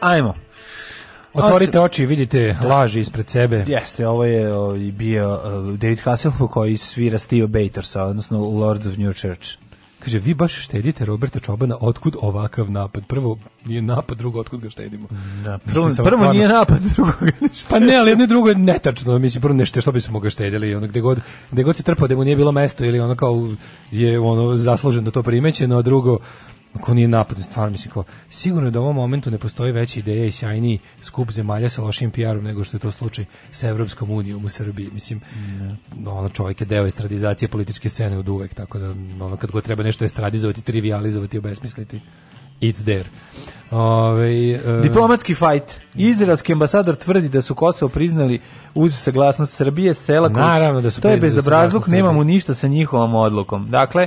Ajmo. Otvorite oči i vidite da. laži ispred sebe. Jeste, ovo je ovaj bio uh, David Hasselhoff koji svira Steve Batorsa, odnosno Lords of New Church. Kaže, vi baš štedite Roberta Čobana, otkud ovakav napad? Prvo nije napad, drugo, otkud ga štedimo? Da, prvo, mislim, prvo stvarno... nije napad, <laughs> drugo Pa ne, ali jedno i drugo je netačno. Mislim, prvo nešto što bismo ga štedili. Ono, gde, god, gde god se trpao da mu nije bilo mesto ili ono kao je ono zasluženo to primećeno, a drugo, ko nije napadno, stvarno mislim kao, sigurno je da u ovom momentu ne postoji veća ideja i sjajniji skup zemalja sa lošim PR-om nego što je to slučaj sa Evropskom unijom u Srbiji. Mislim, mm. ono čovjek je deo estradizacije političke scene od uvek, tako da ono kad god treba nešto estradizovati, trivializovati, obesmisliti, it's there. Ove, uh... E, Diplomatski fajt. Izraelski ambasador tvrdi da su Kosovo priznali uz saglasnost Srbije, sela Naravno da su To je bezobrazluk, nemamo ništa sa njihovom odlukom. Dakle,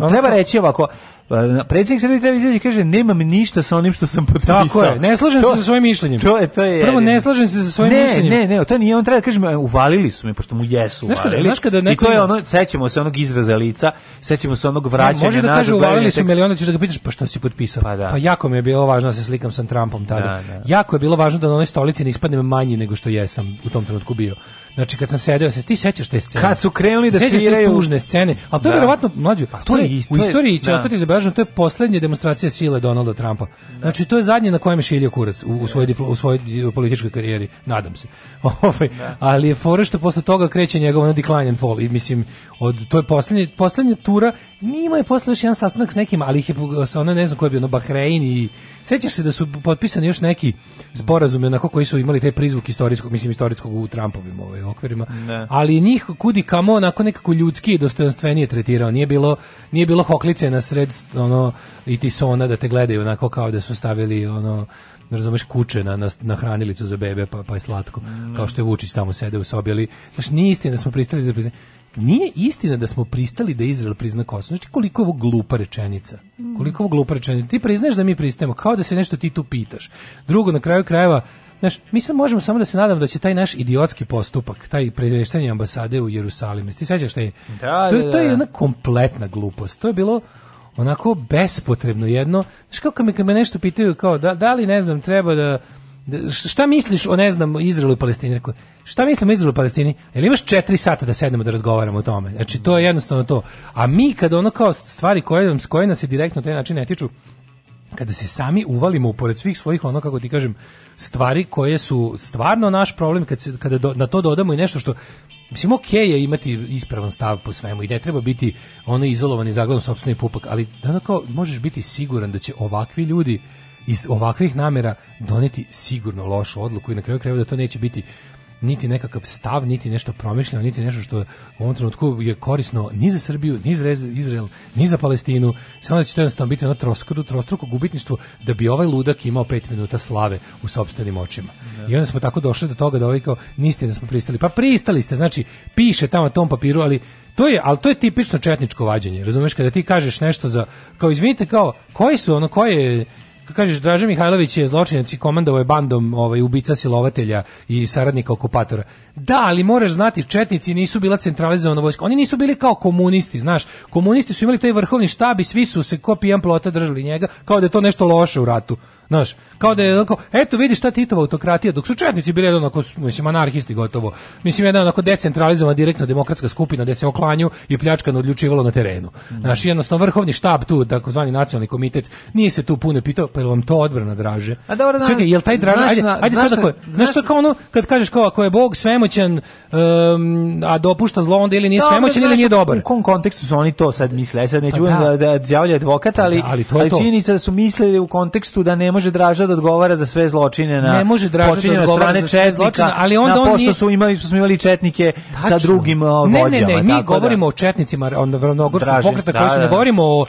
Uh, treba reći ovako, Pa, predsjednik Srbije treba izaći kaže nemam ništa sa onim što sam potpisao. Tako je, ne slažem to, se sa svojim mišljenjem. To je, to je. Prvo ne slažem se sa svojim ne, mišljenjem. Ne, ne, to nije on treba da kaže, uvalili su me pošto mu jesu uvalili. Znaš kada, znaš kada neko I to je ono sećamo se onog izraza lica, sećemo se onog vraćanja Može da kaže uvalili su me, ali ćeš da ga pitaš pa što si potpisao. Pa, da. pa jako mi je bilo važno da se slikam sa Trumpom tada. Da, da. Jako je bilo važno da na onoj stolici ne ispadnem manji nego što jesam u tom trenutku bio. Znači kad sam sedeo, se ti sećaš te scene? Kad su krenuli da sećaš sviraju tužne scene, al to je da. verovatno mlađu. Pa to je, to je u istoriji će da. ostati zabeleženo, to je poslednja demonstracija sile Donalda Trumpa. Da. Znači to je zadnje na kojem je šilio kurac u, u svojoj u svojoj političkoj karijeri, nadam se. <laughs> Ovaj ali je fora što posle toga kreće njegov ono decline and fall i mislim od to je poslednje poslednja tura, nije je posle još jedan sastanak s nekim, ali ih je sa ne znam ko je bio, no Bahrein i Sećaš se da su potpisani još neki sporazumi onako koji su imali taj prizvuk istorijskog, mislim istorijskog u Trumpovim ovaj, okvirima, ne. ali njih kudi kamo onako nekako ljudski i dostojanstvenije tretirao. Nije bilo, nije bilo hoklice na sred ono, i tisona da te gledaju onako kao da su stavili ono, ne razumeš kuče na, na, na, hranilicu za bebe pa, pa je slatko, ne. kao što je Vučić tamo sede u sobi, ali znaš, nije istina da smo pristali za pristali nije istina da smo pristali da Izrael prizna Kosovo. Znači, koliko je ovo glupa rečenica? Koliko je ovo glupa rečenica? Ti priznaješ da mi pristajemo, kao da se nešto ti tu pitaš. Drugo, na kraju krajeva, Znaš, mi sad možemo samo da se nadamo da će taj naš idiotski postupak, taj preveštanje ambasade u Jerusalimu, ti sećaš da, je? Da, to, da, da. to je jedna kompletna glupost. To je bilo onako bespotrebno jedno. Znaš, kao kad me, kad me nešto pitaju, kao da, da li, ne znam, treba da šta misliš o ne znam Izraelu i Palestini? Rekao, šta mislimo Izraelu i Palestini? Jel imaš 4 sata da sednemo da razgovaramo o tome? Znači to je jednostavno to. A mi kad ono kao stvari koje, koje nas se direktno taj način ne tiču, kada se sami uvalimo pored svih svojih ono kako ti kažem stvari koje su stvarno naš problem kad se, kada do, na to dodamo i nešto što mislim ok je imati ispravan stav po svemu i ne treba biti ono izolovan i zagledan sopstveni pupak ali da kao možeš biti siguran da će ovakvi ljudi iz ovakvih namera doneti sigurno lošu odluku i na kraju krajeva da to neće biti niti nekakav stav, niti nešto promišljeno, niti nešto što u ovom trenutku je korisno ni za Srbiju, ni za Izrael, ni za Palestinu, samo da će to jednostavno biti ono trostruko, trostruko gubitništvo da bi ovaj ludak imao pet minuta slave u sobstvenim očima. Yeah. Da. I onda smo tako došli do toga da ovaj kao niste da smo pristali. Pa pristali ste, znači piše tamo na tom papiru, ali to je, ali to je tipično četničko vađenje. Razumeš kada ti kažeš nešto za kao izvinite kao koji su ono koje kažeš Draža Mihajlović je zločinac i komandovao je bandom ovaj ubica silovatelja i saradnika okupatora. Da, ali moraš znati, četnici nisu bila centralizovana vojska. Oni nisu bili kao komunisti, znaš. Komunisti su imali taj vrhovni štab i svi su se ko pijan plota držali njega, kao da je to nešto loše u ratu. Znaš, kao da je onako, eto vidiš ta Titova autokratija, dok su četnici bili jedan onako, mislim, anarhisti gotovo. Mislim, jedna onako decentralizovana direktno demokratska skupina gde se oklanju i pljačkano odlučivalo na terenu. Mm. Znaš, jednostavno vrhovni štab tu, takozvani nacionalni komitet, nije se tu puno pitao, pa je vam to odbrana draže? A dobro, Čekaj, jel taj draže, ajde, ajde sad ako je, znaš, znaš to kao ono, kad kažeš kao ako je Bog svemu svemoćan, um, a dopušta zlo, onda ili nije da, svemoćan ili nije dobar. U kom kontekstu su oni to sad misle? Ja sad neću pa da, da, da, da advokat, ali, pa da, ali, to ali činjenica da su mislili u kontekstu da ne može Draža da odgovara za sve zločine na ne može Draža da odgovara za zločine, ali onda on nije... su imali, smo imali četnike Tačno. sa drugim vođama. Ne, ne, ne, mi da. govorimo o četnicima onda Vrnogorskog pokreta, koji su ne govorimo o...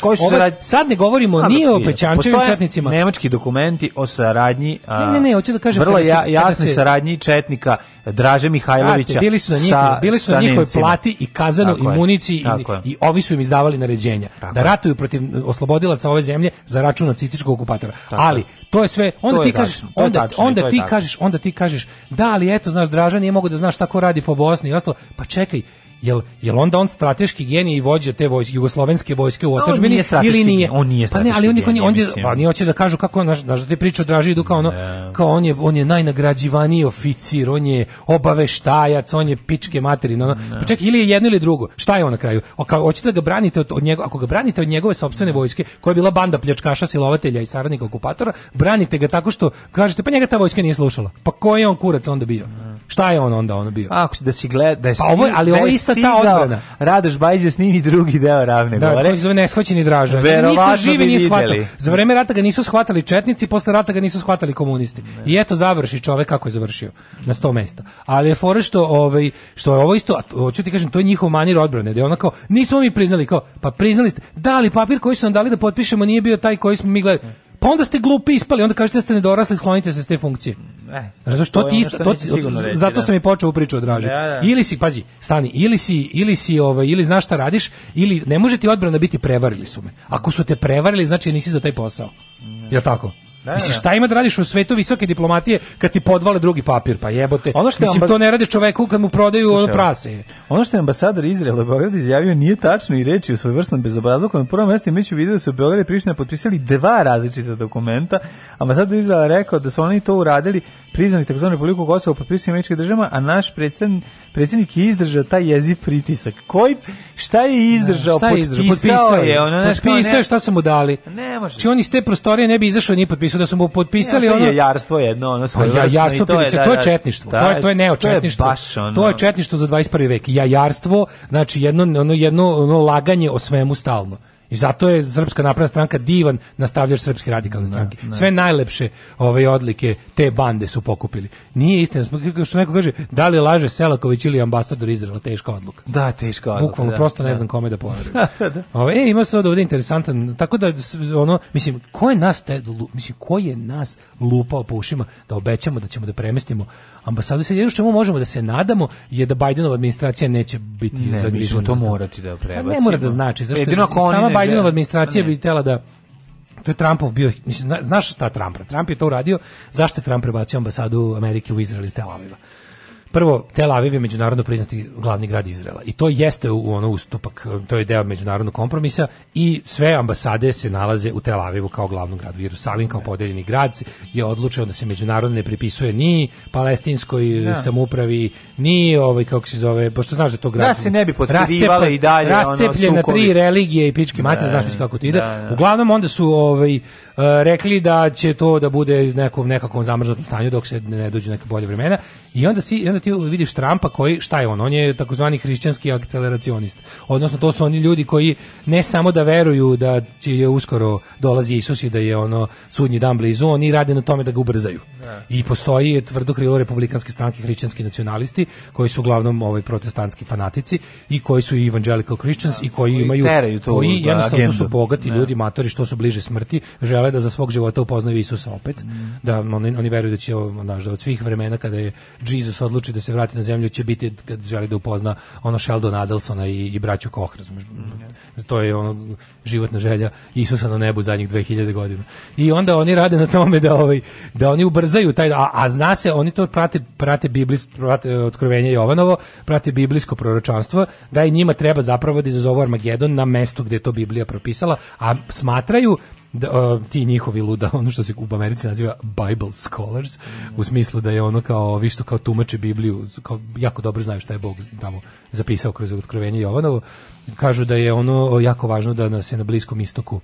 Sad ne govorimo ni o Pećančevim četnicima. Nemački dokumenti o saradnji... Ne, ne, ne, hoću da kažem... Vrlo jasni saradnji četnika Draže Mihajlovića. bili su na njihovoj, bili su na njihovoj plati i kazano i municiji i, i, ovi su im izdavali naređenja tako da ratuju protiv oslobodilaca ove zemlje za račun nacističkog okupatora. Tako. Ali to je sve. Onda je ti kažeš, tačno, onda, tačno, onda ti kažeš, onda ti kažeš, da ali eto znaš Dražan je mogao da znaš šta ko radi po Bosni i ostalo. Pa čekaj, jel, jel onda on strateški genije i vođa te vojske, jugoslovenske vojske u otadžbini no, ili nije? On nije strateški pa ne, ali on, genij, on, pa oni hoće da kažu kako naš, naš da te priča Draži Idu kao ono, ne. Da. kao on je, on je najnagrađivaniji oficir, on je obaveštajac, on je pičke materine. Ono. Da. Pa čekaj, ili je jedno ili drugo. Šta je on na kraju? O, kao, hoćete da ga branite od, od njego, ako ga branite od njegove sopstvene da. vojske, koja je bila banda pljačkaša, silovatelja i saradnika okupatora, branite ga tako što kažete, pa njega ta vojska nije slušala. Pa ko je on kurac onda bio? Šta je on onda ono bio? Ako da si gleda, da je pa ovo, ali ovo je da ista ta odbrana. Radoš s da i drugi deo ravne da, govore. Da, to zove neshvaćeni draža. Niko živi nije shvatao. Za vreme rata ga nisu shvatali četnici, posle rata ga nisu shvatali komunisti. Ne. I eto završi čovek kako je završio na sto mesta. Ali je fora što ovaj što je ovo isto, hoću ti kažem, to je njihov manir odbrane, da je ono kao nismo mi priznali kao, pa priznali ste, da li papir koji su nam dali da potpišemo nije bio taj koji smo mi gledali pa onda ste glupi ispali, onda kažete da ste nedorasli, sklonite se s te funkcije. Ne. Zato što ti isto, to, reći, zato da. sam i počeo priču o Draži. Da, da. Ili si, pazi, stani, ili si, ili si, ovaj, ili znaš šta radiš, ili ne može ti odbrana biti prevarili su me. Ako su te prevarili, znači nisi za taj posao. Jel tako? Da, Mislim, da. šta ima da radiš u svetu visoke diplomatije kad ti podvale drugi papir, pa jebote. Ono što Mislim, ambas... to ne radi čoveku kad mu prodaju Slušaj, ono prase. Ono što je ambasador Izraela u Beogradu izjavio nije tačno i reči u svojvrstnom bezobrazluku. Na prvom mestu mi imajući video da su Beograd i Priština potpisali dva različita dokumenta. Ambasador Izraela rekao da su oni to uradili priznali takozvanu Republiku Kosovo potpisuje američke država, a naš predsednik predsjednik je izdržao taj jeziv pritisak. Koji, šta je izdržao? Ne, da, šta je izdržao? Potpisao, potpisao je. ono, potpisao je šta su mu dali. Ne može. Či znači, on iz te prostorije ne bi izašao ni potpisao su da su mu potpisali ja, ono je jarstvo jedno ono svoje pa ja, jarstvo to, je, da, to je da. četništvo da, to je to je neočetništvo to je, baš ono... to je četništvo za 21. vek ja jarstvo znači jedno ono jedno ono laganje o svemu stalno I zato je Srpska napredna stranka divan nastavljač Srpske radikalne da, stranke. Ne, da. ne. Sve najlepše ove odlike te bande su pokupili. Nije istina, što neko kaže, da li laže Selaković ili ambasador Izraela, teška odluka. Da, teška odluka. Bukvalno, da, prosto da. ne znam kome da poverujem. <laughs> Da, e, ima se ovde interesantan, tako da, ono, mislim, ko je nas, te, mislim, ko je nas lupao po ušima da obećamo da ćemo da premestimo ambasadu se jedno što možemo da se nadamo je da Bajdenova administracija neće biti ne, zagrižena. to morati da prebacimo. Ne mora da znači, zašto je, sama Bidenova administracija bi tela da to je Trumpov bio, mislim, znaš šta Trumpa? Trump je to uradio, zašto je Trump prebacio ambasadu Amerike u Izrael iz Tel Aviva? prvo Tel Aviv je međunarodno priznati glavni grad Izraela i to jeste u ono ustupak, to je deo međunarodnog kompromisa i sve ambasade se nalaze u Tel Avivu kao glavnom gradu. Jerusalim kao podeljeni grad je odlučio da se međunarodno ne pripisuje ni palestinskoj da. samoupravi, ni ovaj kako se zove, pošto znaš da to grad. Da se ne bi potkrivale i dalje ono na tri religije i pičke da, mater, znaš da, kako to da, ide. Da, Uglavnom onda su ovaj eh, rekli da će to da bude nekom nekakvom zamrznutom stanju dok se ne dođe neka bolja vremena i onda si onda ti vidiš Trumpa koji, šta je on, on je takozvani hrišćanski akceleracionist. Odnosno, to su oni ljudi koji ne samo da veruju da će je uskoro dolazi Isus i da je ono sudnji dan blizu, oni rade na tome da ga ubrzaju. Ne. Da. I postoji tvrdo krilo republikanske stranke hrišćanski nacionalisti, koji su uglavnom ovaj protestantski fanatici i koji su evangelical christians ne. i koji, imaju to koji da, jednostavno agendu. su bogati ne. ljudi, matori što su bliže smrti, žele da za svog života upoznaju Isusa opet, mm. da oni, oni veruju da će naš, da od svih vremena kada je Jesus odlučio odluči da se vrati na zemlju će biti kad želi da upozna ono Sheldon Adelsona i, i braću Koch, razumeš? Mhm. to je ono životna želja Isusa na nebu zadnjih 2000 godina. I onda oni rade na tome da ovaj da oni ubrzaju taj a, a zna se oni to prate prate biblijsko prate e, otkrovenje Jovanovo, prate biblijsko proročanstvo, da i njima treba zapravo da izazovu Armagedon na mesto gde je to Biblija propisala, a smatraju da, ti njihovi luda, <laughs> ono što se u Americi naziva Bible scholars, u smislu da je ono kao, vi što kao tumače Bibliju, kao jako dobro znaju šta je Bog tamo zapisao kroz otkrovenje Jovanovo, kažu da je ono jako važno da nas je na Bliskom istoku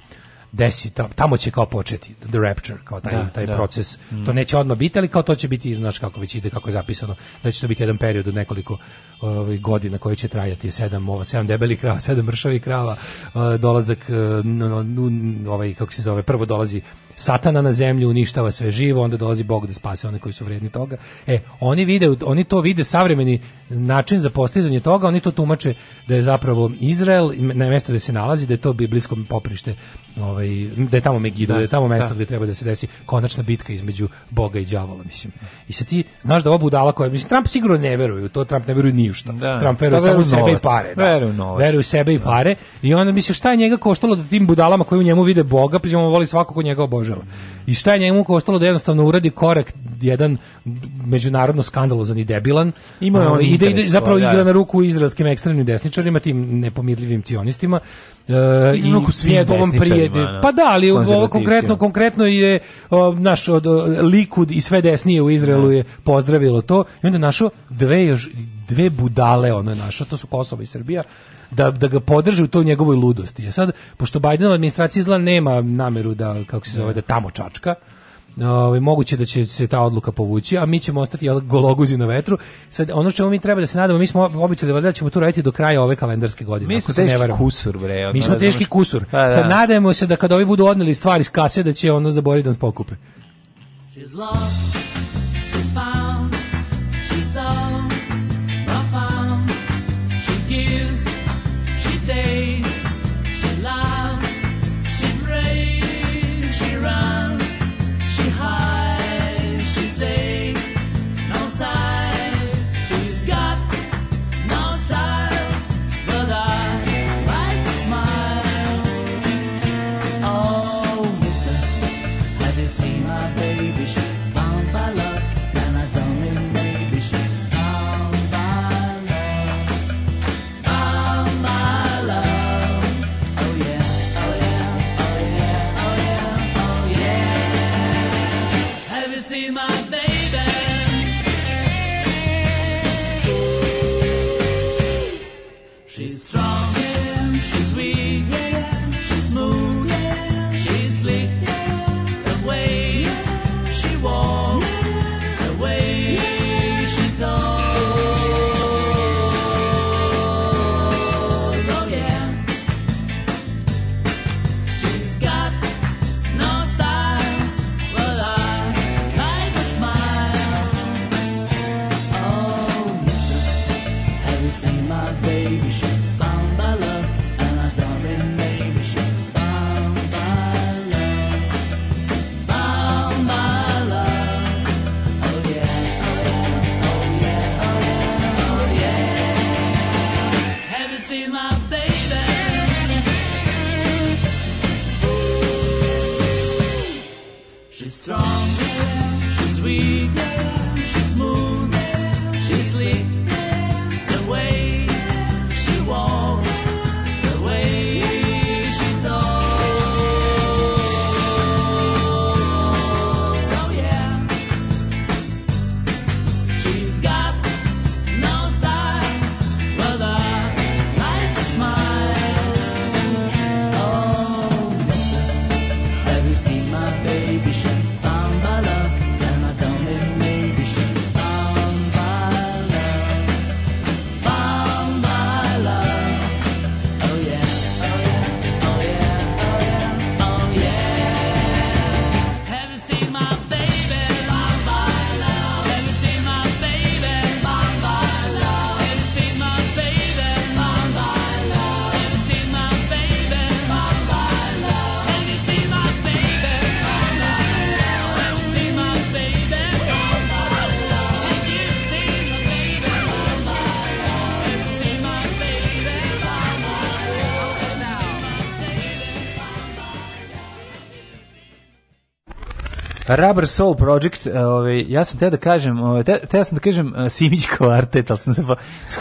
desi, tamo će kao početi the rapture, kao taj, da, taj da. proces. Mm. To neće odmah biti, ali kao to će biti, znaš kako već ide, kako je zapisano, da će to biti jedan period od nekoliko ovaj, godina koji će trajati sedam, ova, sedam debeli krava, sedam mršavi krava, ovaj, dolazak, eh, ovaj, kako se zove, prvo dolazi satana na zemlju uništava sve živo, onda dolazi Bog da spase one koji su vredni toga. E, oni vide, oni to vide savremeni način za postizanje toga, oni to tumače da je zapravo Izrael na mjesto gde se nalazi, da je to biblijsko poprište, ovaj, da je tamo Megido, da, da je tamo mjesto da. gde treba da se desi konačna bitka između Boga i đavola, mislim. I sad ti znaš da ovo budala koja, mislim, Trump sigurno ne veruje, to Trump ne veruje ništa. Da, Trump pa veruje da, samo sebe i pare. Da. Veruje, veruje sebe i da. pare i onda mislim, šta je njega koštalo da tim budalama koji u njemu vide Boga, pa on voli svako ko njega obožava ugrožava. I šta je njemu ostalo da jednostavno uradi korak jedan međunarodno skandalozan i debilan. Ima on i da ide zapravo da. igra na ruku izraelskim ekstremnim desničarima, tim nepomirljivim cionistima. Uh, i no, svim prijede. Da. Pa da, ali ovo konkretno konkretno je o, naš od, Likud i sve desnije u Izraelu da. je pozdravilo to i onda našo dve još dve budale ono je našo, to su Kosovo i Srbija da, da ga podrži u toj njegovoj ludosti. Ja e sad, pošto Bidenova administracija izla nema nameru da, kako se zove, da tamo čačka, Ovaj moguće da će se ta odluka povući, a mi ćemo ostati jel, gologuzi na vetru. Sad ono što mi treba da se nadamo, mi smo običali da ćemo tu raditi do kraja ove kalendarske godine. Mi smo teški ne kusur, bre. Mi smo teški kusur. Pa da, da. Sad nadajemo se da kada ovi budu odneli stvari iz kase da će ono zaboriti da nas pokupe. She's lost, she's found, she's Rubber Soul Project, eh, ovaj ja sam te da kažem, ovaj, te, te ja sam da kažem eh, Simić kvartet, al sam se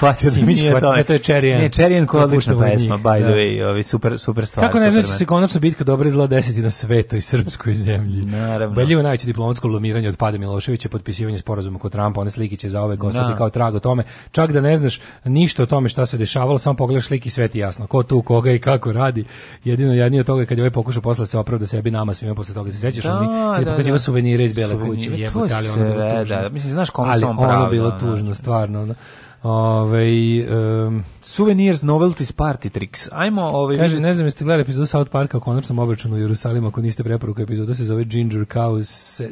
shvatio da mi shvatio. Ne, to je Cherian. Ne, Cherian koja odlična pesma, by the da. way, ovi super, super stvari. Kako ne znači se konačno bitka dobra izla desiti na svetoj srpskoj zemlji. Naravno. Beljivo najveće diplomatsko lomiranje od pada Miloševića, potpisivanje sporazuma kod Trumpa, one slike će za zaovek ostati da. kao trag o tome. Čak da ne znaš ništa o tome šta se dešavalo, samo pogledaš slike sve ti jasno. Ko tu, koga i kako radi. Jedino jadnije od toga kad je ovaj pokušao posla se opravda sebi nama svima posle toga se sećaš, da, ali pokazivao suvenire iz bele kuće. to ali ono da, da, mislim znaš kom sam pravda. Ali ono bilo tužno, stvarno. Ove, um, Souvenirs, novelties, party tricks. Ajmo, ove, Kaže, ne znam jeste gledali epizodu South Parka o konačnom obračunu u Jerusalimu, ako niste preporuka epizoda, se zove Ginger Cow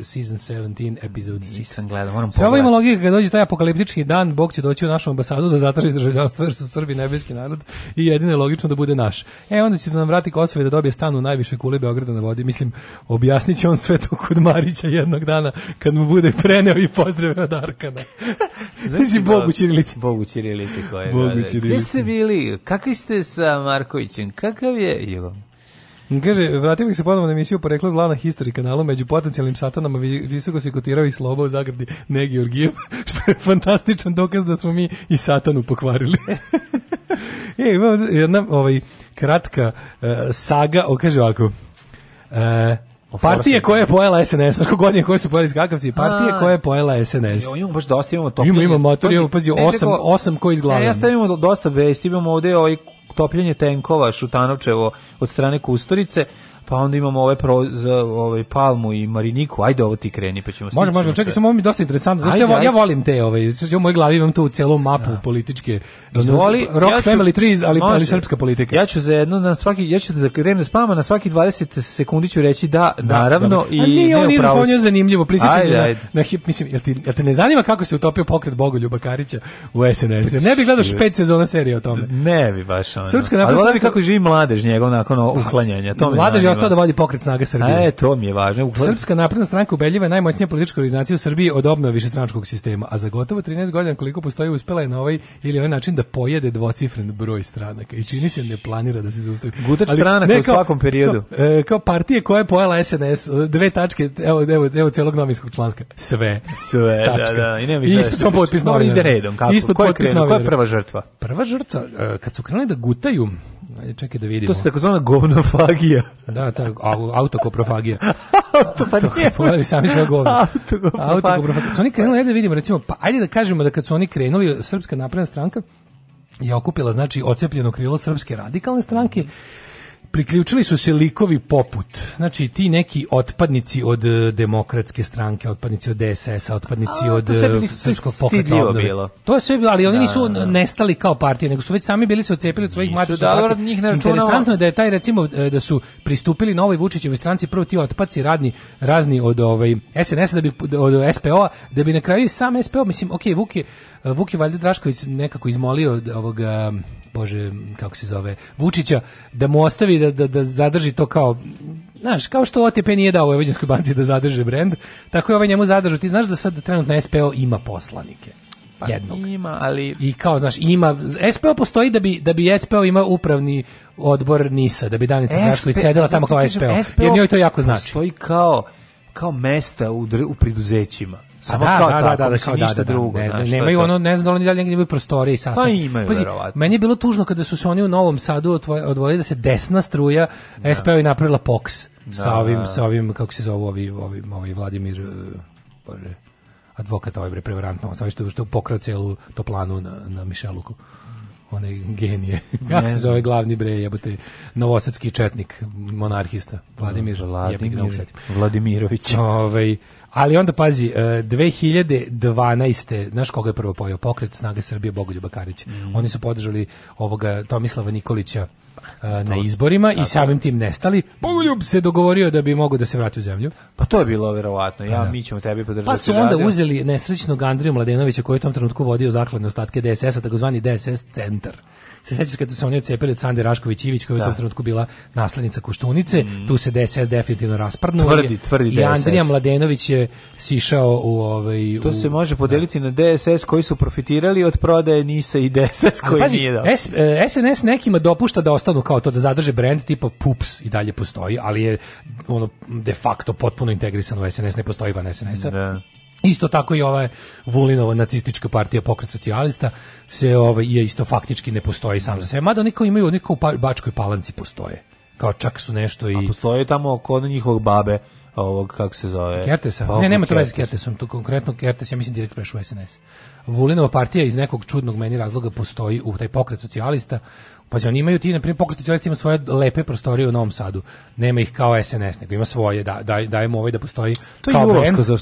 Season 17, episode 6. Nisam gledao, moram Sve ovo ima logika, kad dođe taj apokaliptički dan, Bog će doći u našu ambasadu da zatraži državljanstvo, jer su Srbi nebeski narod i jedino logično da bude naš. E, onda će da nam vrati Kosovo da dobije stan u najvišoj kuli Beograda na vodi. Mislim, objasnit će on sve to kod Marića jednog dana, kad mu bude preneo i pozdravio od Arkana. <laughs> Znači, Bogu da- Čirilici. Bogu Čirilici koje. Bogu Čirilici. Gde ste bili? Kakvi ste sa Markovićem? Kakav je? Jo. Kaže, vratio bih se ponovno na emisiju Poreklo zla na History kanalu, među potencijalnim satanama visoko se kotirao i sloba u zagradi Ne Georgijev, <laughs> što je fantastičan dokaz da smo mi i satanu pokvarili. <laughs> e, imamo jedna ovaj, kratka uh, saga, o, kaže ovako, uh, Pa partije koje je pojela SNS, kako godine koje su pojeli skakavci, partije koje je pojela SNS. Jo, imamo baš dosta, imamo to. Imamo, imamo motor, imamo, pazi, osam, osam koji izglava. Ne, ja stavimo dosta vesti, imamo ovde ovaj topljenje tenkova Šutanovčevo od strane Kustorice, pa onda imamo ove pro, za, ovaj palmu i mariniku. Ajde ovo ti kreni pa ćemo Može, može, čekaj samo ovo mi dosta interesantno. Zašto ajde, ja, ja volim te ove, ovaj, u mojoj glavi imam tu celu mapu ja. Da. političke. Izvoli, rock ja ću, family trees, ali može. ali srpska politika. Ja ću za jedno na svaki ja ću za krene spama na svaki 20 sekundi ću reći da, da naravno dobro. i A nije, ne upravo. Nije zanimljivo prisjećanje na, na hip, mislim, jel ti, jel te ne zanima kako se utopio pokret Bogoljuba Karića u SNS? Ne bih gledao pet sezona serije o tome. Ne bi baš ono. Srpska napravila kako živi mladež njegov nakon pa, uklanjanja. To mladež to da vodi pokret snage Srbije. E, to mi je važno. Srpska napredna stranka ubedljiva je najmoćnija politička organizacija u Srbiji od obnove višestranačkog sistema, a za gotovo 13 godina koliko postoji uspela je na ovaj ili onaj način da pojede dvocifren broj stranaka i čini se ne planira da se zaustavi. Gutač stranaka u svakom periodu. Kao, e, kao partije koja je pojela SNS, dve tačke, evo, evo, evo celog novinskog članska. Sve. Sve, da, da. I nema više. Ispod potpis novinara. Ispod potpis novinara. Koja je prva žrtva? Prva žrtva, e, kad su krenuli da gutaju Ajde, čekaj da vidimo. To se takozvana govnofagija. da, ta autokoprofagija. autokoprofagija. pa nije. sami svoje govno. Autokoprofagija. autokoprofagija. Kad oni krenuli, ajde da vidimo, recimo, pa ajde da kažemo da kad su oni krenuli, Srpska napredna stranka je okupila, znači, ocepljeno krilo Srpske radikalne stranke, mm priključili su se likovi poput, znači ti neki otpadnici od eh, demokratske stranke, otpadnici od DSS-a, otpadnici A, od eh, srpskog pokreta obnove. Bilo. To je sve bilo, ali oni da, nisu da. nestali kao partije, nego su već sami bili se ocepili od svojih matičnih partija. Njih Interesantno je da je taj recimo eh, da su pristupili novoj Vučićevoj stranci prvo ti otpaci radni razni od ovaj SNS da bi od SPO-a da bi na kraju sam SPO mislim okej okay, Vuk je Vuk je valjda Drašković nekako izmolio od ovoga bože, kako se zove, Vučića, da mu ostavi da, da, da zadrži to kao Znaš, kao što OTP nije dao Vojvođanskoj banci da zadrže brend, tako je ovaj njemu zadržao. Ti znaš da sad trenutno SPO ima poslanike pa jednog. Ima, ali... I kao, znaš, ima... SPO postoji da bi, da bi SPO ima upravni odbor NISA, da bi Danica Drašković sedela tamo kao SPO, SPO, jer njoj to jako znači. Postoji kao, kao mesta u, u preduzećima Samo da, kao da, da, tako, da, da, kao da, ništa da, da, drugo. Ne, ne, nemaju ono, ne znam da li dalje negdje imaju prostorije i sastav. Pa imaju, Pazi, verovatno. Meni je bilo tužno kada su se oni u Novom Sadu odvojili da se desna struja da. SPO i napravila POX. Sa da, ovim, sa ovim, kako se zove, ovi, ovi, ovi Vladimir... Uh, advokat ovaj bre prevarant novo što što pokrao celu toplanu na na Mišeluku onaj genije. <laughs> Kako se zove glavni bre jebote novosadski četnik, monarhista, Vladimir, Vladimir, Vladimirović. Ovaj Ali onda pazi, 2012. E, znaš koga je prvo pojao? Pokret snage Srbije Bogoljuba Karića. Mm. Oni su podržali ovoga Tomislava Nikolića e, na izborima i samim tim nestali. Bogoljub se dogovorio da bi mogao da se vrati u zemlju. Pa to je bilo verovatno. Ja pa da. mi ćemo tebi podržati. Pa su da onda uzeli nesrećnog Andriju Mladenovića koji je u tom trenutku vodio zakladne ostatke DSS-a, takozvani DSS centar se sećaš kada se oni ocepili od Sande Rašković Ivić koja je u tom da. trenutku bila naslednica Kuštunice, mm. tu se DSS definitivno rasprnuo. Tvrdi, tvrdi I Andrija Mladenović je sišao u ovaj To u, se može da. podeliti da. na DSS koji su profitirali od prodaje Nisa i DSS koji pazi, nije dao. S, SNS eh, nekima dopušta da ostanu kao to da zadrže brend tipa Pups i dalje postoji, ali je ono de facto potpuno integrisano u SNS, ne postoji van SNS-a. Da Isto tako i ova Vulinova nacistička partija pokret socijalista se ovaj je isto faktički ne postoji sam za sebe. Mada neko imaju neko u pa-, Bačkoj Palanci postoje. Kao čak su nešto i A postoje tamo kod njihovog babe ovog kako se zove. Kertesa. Pa, ne, nema to veze s tu konkretno Kertes ja mislim direkt prešao u SNS. Vulinova partija iz nekog čudnog meni razloga postoji u taj pokret socijalista Pa oni imaju ti, na primer pokret socijalista ima svoje lepe prostorije u Novom Sadu. Nema ih kao SNS, nego ima svoje, da, daj, dajemo ovaj da postoji to je za brand.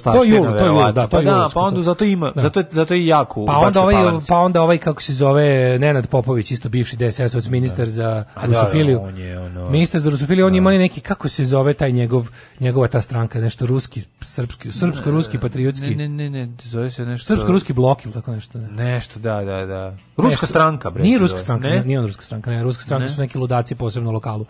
To je Julovsko to je da, pa da, to pa je da, pa onda zato ima, da. zato, je, zato je jako pa onda, ovaj, pa onda ovaj, kako se zove, Nenad Popović, isto bivši DSS-ovac, da. ministar da. za Rusofiliju. Da, on je, ono, ministar za Rusofiliju, on da. ima neki, kako se zove taj njegov, njegova ta stranka, nešto ruski, srpski, srpsko-ruski, patriotski. Ne, ne, ne, ne, zove se nešto... Srpsko-ruski blok ili tako nešto. Ne. Nešto, da, da, da. Ruska stranka, bre. Nije ruska stranka, ne? nije on ruska stranka, ne, ruska stranka ne. su neki ludaci posebno lokalu.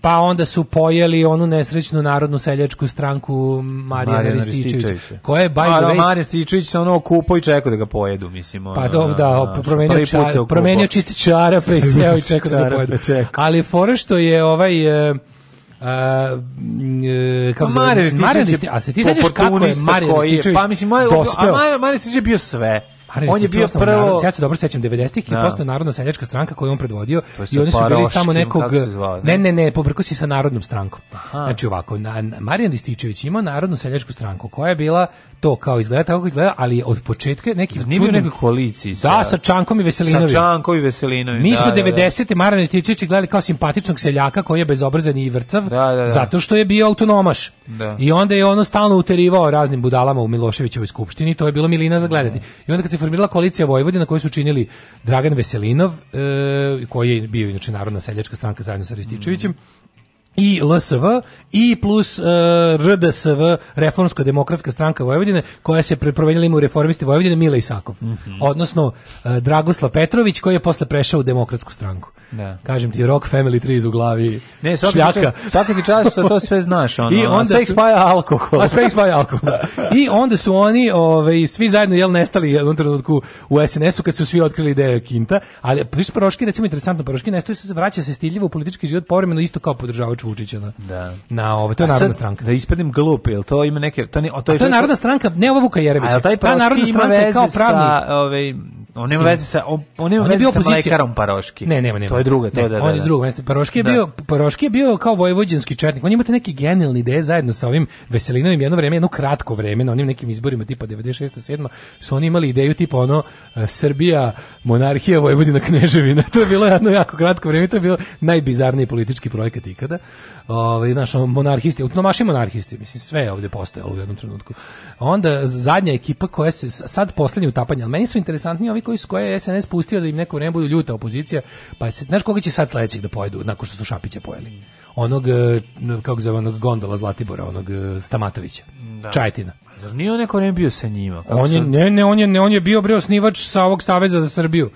Pa onda su pojeli onu nesrećnu narodnu seljačku stranku Marijana Marijana koja je by pa the da, way... Marijan Rističević se ono kupo i čekao da ga pojedu, mislim. pa da, da, da promenio, čar, promenio čisti čara, pa i seo i čekao da ga pojedu. Pa Ali fora što je ovaj... E, Uh, uh, kako se Marijan a se ti sećaš kako je Marijan Rističević? Pa mislim, Marijan Rističević je bio sve. Haradžić on je bio prvo narod, ja se dobro sećam 90-ih da. je postao narodna seljačka stranka koju on predvodio i oni su bili samo nekog zvao, ne ne ne pobrko si sa narodnom strankom Aha. znači ovako na, Marijan Rističević ima narodnu seljačku stranku koja je bila to kao izgleda tako izgleda ali od početka neki čudni neki koaliciji sa, da sa Čankom i Veselinovim sa Čankom i Veselinovim mi da, smo da, 90 da. te Marijan Rističević gledali kao simpatičnog seljaka koji je bezobrazan i vrcav da, da, zato što je bio autonomaš da. i onda je ono stalno uterivao raznim budalama u Miloševićevoj skupštini to je bilo milina za gledati i onda kad se formirala koalicija Vojvodina koju su činili Dragan Veselinov, e, koji je bio inače Narodna seljačka stranka zajedno sa Rističevićem, mm i LSV i plus uh, e, RDSV Reformsko demokratska stranka Vojvodine koja se prepromenila ime u reformisti Vojvodine Mila Isakov. Mm -hmm. Odnosno uh, Dragoslav Petrović koji je posle prešao u demokratsku stranku. Da. Kažem ti Rock Family 3 iz u glavi. Ne, svaki šljaka. Ti, svaki ti čas što to sve znaš <laughs> ono. I onda sve ispaja alkohol. A sve ispaja alkohol. Da. I onda su oni ovaj svi zajedno jel nestali u trenutku u SNS-u kad su svi otkrili ideju da Kinta, ali priš pa Paroški recimo interesantno Paroški nestao se vraća se stiljivo u politički život povremeno isto kao podržavač Vučića na, da. na ovo, ovaj, to je narodna stranka. Da ispadnem glup, jel to ima neke... To, ne, to, je, to je narodna stranka, ne ova Vuka Jerevića. A taj ta narodna stranka je kao pravni... Sa, ove, On nema veze sa on, on nema on veze sa mlekarom Paroški. Ne, nema, nema. To je druga, to ne, da, da, On je da. drugo mesto. Paroški je da. bio Paroški je bio kao vojvođanski četnik. On imate neke genijalne ideje zajedno sa ovim Veselinovim jedno vreme, jedno kratko vreme na onim nekim izborima tipa 96. 7. su oni imali ideju tipa ono e, Srbija, monarhija, Vojvodina, kneževina. <laughs> To je bilo jedno jako kratko vreme, to je bilo najbizarniji politički projekat ikada ovaj znaš, monarhisti, autonomaši monarhisti, mislim sve je ovde postojalo u jednom trenutku. Onda zadnja ekipa koja se sad poslednje utapanje, al meni su interesantni ovi koji su koje je SNS pustio da im neko vreme bude ljuta opozicija, pa se znaš koga će sad sledećeg da pojedu nakon što su Šapića pojeli. Onog eh, kako zove onog gondola Zlatibora, onog eh, Stamatovića. Da. Čajtina. Zar nije on neko vreme bio sa njima? On je, ne, ne, on je, ne, on je bio bre osnivač sa ovog Saveza za Srbiju.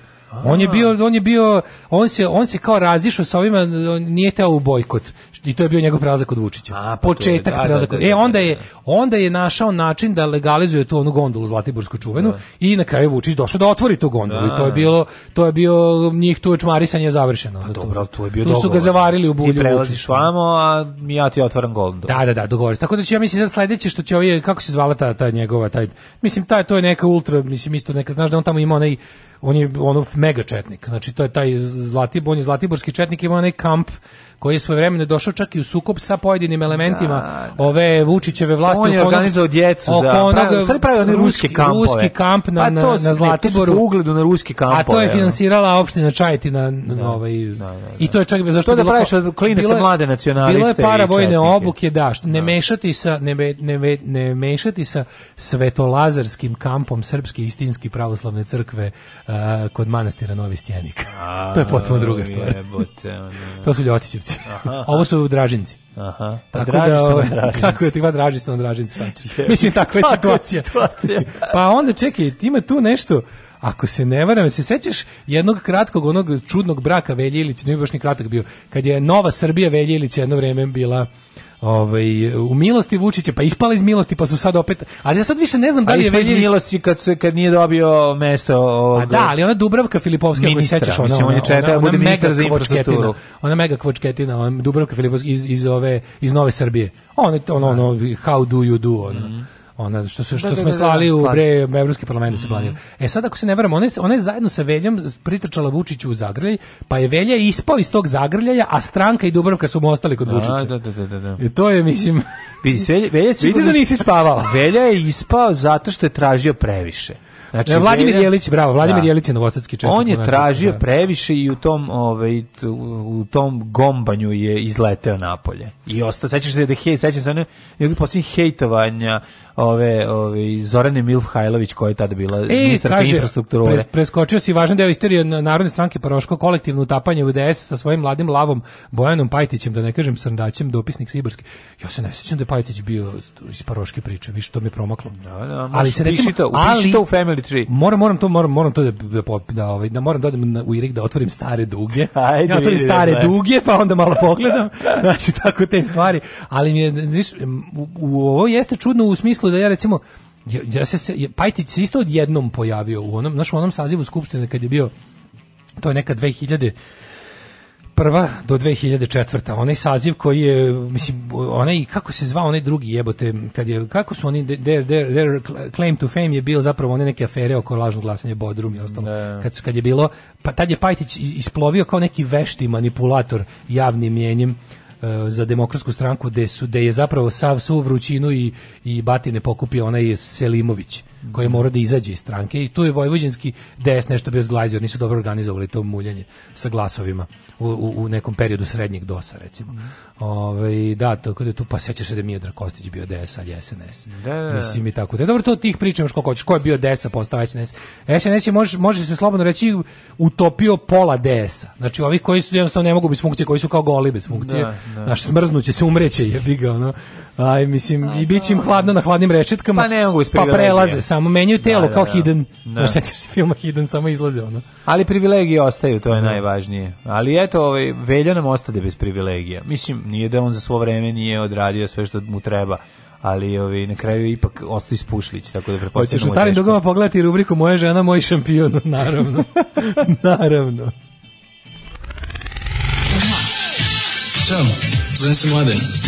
On je bio on je bio on se on se kao razišao sa ovima nije teo u bojkot i to je bio njegov prelazak od Vučića. A, pa Početak da, prelazak. Da, da, e da, onda da, je da. onda je našao način da legalizuje tu onu gondolu Zlatiborsku čuvenu i na kraju Vučić došao da otvori tu gondolu i to je bilo to je bio njih tu čmarisanje završeno. Pa dobro, to je bio Tu su ga zavarili u bulju. I prelaziš vamo, a ja ti otvaram gondolu. Da, da, da, dogovor. Tako da će ja mislim da sledeće što će ovaj kako se zvala ta ta njegova taj mislim taj to je neka ultra mislim isto neka znaš da on tamo ima onaj on je ono mega četnik. Znači to je taj Zlatibor, on je zlatiborski četnik, ima onaj kamp koji je svojevremeno došao čak i u sukob sa pojedinim elementima da, da. da. ove Vučićeve vlasti. On je organizovao djecu za... Pa, onog, pravi, sad pravi one ruske kampove. Ruski kamp na, pa to, na, na Zlatiboru. Ne, ugledu na ruski kampove. A to je finansirala opština Čajetina. Da, na ovaj, da, da, da, I to je čak... Zašto to da praviš od klinaca mlade nacionaliste Bilo je para vojne obuke, da. Ne mešati sa, ne, me, ne, ne mešati sa svetolazarskim kampom Srpske istinski pravoslavne crkve uh, kod manastira Novi Stjenik. <laughs> to je potpuno druga stvar. Jebote, <laughs> to su Ljotićevci. <laughs> Ovo su Dražinci. Aha. Pa tako da, ove, ovaj, kako je tipa draži su na Dražinci, Mislim, takva je situacija. pa onda, čekaj, ima tu nešto, ako se ne varam, se sećaš jednog kratkog onog čudnog braka Veljilić, Ilić, baš ni kratak bio, kad je Nova Srbija Veljilić jedno vreme bila ovaj, u milosti Vučića, pa ispala iz milosti, pa su sad opet... Ali ja sad više ne znam da li je Veljević... milosti kad, se, kad nije dobio mesto... Ovog... A da, ali ona Dubravka Filipovski ministra, se sećaš, ona, on je četa bude ministar za infrastrukturu. Ona mega kvočketina, ona Dubravka Filipovska iz, iz, ove, iz Nove Srbije. Ona, ono, ono, how do you do, ona. Mm -hmm. Ona što se što da, da, smo da, da, slali u bre evropski parlament mm -hmm. se planira. E sad ako se ne varam, ona je, ona je zajedno sa Veljom pritrčala Vučiću u zagrljaj, pa je Velja ispao iz tog zagrljaja, a stranka i Dubrovka su mu ostali kod da, Vučića. Da, da, da, da. I da. e, to je mislim Vidi, Velja, Velja si Vidiš da nisi spavala. Velja je ispao zato što je tražio previše. Znači, e, Vladimir Velja, Jelić, bravo, Vladimir da. Jelić je novosadski četnik. On je tražio da. previše i u tom, ovaj, u tom gombanju je izleteo napolje. I osta, sećaš se da hej, sećam se, je poslije hejtovanja ove, ove Zorane Milfhajlović koja je tada bila e, ministar infrastrukture. Pre, preskočio si važan deo istorije Narodne stranke Paroško kolektivno utapanje u DS sa svojim mladim lavom Bojanom Pajtićem, da ne kažem srndaćem, dopisnik Sibarski. Ja se ne sećam da je Pajtić bio iz Paroške priče, više to mi je promaklo. Da, da, ali se recimo, to, ali, to u family tree. Moram, moram to, moram, moram to da, da, da, ovaj, da moram da odem u Irik da otvorim stare duge. <laughs> Ajde, ja otvorim stare da, duge, pa onda malo pogledam. <laughs> znači, tako te stvari. Ali mi je, nis, u, u, ovo jeste čudno u smislu da ja recimo, ja, ja se, ja, Pajtić se isto odjednom pojavio u onom, znaš, u onom sazivu Skupštine kad je bio to je neka 2000 prva do 2004. Onaj saziv koji je, mislim, onaj, kako se zvao onaj drugi jebote, kad je, kako su oni, their, their, their claim to fame je bio zapravo one neke afere oko lažnog glasanja Bodrum i ostalo. Da, da. Kad, kad je bilo, pa tad je Pajtić isplovio kao neki vešti manipulator javnim mjenjem eh, za demokratsku stranku gde su gde je zapravo sav svu vrućinu i i batine pokupio onaj Selimović koji je mhm. morao da izađe iz stranke i tu je vojvođanski DS nešto bio zglazio, nisu dobro organizovali to muljanje sa glasovima u, u, u nekom periodu srednjeg DOS-a recimo. Mm. Ove, ovaj, da, tako da tu pa sećaš se da je Miodrag Kostić bio DS, ali SNS. Da, da, da. Mislim i tako. Da, dobro, to tih pričam još koliko hoćeš. Ko je bio DS, a postao SNS? SNS je, može, može se slobodno reći, utopio pola DS-a. Znači, ovi koji su jednostavno ne mogu bez funkcije, koji su kao goli bez funkcije. Da, da. Naš smrznuće se, umreće, jebi ga, ono Aj, mislim, i bit im da. hladno na hladnim rešetkama. Pa ne mogu Pa prelaze, samo menjaju da, telo da, kao da, Hidden. Da. No, sećaš se filma Hidden, samo izlaze ono. Ali privilegije ostaju, to je da. najvažnije. Ali eto, ovaj, Velja nam ostade bez privilegija. Mislim, nije da on za svo vreme nije odradio sve što mu treba ali ovi ovaj, na kraju ipak ostao ispušlić tako da pretpostavljam hoćeš u starim dugama pogledati rubriku moja žena moj šampion <laughs> naravno <laughs> naravno Ćao, zovem se Mladen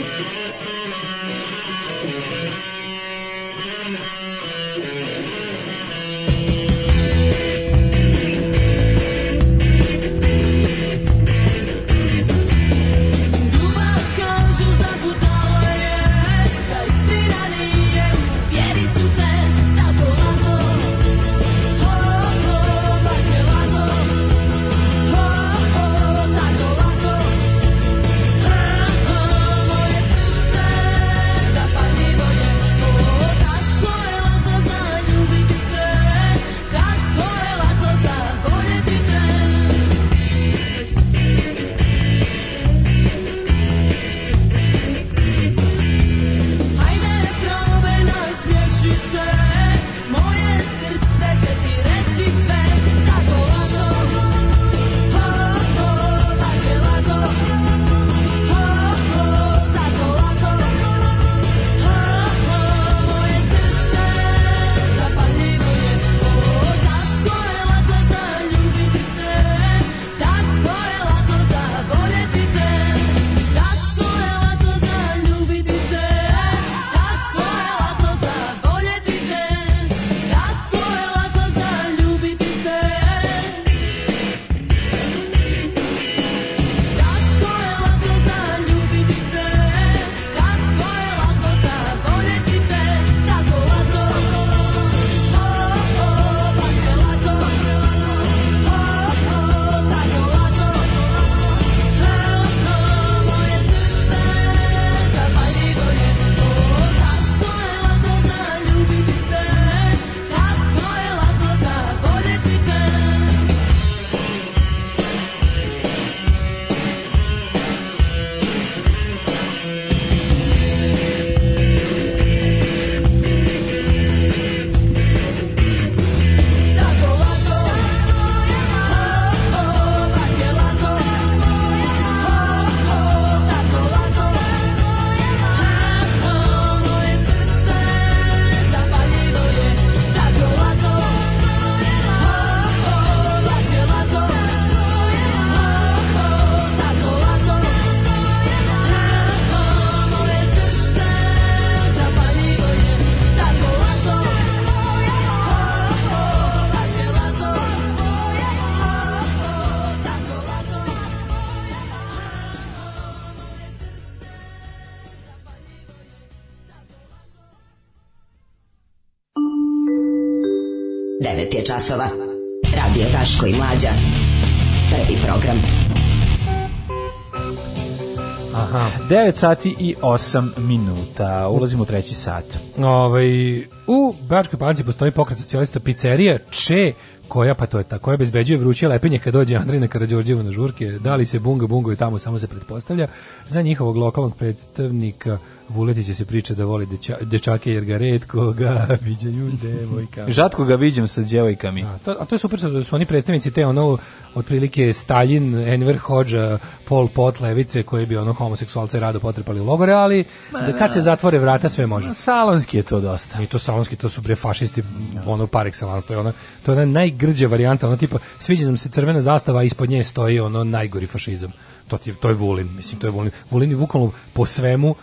9 sati i 8 minuta. Ulazimo u treći sat. Ovaj, u Bačkoj palanci postoji pokret socijalista pizzerija Če koja pa to je ta koja obezbeđuje vruće lepenje kad dođe Andrina Karađorđeva na žurke, da li se bunga bungo i tamo samo se pretpostavlja za njihovog lokalnog predstavnika Vuletić se priča da voli deča, dečake jer ga redko ga <laughs> viđaju devojkama. Žatko ga viđam sa djevojkami. A to, a to je super, da su oni predstavnici te ono, otprilike Stalin, Enver Hođa, Pol Pot, Levice, koje bi ono homoseksualce rado potrepali u logore, ali Ma, da kad se zatvore vrata sve može. Ma, salonski je to dosta. I to salonski, to su bre fašisti, ja. ono par excellence, to je ona, to je ona najgrđa varijanta, ono tipa, sviđa nam se crvena zastava, a ispod nje stoji ono najgori fašizam. To, ti, to je Vulin, mislim, to je Vulin. Vulin je bukvalno po svemu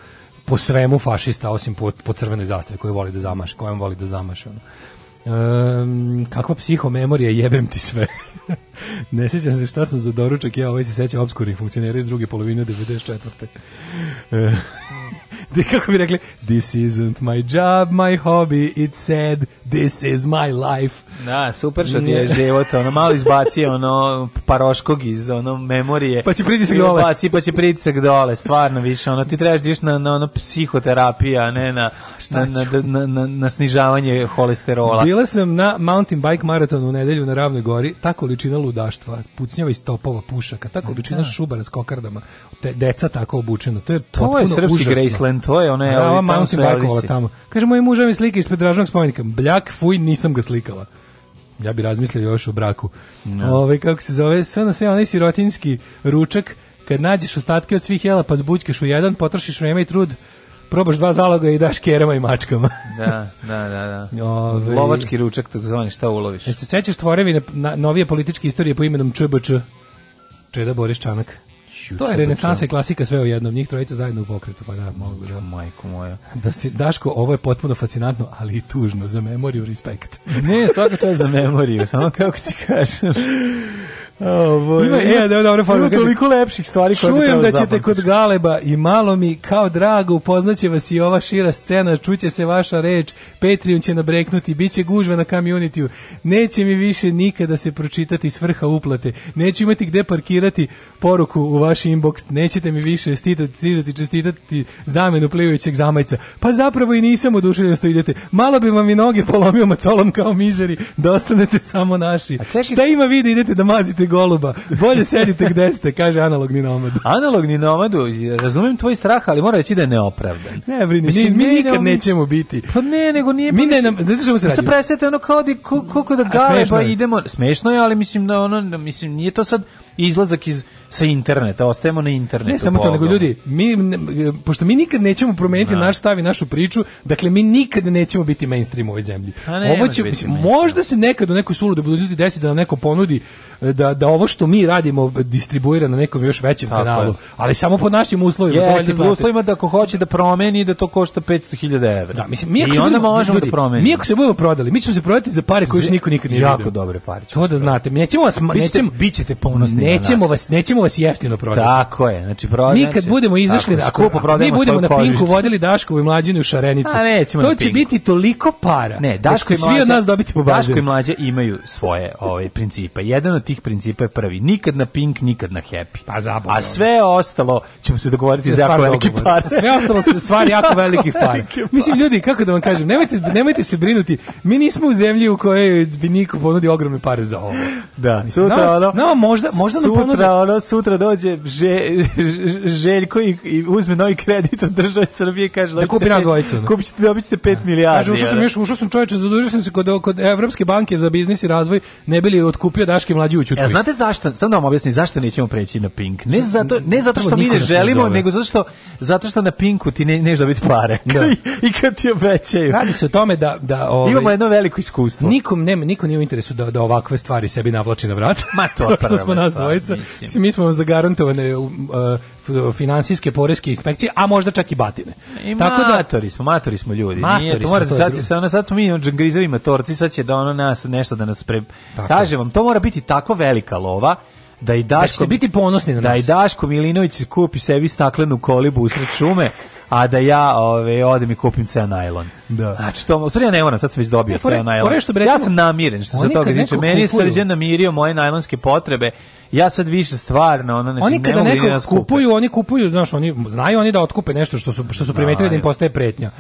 po svemu fašista osim po, po crvenoj zastavi koju voli da zamaše, kojom voli da zamaše. Ono. Um, kakva psihomemorija, jebem ti sve. <laughs> ne sjećam se šta sam za doručak, ja ovaj se sjećam obskurnih funkcionera iz druge polovine 94 kako bi rekli, this isn't my job, my hobby, it's sad, this is my life. Da, super što ti je život, ono malo izbacio ono paroškog iz ono memorije. Pa će pritisak dole. Baci, pa će pritisak dole, stvarno više, ono ti trebaš da na, na ono psihoterapija, ne na, na, na, na, na snižavanje holesterola. Bila sam na mountain bike maratonu u nedelju na Ravnoj gori, ta količina ludaštva, pucnjava iz topova, pušaka, ta količina da. šubara s kokardama, te, deca tako obučeno, to je to je srpski Graceland to je ona je ova Mountain bajkovala tamo. Kaže moj muž mi slike ispred dražnog spomenika. Bljak, fuj, nisam ga slikala. Ja bih razmislio još o braku. No. Da. Ove, kako se zove, sve na sve onaj sirotinski ručak, kad nađeš ostatke od svih jela pa zbućkaš u jedan, potrošiš vreme i trud, probaš dva zaloga i daš kerama i mačkama. <laughs> da, da, da. da. Ove... Lovački ručak, tako zvani, šta uloviš? Jel se sećaš tvorevine novije političke istorije po imenom ČBČ? Čeda Boris Čanak. To je renesansa i klasika sve u jednom, njih trojica zajedno u pokretu, pa da, mogu da. Majko moja. Da si, Daško, ovo je potpuno fascinantno, ali i tužno, za memoriju, respekt. ne, svaka čast za memoriju, samo kako ti kažem. <laughs> Ovo, ima, ima, e, da, dobro, da, formu, ima toliko lepših stvari koje Čujem da ćete zapamtiš. kod Galeba i malo mi kao drago upoznaće vas i ova šira scena, čuće se vaša reč, Patreon će nabreknuti, bit će gužva na communityu, neće mi više nikada se pročitati svrha uplate, neću imati gde parkirati poruku u vaš inbox, nećete mi više stidati, čestitati zamenu plivajućeg zamajca. Pa zapravo i nisam duše što idete. Malo bi vam i noge polomio macolom kao mizeri, da ostanete samo naši. Čekaj, Šta ima vi da idete da mazite goluba. Bolje sedite gde ste, kaže analogni nomad. Analogni nomadu, razumem tvoj strah, ali mora reći da je neopravdan. Ne, brini, mi, mi nikad nećemo biti. Pa ne, nego nije... Mi ne, nam, znači što se radi? presete ono kao da, koliko da gale, pa idemo... Smešno je, ali mislim da ono, mislim, nije to sad izlazak iz sa interneta, ostajemo na internetu. Ne samo to, nego ljudi, mi, ne, pošto mi nikad nećemo promijeniti da. naš stav i našu priču, dakle mi nikad nećemo biti mainstream u ovoj zemlji. Pa ne, ovo će, mislim, možda se nekad u nekoj suludu budućnosti desi da nam neko ponudi e, da, da ovo što mi radimo distribuira na nekom još većem Tako kanalu, je. ali samo pod našim uslovima. Jeste, pod uslovima da ako hoće da promeni, da to košta 500.000 evra. Da, mislim, mi ako I se onda možemo ljudi, da promenimo. Mi ako se budemo prodali, mi ćemo se prodati za pare koje još niko nikad nije vidio. Jako dobre pare. To da znate, mi nećemo vas... Bićete, nećemo, bićete ponosni nećemo na nas. Vas, nećemo ćemo vas jeftino prodati. Tako je, znači prodati. Mi kad budemo izašli na skupo mi budemo na Pinku vodili Daškovu i mlađinu u šarenicu. A pa, nećemo to će pinku. biti toliko para. Ne, da Daško i svi od nas dobiti po bazi. Daško i mlađe imaju svoje ovaj principe. Jedan od tih principa je prvi, nikad na Pink, nikad na Happy. Pa zabavno. A sve ostalo ćemo se dogovoriti za jako veliki par. Sve ostalo su stvari jako velikih para. Mislim ljudi, kako da vam kažem, nemojte nemojte se brinuti. Mi nismo u zemlji u kojoj bi niko ponudio ogromne pare za ovo. Da, sutra no, možda možda sutra ono sutra dođe že, Željko i, i uzme novi kredit od države Srbije i kaže da kupi nas dvojicu. Da. Kupićete, dobićete 5 da. milijardi. Kaže, ušao sam još, ušao sam čoveče, zadužio sam se kod, kod Evropske banke za biznis i razvoj, ne bili otkupio Daške mlađi ućutku. Ja, znate zašto? Samo da vam objasnim zašto nećemo preći na Pink. Ne zato, ne zato što mi ne želimo, nego zato što, zato što na Pinku ti ne, neš dobiti pare. Da. <laughs> I kad ti obećaju. Radi se o tome da... da ovaj, Imamo jedno veliko iskustvo. Nikom, nema, niko nije u interesu da, da ovakve stvari sebi navlači na vrat. Ma to prvo. <laughs> što smo nas dvojica. Mislim, mi smo vam zagarantovane uh, uh, finansijske poreske inspekcije, a možda čak i batine. I Tako da matori smo, matori smo ljudi. Matori Nije, to mora smo, sad, sad, sad smo mi on džangrizevi matorci, sad će da ono nas nešto da nas pre... Tako. Kažem vam, to mora biti tako velika lova da i da Daško da biti ponosni na nas. Da i Daško Milinović kupi sebi staklenu kolibu usred šume, a da ja ove odem i kupim ceo najlon. Da. Znači, to, u stvari ja ne moram, sad sam već dobio e, ceo najlon. Ja sam namiren što se toga tiče. Meni je srđan namirio moje najlonske potrebe. Ja sad više stvarno, ono, znači, oni kada neko da kupuju, oni kupuju, znaš, oni znaju oni da otkupe nešto što su, što su primetili da im postaje pretnja.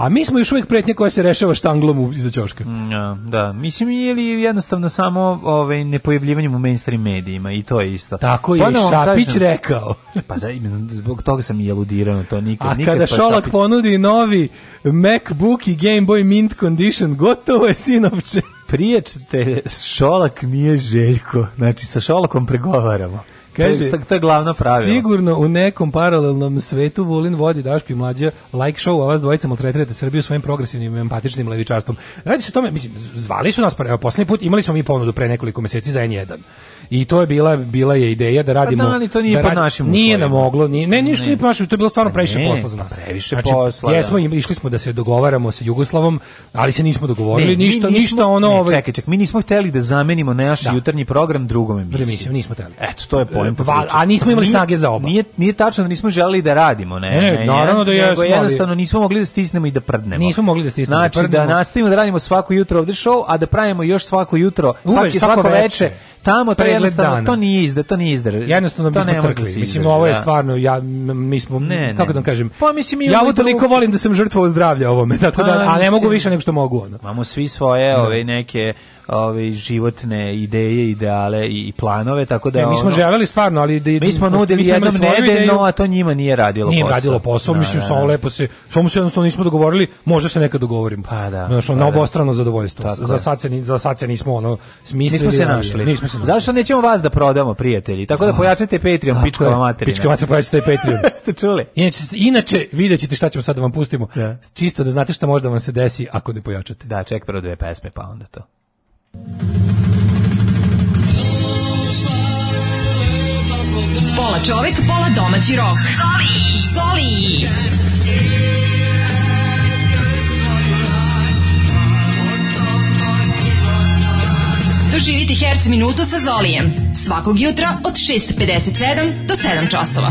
A mi smo još uvijek pretnje koja se rešava štanglom iza ćoška. Mm, ja, da, mislim je li jednostavno samo ovaj, nepojavljivanjem u mainstream medijima i to je isto. Tako je, no, pa da Šapić kažem, rekao. pa za, zbog toga sam i eludirao to nikad. A nikad, kada pa Šolak ponudi novi MacBook Vuki Game Boy Mint Condition, gotovo je sinovče. Priječete, Šolak nije Željko. Znači, sa Šolakom pregovaramo. Kaže, to, je glavno pravilo. Sigurno u nekom paralelnom svetu Vulin vodi Daško i mlađa like show, a vas dvojica maltretirate Srbiju svojim progresivnim empatičnim levičarstvom. Radi se o tome, mislim, zvali su nas, pa evo, poslednji put imali smo mi ponudu pre nekoliko meseci za N1 i to je bila bila je ideja da pa radimo pa da, ali to nije da radi, pod našim nije nam moglo ni ne ništa nije pod našim to je bilo stvarno pa previše posla za pa nas previše znači, posla jesmo da. išli smo da se dogovaramo sa Jugoslavom ali se nismo dogovorili ne, ništa nismo, ništa ono ovaj čekaj čekaj mi nismo hteli da zamenimo naš da. jutarnji program drugom emisijom mislim nismo hteli eto to je e, pojem a nismo imali snage za oba nije nije tačno da nismo želeli da radimo ne ne naravno da jesmo ali jednostavno nismo mogli da stisnemo i da prdnemo nismo mogli da stisnemo da znači da nastavimo da radimo svako jutro ovde show a da pravimo još svako jutro svako svako veče tamo to jednostavno to nije izda, to nije izda. Jednostavno to bismo crkli. mislim ovo je da. stvarno ja mi smo ne, kako da kažem. Pa mislim ja ovo toliko volim da sam žrtva zdravlje ovome, <laughs> tako da pa a ne mogu više nego što mogu ono. Imamo svi svoje da. ove neke ove životne ideje, ideale i, i planove, tako da ne, mi smo ono, želeli stvarno, ali da mi smo da- nudili mi jednom nedeljno, a to njima nije radilo nije posao. Nije radilo posao, da, mislim da, da. samo lepo se, samo se jednostavno nismo dogovorili, možda se nekad dogovorimo. Pa da. Znaš, pa da. na obostrano zadovoljstvo. Tako za sad se za sad se nismo ono smislili. Nismo se našli. Nismo se našli. Zašto nećemo vas da prodamo, prijatelji? Tako da ah, pojačajte Patreon, pičkova materina. Pičkova materina, pojačajte <laughs> Patreon. Ste čuli? Inače, inače videćete šta ćemo sad da vam pustimo. Da. Čisto da znate šta možda vam se desi ako ne pojačate. Da, ček prvo dve pesme pa onda to. Pola čovek, pola domaći rok. Soli! Soli! Doživite Herc minutu sa Zolijem. Svakog jutra od 6.57 do 7 časova.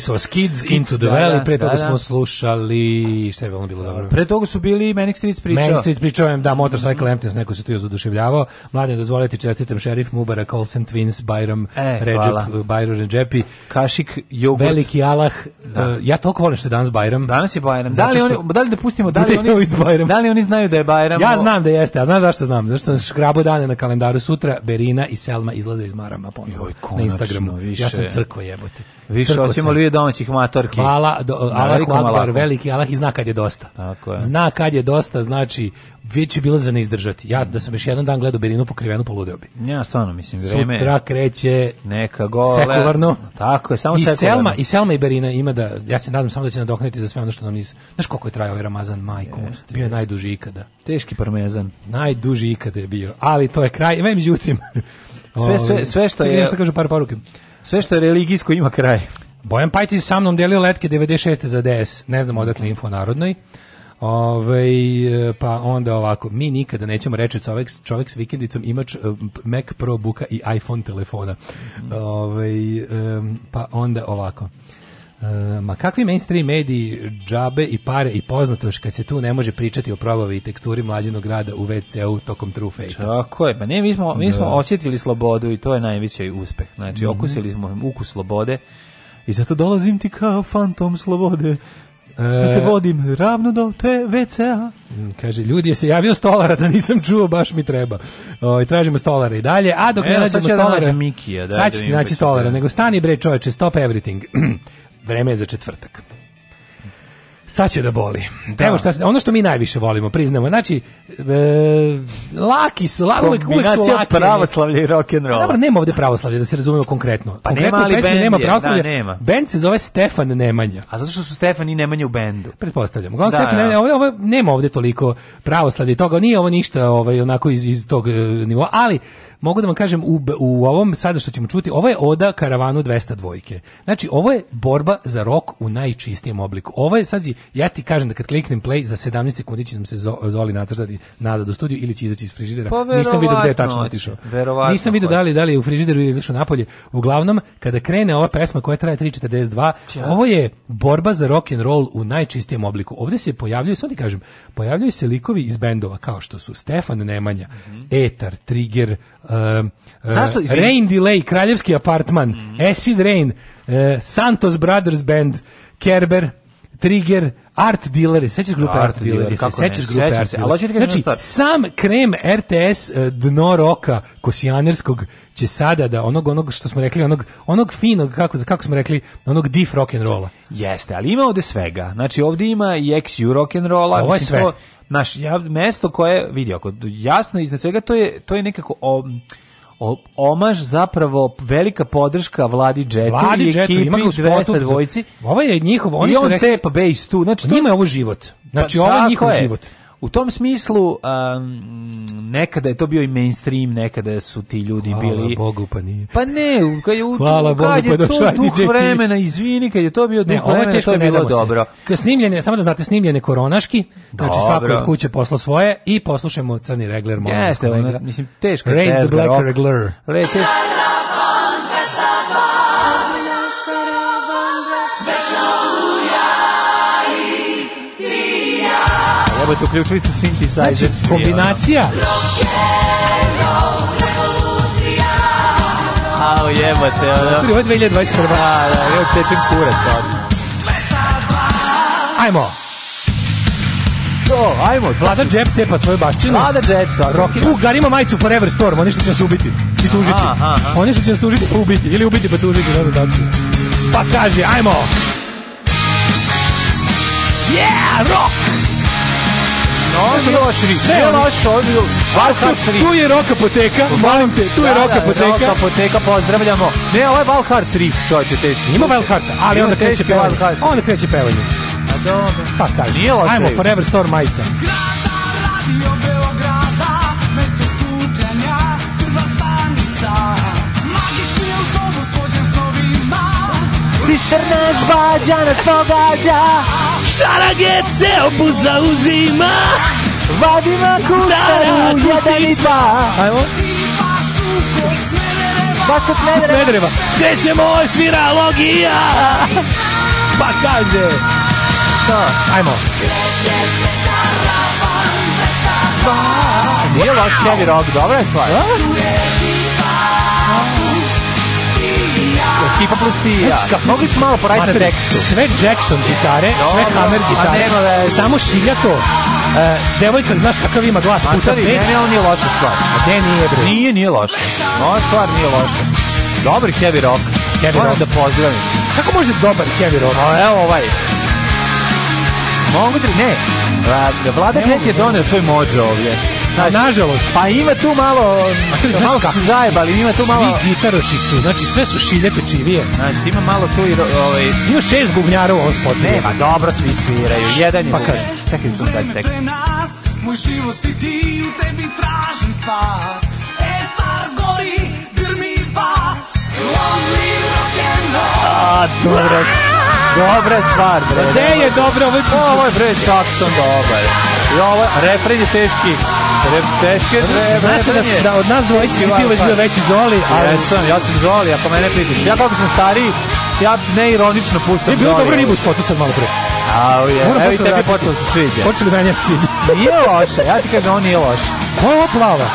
slušali smo Skids, Skids Into the da, Valley, da, pre toga da, da. smo slušali, šta je bilo bilo dobro? Pre toga su bili Manic Street pričao. Manic Street pričao, da, Motorcycle Emptiness, neko se tu još zaduševljavao. Mladen, dozvolite, čestitam šerif Mubara, Colson Twins, Bajram, e, Ređep, Bajram Ređepi. Kašik, jogurt. Veliki alah, da. E, ja toliko volim što je danas Bajram. Danas je Bajram. Da li, oni, da li da pustimo, da li, oni, da li oni znaju da je Bajram? Ja znam da jeste, a znaš zašto znam? Zašto sam škrabo dane na kalendaru sutra, Berina i Selma izlaze iz Marama ponovo na Instagramu. Više. Ja sam crkva jebote. Više hoćemo li domaćih matorki. Hvala, do, Allah, Akbar, veliki, Allah i zna kad je dosta. Tako je. Zna kad je dosta, znači već je bilo za ne izdržati. Ja da sam još jedan dan gledao Berinu pokrivenu poludeo bi. Ja stvarno mislim vreme. Sutra kreće neka gole. Sekularno. Tako je, samo I sekularno. Selma i Selma i Berina ima da ja se nadam samo da će nadoknaditi za sve ono što nam nisu. Znaš koliko je trajao ovaj Ramazan majkom? Bio je najduži ikada. Teški parmezan. Najduži ikada je bio, ali to je kraj. Ima međutim. Sve sve ovaj, sve što je. Ja kažu par poruke. Sve što je religijsko ima kraj. Bojan Pajtić sa mnom delio letke 96. za DS. Ne znam odakle info narodnoj. Ove, pa onda ovako, mi nikada nećemo reći čovjek, čovek s vikendicom imač eh, Mac Pro Buka i iPhone telefona. Ove, pa onda ovako. Eh, ma kakvi mainstream mediji džabe i pare i poznato još kad se tu ne može pričati o probavi i teksturi mlađenog grada u WC-u tokom True Fate. Tako je, pa ne, mi smo, mi smo da. osjetili slobodu i to je najveći uspeh. Znači, mhm. okusili smo ukus slobode i zato dolazim ti kao fantom slobode da te eh, vodim ravno do te WC-a. Kaže, ljudi je se javio stolara da nisam čuo, baš mi treba. O, tražimo stolara i dalje, a dok e, ne nađemo da stolara... da nađem Mikija. sad da ću ti naći stolara, nego stani bre čoveče, stop everything. <clears throat> vreme je za četvrtak. Sad će da boli. Da. Evo šta, ono što mi najviše volimo, priznamo. Znači, e, laki su, la, uvek, uvek su laki. pravoslavlja i rock'n'rolla. Dobro, nema ovde pravoslavlja, da se razumemo konkretno. Pa konkretno nema, ali pesmi, nema pravoslavlja. Da, nema. Band se zove Stefan Nemanja. A zato što su Stefan i Nemanja u bendu. Pretpostavljam. Uglavnom, da, Stefan da, Nemanja, ovde, da. ovo, nema ovde toliko pravoslavlja i toga. Nije ovo ništa ovaj, onako iz, iz tog e, nivoa, ali mogu da vam kažem u, u ovom sada što ćemo čuti, ovo je oda karavanu 200 dvojke. Znači, ovo je borba za rok u najčistijem obliku. Ovo je sad, ja ti kažem da kad kliknem play, za 17 sekundi će nam se Zoli nacrtati nazad u studiju ili će izaći iz frižidera. Pa, Nisam vidio gde je tačno otišao. Nisam vidio da li, da li je u frižideru ili izašao napolje. Uglavnom, kada krene ova pesma koja traje 3.42, ovo je borba za rock and roll u najčistijem obliku. Ovde se pojavljuju, sad ti kažem, pojavljuju se likovi iz bendova kao što su Stefan Nemanja, mm -hmm. Etar, Trigger, Ehm, e, Zašto? Izvini? Rain Delay, Kraljevski apartman, mm Acid Rain, uh, Santos Brothers Band, Kerber, Trigger, Art Dealeri, sećaš grupe Art, art Dealeri, se sećaš grupe Art Dealeri. Ali da znači, sam krem RTS e, dno roka kosijanerskog će sada da onog onog što smo rekli onog onog finog kako kako smo rekli onog diff rock and rolla. Jeste, ali ima ovde svega. Znači ovde ima i ex rock and rolla, ovo je sve. To, naš ja, mesto koje vidi ako jasno iznad svega to je to je nekako o, omaž zapravo velika podrška Vladi Džetu Vladi i ekipi 200 dvojci. Ovo je njihov, oni I on su rekli... cepa base tu. Znači, pa to... njima je ovo život. Znači, pa, ovo je njihov je. život. U tom smislu um, nekada je to bio i mainstream, nekada su ti ljudi Hvala bili Bogu pa nije. Pa ne, kad je u Hvala Bogu kad je pa to duh džeki. vremena, izvini, kad je to bio duh ne, vremena, to da je bilo dobro. Kad snimljene, samo da znate, snimljene koronaški, znači dobro. znači svako od kuće posla svoje i poslušajmo Crni regler, molim. Jeste, mislim teško. Raise the black regler. Raise Jebote, uključili su synthesizer. Znači, kombinacija. Au, jebote, ono. Ovo je 2021. Da, da, ja odsečem kurac odmah. Ajmo. To, ajmo. Vlada Džep cepa svoju baščinu. Vlada Džep cepa. Roki. U, garimo majicu Forever Storm, oni što će nas ubiti. I tužiti. Aha, aha. Oni što će nas tužiti pa ubiti. Ili ubiti pa tužiti, ne znam da Pa kaže, ajmo. Yeah, rock! Milošević. Sve Milošević. Valhart Tu je rock apoteka, molim te, tu je da, rock da, da, apoteka. Rock apoteka, pozdravljamo. Ne, ovo je Valhart riff, čoveče, teško. Ima Valharca, ali onda kreće pevanje. Onda pa kreće pevanje. A dobro. Pa kaži. Nije loše. Ajmo, Forever Storm majica. Cisterna žbađa nas događa Šarage ceo bus zauzima Vadima kustaru, jedan i dva Ajmo Baš kod Smedereva. Smedereva. Skrećemo, ovo svira logija. Pa kaže. Da, ajmo. Nije loš heavy rock, dobra je stvar. Da? ekipa plus ti ja. Znaš, mogli smo malo poraditi na tekstu. Sve Jackson gitare, no, sve Hammer gitare, a samo šilja to. Uh, devojka, znaš kakav ima glas puta pet. Material nije loša stvar. A de nije, bre? Nije, nije loša. Ova stvar nije loša. Dobar heavy rock. Heavy Moram rock. da pozdravim. Kako može dobar heavy rock? A, evo ovaj. Mogu da ne. Vlada Klet je da- donio svoj mođo ovdje. Znaš, nažalost. Pa ima tu malo, znaš, malo kako? su zajebali, ima tu malo... Svi gitaroši su, znači sve su šilje pečivije. Znaš, ima malo tu i... Ovaj... Ima šest bubnjara u ovom spotu. Ne, pa dobro svi sviraju, jedan je pa bubnjar. Čekaj, znam taj tekst. Moj život si ti, u tebi tražim spas. Etar gori, grmi bas, lonely rock and roll. A, dobro. Dobra stvar, bre. Da, da. Gde je dobro? Ovo je, ovo je bre, Saxon dobar. I ovo, refren je teški. Re, teški re, Zna se da, da od nas dvojice si ti već bio veći Zoli, ali... Jesam, ja sam Zoli, ako mene pitiš. Ja kako sam stariji, ja neironično puštam Zoli. Je bilo dobro ribu spotu sad malo pre. Au je, evo i tebi počelo da se sviđa. Počeli da nja sviđa. Nije loše, ja ti kažem, on nije loše. Ko je ova plava?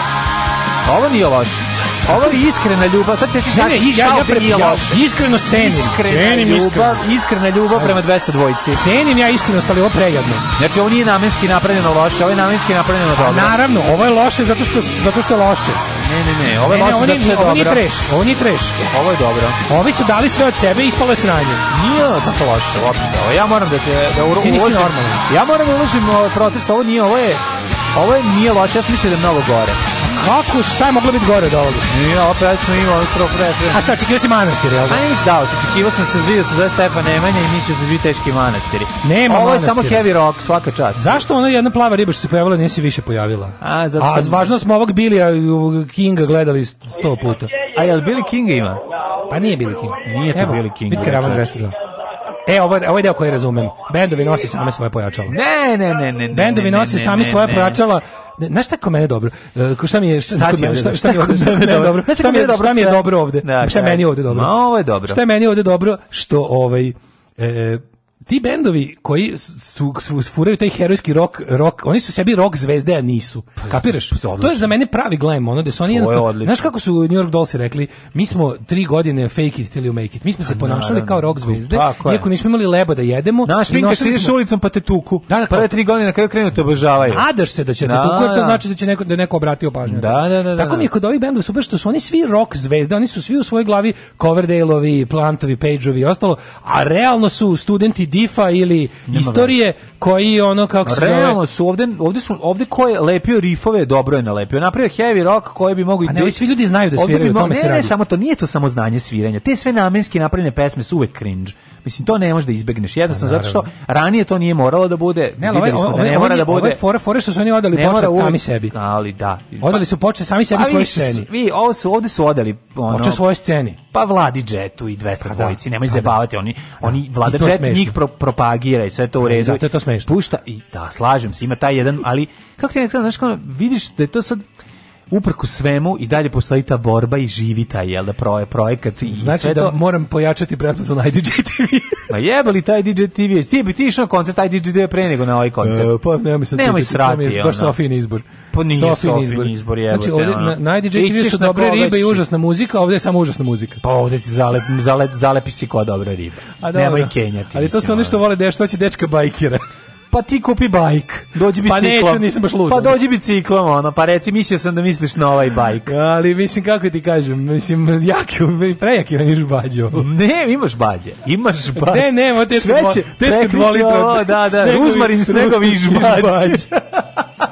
Ovo nije loše. Ovo je iskrena ljubav. Sad ćeš znaš i ja, ja, ja Iskreno cenim. Iskrena cenim ljubav, iskreno. iskrena ljubav prema 200 dvojici. Cenim ja iskrenost, ali ovo prejadno. Znači ovo nije namenski napravljeno loše, ovo je namenski napravljeno dobro. A naravno, ovo je loše zato što zato što je loše. Ne, ne, ne, ovo je ne, ne, zato što je dobro. Ovo nije treš, ovo nije treš. Ovo je dobro. Ovi su dali sve od sebe i ispalo je sranje. Nije tako loše uopšte. ja moram da te da uložim. Ja moram da uložim protest, ovo nije, ovo je Ovo je nije loše, ja sam mislio da je mnogo gore. Kako, šta je moglo biti gore od ovoga? Nije, opet smo imali prvo preče. A šta, očekivao si manastir, jel da? A nisam dao, očekivao sam da se zvidio sa da zove Stefan Nemanja i mislio da se zvi teški manastiri. Nema Ovo je samo heavy rock, svaka čast. Zašto ona jedna plava riba što se pojavila nije se više pojavila? A, zato A važno smo ovog Billy Kinga gledali sto puta. A jel Billy Kinga ima? Pa nije Billy King. Nije to Evo, Billy King. Bitke Ravan 202. E, ovo, ovo je deo koji razumem. Bendovi nose sami svoje pojačala. Ne, ne, ne, ne. Bendovi nose sami svoje pojačala. Znaš šta kod mene dobro? E, ko šta mi je šta šta, šta je dobro? Šta mi je dobro? Šta mi je dobro ovde? Da, šta meni ovde dobro? Ma, ovo je dobro. Šta je meni ovde dobro što ovaj e, ti bendovi koji su, su, su furaju taj herojski rok, rok, oni su sebi rok zvezde, a nisu. Pa, Kapiraš? Pa, to je za mene pravi glam, ono da su oni jednostavno... Je znaš kako su New York Dolls rekli? Mi smo tri godine fake it till you make it. Mi smo pa, se ponašali kao rok zvezde, Tako iako nismo imali leba da jedemo. Naš pinka se ideš ulicom pa te tuku. Da, da, Prve tri godine na kraju krenu te obožavaju. Nadaš se da će te da, tuku, jer to da. znači da će neko, da neko obratio pažnju. Da, da, da, da, Tako mi je kod ovih bendova super što su oni svi rok zvezde, oni su svi u svojoj glavi Coverdale-ovi, Plantovi, Page-ovi i ostalo, a realno su studenti tifa ili Njima istorije već. koji ono kako se Realno su ovde ovde su ovde ko je lepio rifove dobro je nalepio. Napravio heavy rock koji bi mogli A ne, svi ljudi znaju da sviraju, bi mo... tome ne, se radi. Ne, samo to nije to samo znanje sviranja. Te sve namenski napravljene pesme su uvek cringe. Mislim to ne može da izbegneš jednostavno pa, zato što ranije to nije moralo da bude. Ne, videli smo da ne mora da bude. Fore fore što su oni odali počet sami sebi. Ali da. Odali su počet sami sebi pa svojoj sceni. Vi ovo su ovde su odali ono. Počet svojoj sceni. Pa Vladi Jetu i 200 pa da. dvojici, nemoj da. zabavati oni da. oni Vlada Jet njih pro propagira i sve to u e, redu. Zato je to smešno. Pušta i da, slažem se, ima taj jedan, ali kako ti nekada, znaš, kao, vidiš da je to sad uprko svemu i dalje postoji ta borba i živi taj jel da proje projekat i znači sve da to... moram pojačati pretplatu na IDJ TV. Ma jebali taj DJ TV, ti bi ti išao koncert IDJ TV pre nego na ovaj koncert. Uh, pa nema mi se nemoj srati, je, baš Sofijin izbor. Pa nije Sofijin izbor. izbor jebate, znači ovdje, na, na IDJ TV su dobre ribe i užasna muzika, ovdje je samo užasna muzika. Pa ovdje ti zalep, zalep, zalepi si ko dobra riba. A, da, nemoj kenjati. Ali to su oni što vole da što će dečka bajkira pa ti kupi bajk, dođi biciklom. Pa neću, nisam baš ludan. Pa dođi biciklom, ono, pa reci, mislio sam da misliš na ovaj bajk. <laughs> Ali mislim, kako ti kažem, mislim, jaki, prejaki on je bađe. Ne, imaš bađe, imaš bađe. Ne, ne, ma teško, Sve će, teško dva litra. Da, da, ruzmarin, snegovi i žbađe. <laughs>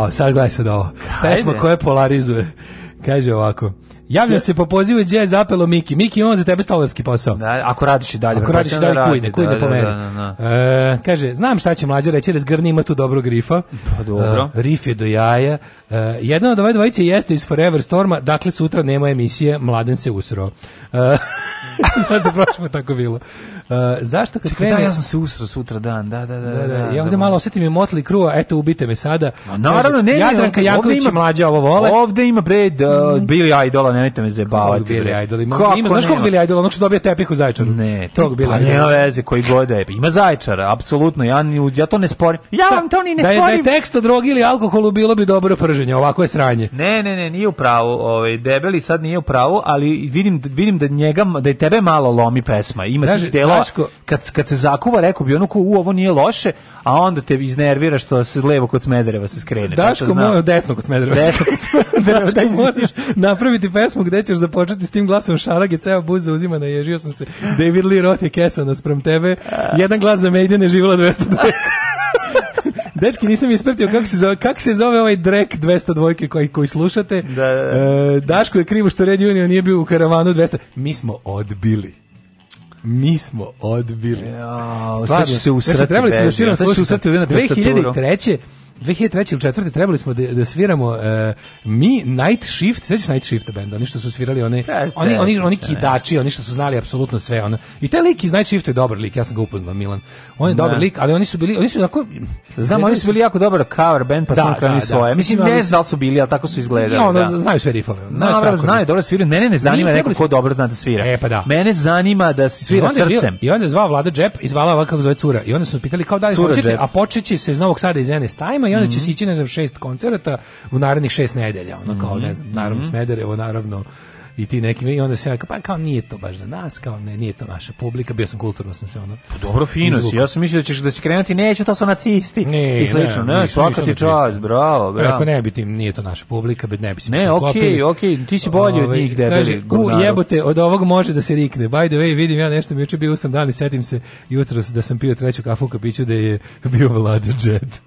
Jao, sad gledaj sad ovo. Hajde. Pesma koja polarizuje. Kaže ovako. Javljam se po pozivu gdje je zapelo Miki. Miki, imamo za tebe stolarski posao. Da, ako radiš i dalje. Ako pa radiš i da dalje, kujde, kujde da da, po mene. Da, da, e, kaže, znam šta će mlađa reći, razgrni ima tu dobrog rifa. Pa dobro. E, rif je do jaja. E, jedna od ove dvojice jeste iz Forever Storma, dakle sutra nema emisije, mladen se usro. E, <laughs> Znaš da prošlo tako bilo. Uh, zašto kad Čekaj, da, krene... da, ja sam se usro sutra dan, da, da, da. da, da, da ja da, ovdje malo osetim i motli krua, eto, ubite me sada. No, naravno, ne, Jadranka Janković ima mlađa ovo vole. Ovde ima bre mm. Billy Idola, nemojte me zebavati. zajebavati. Billy Idol ima. ima, znaš kog Billy Idol, ono što dobije tepih u Zaječaru. Ne, tog Billy pa Idol. Idola. Nema veze koji god je. Ima Zaječara, apsolutno. Ja ja to ne sporim. Ja vam to ni ne sporim. Da je, tekst o drogi ili alkoholu bilo bi dobro prženje, ovako je sranje. Ne, ne, ne, nije u pravu. Ovaj debeli sad nije u pravu, ali vidim vidim da njega da i tebe malo lomi pesma. Ima tih delova Daško, kad, kad se zakuva, rekao bi onuku, u, ovo nije loše, a onda te iznervira što se levo kod Smedereva se skrene. Daško, mora desno kod Smedereva. Desno kod Smedereva. Daško, moraš napraviti pesmu gde ćeš započeti s tim glasom šarage, ceo buz zauzima, naježio sam se. David Lee Roth je kesan nasprem tebe. Jedan glas za Maiden je živjela 200 Dečki, nisam ispratio kako se zove, kako se zove ovaj Drek 202 koji koji slušate. Da, da, da. E, Daško je krivo što Red Union nije bio u karavanu 200. Mi smo odbili mi smo odbili. Ja, sad ću se usrati. Znači, trebali smo još jednom, sad ću se usrati 2003. 2003. ili 4. trebali smo da, da sviramo uh, mi Night Shift, sećaš Night Shift band, oni što su svirali one, se, oni, oni, oni kidači, oni što su znali apsolutno sve. Ona. I taj lik iz Night Shift je dobar lik, ja sam ga upoznao, Milan. On je ne. Da. dobar lik, ali oni su bili, oni su tako... Znam, oni su bili jako dobar cover band, pa da, su krenuli da, da, svoje. Da. Mislim, ne znam da li su bili, ali tako su izgledali. Ono, da. Znaju sve rifove. Znaju, sve znaju, dobro da sviraju. Mene ne zanima neko ko dobro zna da svira. E, pa da. Mene zanima da svira srcem. I onda je zvao Vlada Džep i zvala ovako zove cura. I onda su pitali kao da li hoćete, a počeći se iz Novog Sada iz NS Time i onda mm -hmm. će mhm. se ići, ne šest koncerata u narednih šest nedelja, ono kao, ne znam, naravno mhm. Smederevo, naravno i ti nekim i onda se ja pa kao nije to baš za nas, kao ne, nije to naša publika, bio sam kulturno sam se ono. Pa dobro fino si, ja sam mislio da ćeš da se krenuti, neću, to su nacisti. Ne, I slično, ne, ne svaka ti da čast, bravo, e, bravo. Ako ne bi tim, nije to naša publika, bi ne bi se. Ne, okej, okej, okay, okay, ti si bolji od ovaj, njih debeli. Kaže, gu jebote, od ovog može da se rikne. By the way, vidim ja nešto mi juče bio sam dan i setim se jutros da sam pio treću kafu u kapiću da je <laughs> bio Vlada <laughs> Jet.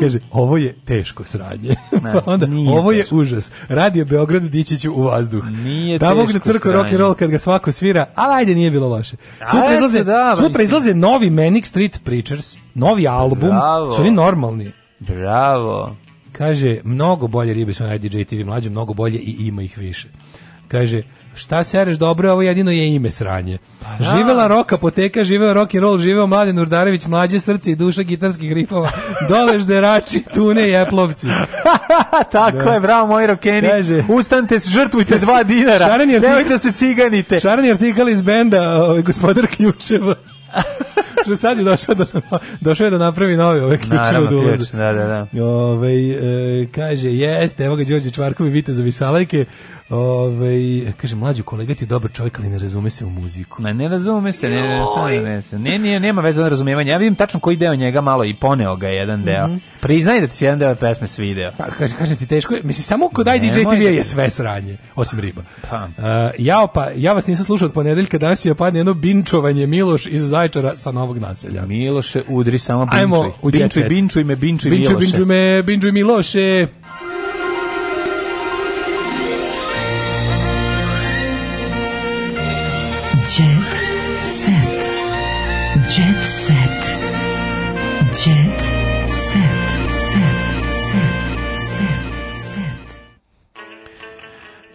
Kaže, ovo je teško sranje. Ne, <laughs> pa onda, ovo je teško. užas. Radio Beograd dići u vazduh. Nije nije da, teško. Da mogne crko rock and roll kad ga svako svira, ali ajde nije bilo loše. Da, sutra ajde, izlaze, da, sutra izlaze novi Manic Street Preachers, novi album, Bravo. su oni normalni. Bravo. Kaže, mnogo bolje ribe su na IDJ TV mlađe, mnogo bolje i ima ih više. Kaže, Šta sereš dobro, ovo jedino je ime sranje. Pa da. Živela roka poteka, živeo rock and roll, živeo Mladen Urdarević, mlađe srce i duša gitarskih rifova. Dolež derači, tune i eplovci. <laughs> Tako da. je, bravo moji rokeni. Kaže, Ustanite, žrtvujte dva dinara. Šaran Nemojte da se ciganite. Šaran je artikal iz benda, ovaj, gospodar Ključeva. <laughs> Što sad je došao da, došao je da napravi novi ove ključeve od ulaze. Da, da, da. Ove, ovaj, e, kaže, jeste, evo ga Đorđe Čvarkovi, za salajke, Ovaj kaže, mlađi kolega ti je dobar čovjek, ali ne razume se u muziku. Ma ne razume se, ne, razume se. Ne, ne, nema veze on razumevanje. Ja vidim tačno koji deo njega malo i poneo ga jedan deo. Mm -hmm. Priznaj da ti se jedan deo pesme svideo. Pa, kaže, kaže ti teško, mislim, samo kod IDJ TV je sve sranje, osim riba. Pa. Uh, ja, pa, ja vas nisam slušao od ponedeljka, danas je padne jedno binčovanje Miloš iz Zajčara sa Novom ovog naselja. Miloše, udri samo binčuj. Ajmo u Binčuj, binčuj me, binčuj, binčuj Miloše. Binčuj, binčuj me, binčuj Miloše.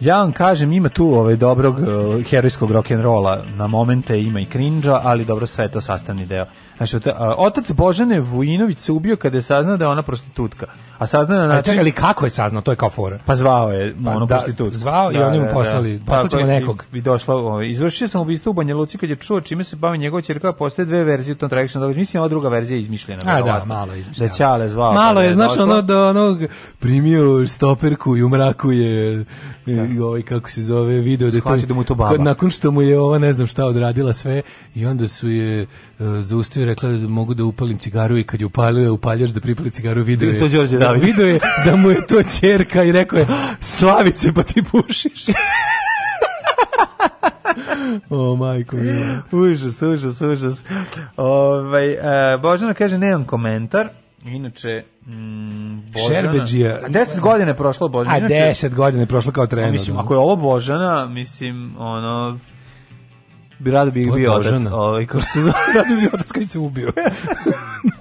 Ja vam kažem, ima tu ovaj dobrog uh, herojskog rock'n'rolla na momente, ima i krinđa, ali dobro, sve je to sastavni deo Znači, otac Božane Vujinović se ubio kada je saznao da je ona prostitutka. A saznao na način... Ali kako je saznao? To je kao fora. Pa zvao je pa, ono da, prostitutku. Zvao da, i oni mu poslali. Da, da, poslali pa, nekog. I, i došla, izvršio sam ubistvo u Banja Luci kad je čuo čime se bavi njegova čerka, postoje dve verzije u tom tragičnom događaju. Mislim, ova druga verzija je izmišljena. A, da, malo je da izmišljena. Da Ćale zvao. Pa malo da je, znaš, ono da onog primio stoperku i u mraku je i ovaj kako se zove video da to da mu to baba. Nakon što mu je ova ne znam šta odradila sve i onda su je E, zaustavio i rekla da mogu da upalim cigaru i kad ju upalio je upaljaš da pripali cigaru video je, Đorđe da, video je da mu je to čerka i rekao je slavice pa ti pušiš <laughs> o majko mila. Užas, užas, užas. Ovaj e, Božana kaže nemam komentar. Inače, mm, Šerbeđija... A deset godina je prošlo Božana. A 10 godina je prošlo kao trener. Mislim, ako je ovo Božana, mislim, ono, Rado bi bio otac, ovaj, kako se zove, <laughs> rado bi bio otac koji se ubio. <laughs>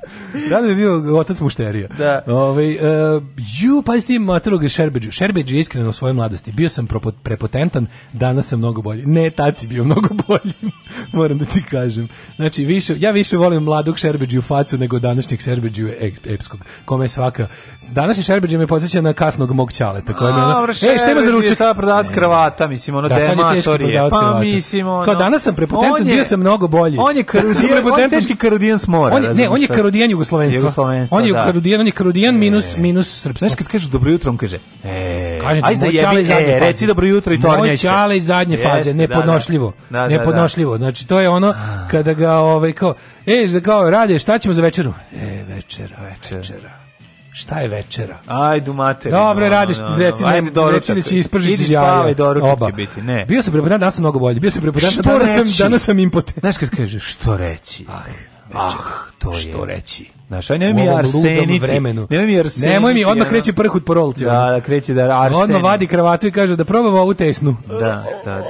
Rado da bi bio otac mušterija. Da. Ove, ovaj, uh, ju, pa s tim materog Šerbeđu. Šerbeđ je iskreno u svojoj mladosti. Bio sam prepotentan, danas sam mnogo bolji. Ne, tad bio mnogo bolji, <laughs> moram da ti kažem. Znači, više, ja više volim mladog Šerbeđu facu nego današnjeg Šerbeđu epskog, kome svaka. Današnji Šerbeđu me podsjeća na kasnog mog ćaleta. Koja A, ono, e, šta ima za ručak? Sada prodavac kravata, mislim, ono, da, dematorije. Pa, kravata. mislim, ono, Kao, danas sam prepotentan, je, bio sam mnogo bolji. On je, <laughs> karudijan, on je teški karudijan s mora. On je, ne, on je karudijan Jugoslav jugoslovenstva. jugoslovenstva on je da. karudijan, je karudijan e. minus, minus srpsko. Znaš kad kaže dobro jutro, on kaže, e, kaže aj se jebi, e, reci dobro jutro i tornjaj se. Moj iz zadnje faze, da, da. nepodnošljivo. Da, da, da. nepodnošljivo. Znači, to je ono kada ga, ovaj, kao, e, da kao, rade, šta ćemo za večeru? E, večera, večera šta je večera? Ajde, mater. Dobro, radiš, no, no, reci, no, ajde, doručak. Reci da si ispržići jaja. Spavaj, doručak Oba. će biti, ne. Bio sam prepodan, danas sam mnogo bolji. Bio sam prepodan, danas, danas, sam, danas sam impotent. Znaš kad kaže, što reći? Ah nečega. Ah, to je. Što reći? Znaš, aj nemoj mi arseniti. Vremenu. Nemoj mi arseniti. Nemoj mi, odmah kreće prhut po rolci. Da, da, kreće da arseniti. Odmah vadi kravatu i kaže da probam ovu tesnu. Da, da, da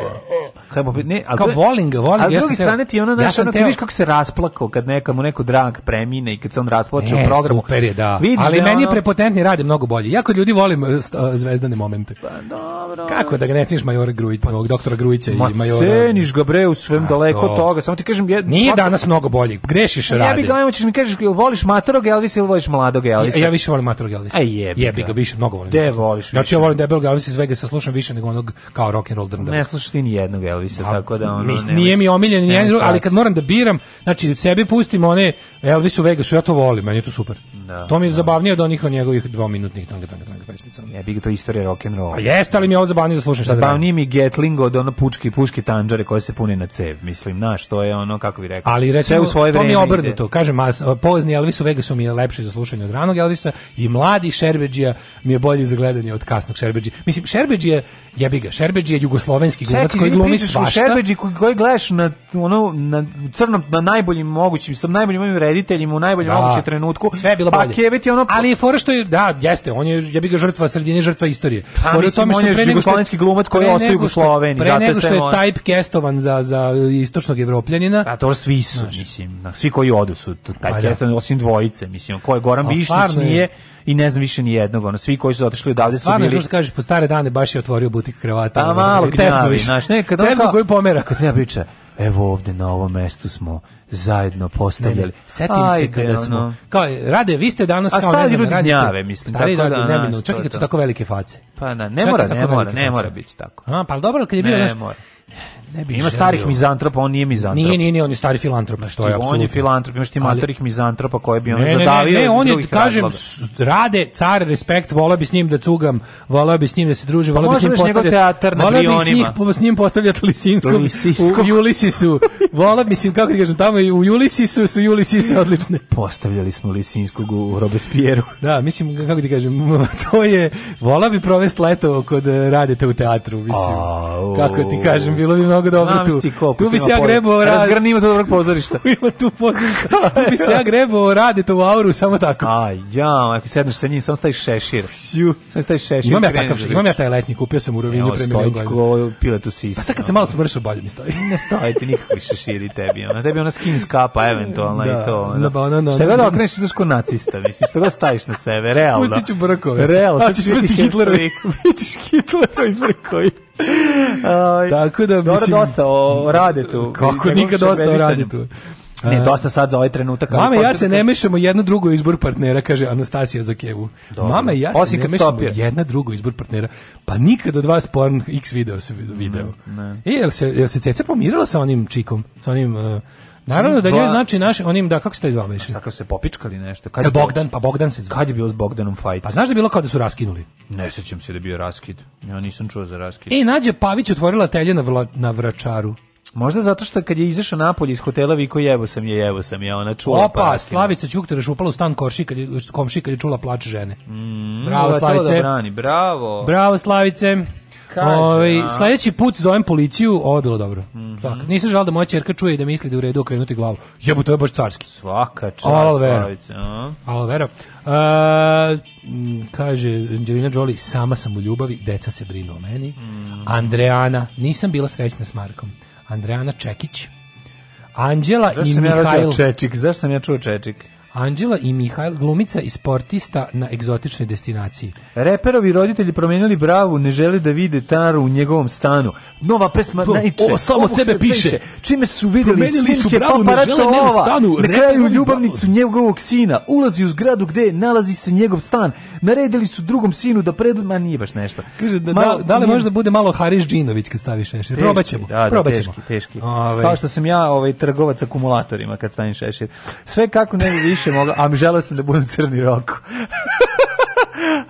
hajmo ne, al kao volim ga, volim ga. Ja s druge strane ti ona znači ja ona teo... vidiš kako se rasplako kad nekamo neko drag premine i kad se on rasplače u e, programu. Super je, da. Vidiš ali da meni ono... je prepotentni radi mnogo bolje. Ja kod ljudi volim uh, zvezdane momente. Pa dobro. Kako da ga ne ceniš Majora Grujić, pa, doktora Grujića i Majora. Ceniš ga bre u svem A, daleko to. toga. Samo ti kažem jed... Nije svako... danas mnogo bolji. Grešiš radi. Ja bih ga ćeš mi kažeš voliš Matorog Elvis ili voliš mladog Elvisa. Ja, ja više volim Matorog Elvisa. Aj jebi. Jebi ga više mnogo volim. Gde voliš? Ja volim debel Elvis iz Vegasa slušam više nego onog kao rock and roll drnda. Ne slušaš ti ni jednog Elvisa zavisa, da, tako da ono... Mis, nije mi omiljen, nije, nemoj ali kad moram da biram, znači, sebi pustim one Elvis u Vegasu, ja to volim, meni je to super. Da, to mi je da. zabavnije od onih od njegovih dvominutnih tanga, tanga, tanga pesmica. Ja bih to istorija rock'n'rolla. A pa jeste, ali mi je ovo zabavnije da slušam šta da Zabavnije mi Getling od ono pučki, puški tanđare koje se pune na cev, mislim, znaš, to je ono, kako bi rekao. Ali recimo, Sve u svoje vreme. to mi je obrnuto, kažem, a, pozni Elvis u Vegasu mi je lepši za slušanje od ranog Elvisa i mladi Šerbeđija mi je bolji za gledanje od kasnog Šerbeđija. Mislim, Šerbeđija, jebi ga, Šerbeđija je jugoslovenski glumac koji glumi svašta. Šerbeđi koji gledaš na, ono, na crnom, na najboljim mogućim, sa najboljim ovim rediteljima, u najboljem da. mogućem trenutku. Sve je bilo pa bolje. Kevit ono... Ali je fora što je, da, jeste, on je, ja bih ga žrtva sredine, žrtva istorije. Pa, fora mislim, tome što on je jugoslovenski glumac koji ostaje u Jugosloveni. Pre nego što je type typecastovan za, za istočnog evropljanina. A to svi su, znaš. mislim, da, svi koji odu su type pa da. typecastovani, osim dvojice, mislim, ko je Goran Višnić nije i ne znam više ni jednog, ono, svi koji su otišli odavde su bili... Stvarno, što kažeš, po stare dane baš je otvorio butik kravata. A pa malo knjavi, znaš, ne, kad on kao, koji pomera. Kad ja priča, evo ovde na ovom mestu smo zajedno postavljali. Setim se kada smo... Ono. Kao, rade, vi ste danas... kao... A stari ljudi gnjave, mislim. Stari tako da, neminu, čak i kad su tako velike face. Pa da, ne mora, ne mora, ne mora biti tako. A, pa dobro, kad je bio, ne naš, ne bi Ima starih mizantropa, on nije mizantrop. Nije, nije, nije, on je stari filantrop, što je apsolutno. On je filantrop, imaš ti matorih mizantropa koje bi on ne, zadavio. Ne, ne, ne, on je, kažem, rade, car, respekt, vola bi s njim da cugam, vola bi s njim da se druži, pa vola bi s njim postavljati... Vola bi s njim, s njim postavljati Lisinskom, u Julisisu. Vola, mislim, kako ti kažem, tamo u Julisisu su Julisise odlične. Postavljali smo Lisinskog u Robespierru. Da, mislim, kako ti kažem, <laughs> to je, vola bi provesti leto kod eh, radite u teatru, mislim. Kako ti kažem, bilo bi mnogo mnogo dobro tu. Tu bi se ja grebao radi. Razgrnimo to dobrog pozorišta. <laughs> Ima tu pozorišta. Tu bi se ja grebao radi to u auru samo tako. Aj, ja, ako sedneš sa njim samo staviš šešir. Samo staviš šešir. Imam ja takav, imam ja taj letnji, kupio sam u Rovinju pre milion piletu sisa. Pa sad kad se malo smršao, bolje mi stoji. Ne stoji ti nikakvi šeširi tebi. Ona tebi ona skin skapa eventualno i da, to. Da, da, da. da. Šta god da okreneš, znaš ko nacista, mislim. Šta god staviš na sebe, realno. Pustit ću brkove. Realno. Hoćeš pusti Hitlerovi. Bićeš <laughs> Hitlerovi brkovi. Tako da, mislim... Dobro dosta o Radetu. Kako nikad dosta o Radetu. Ne, dosta sad za ovaj trenutak. Mame, ja se ne mešamo jedno drugo izbor partnera, kaže Anastasija Zakevu. Dobro. Mama, ja se ne mešamo jedno drugo izbor partnera. Pa nikad od vas porn x video se video. Ne. E, jel se, jel se ceca pomirila sa onim čikom? Sa onim... Uh, Naravno da njoj znači naš, onim da kako se to zvao već. Kako se popičkali nešto. Kad e, je Bogdan, pa Bogdan se zvao. Kad je bio s Bogdanom fajt? Pa znaš da je bilo kao da su raskinuli. Ne sećam se da je bio raskid. Ja nisam čuo za raskid. E Nađe Pavić otvorila telje na, vla, na Vračaru. Možda zato što kad je izašao napolje iz hotela viko jevo sam je, jevo sam je, ona čula Opa, pa Slavica Ćukter je upala u stan korši kad je, komši kad je čula plač žene. Mm, bravo da Slavice. Da brani, bravo. Bravo Slavice. Ovaj sledeći put zovem policiju, ovo je bilo dobro. Mm -hmm. Nisam želeo da moja ćerka čuje i da misli da je u redu okrenuti glavu. Jebu, to je baš carski. Svaka čast. Alo vero. Alo vero. Uh, kaže Angelina Jolie, sama sam u ljubavi, deca se brinu o meni. Mm. Andreana, nisam bila srećna s Markom. Andreana Čekić. Anđela i Mihajl. Zašto sam ja čuo Čečik? Zašto sam ja čuo Čečik? Anđela i Mihajl glumica i sportista na egzotičnoj destinaciji. Reperovi roditelji promenili bravu, ne žele da vide Taru u njegovom stanu. Nova pesma najče. Ovo samo sebe piše. piše. Čime su vidjeli snimke paparaca ova, stanu, na kraju ljubavnicu njegovog sina, ulazi u zgradu gde nalazi se njegov stan. Naredili su drugom sinu da pred... Ma nije baš nešto. Kaže, da, malo, da, da li možda bude malo Haris Džinović kad staviš nešto? Probaćemo. Da, da, probaćemo. Teški, teški. Ove. Kao što sam ja ovaj, trgovac akumulatorima kad stavim šešir. Sve kako ne više <laughs> više mogla, a želeo sam da budem crni roku. <laughs>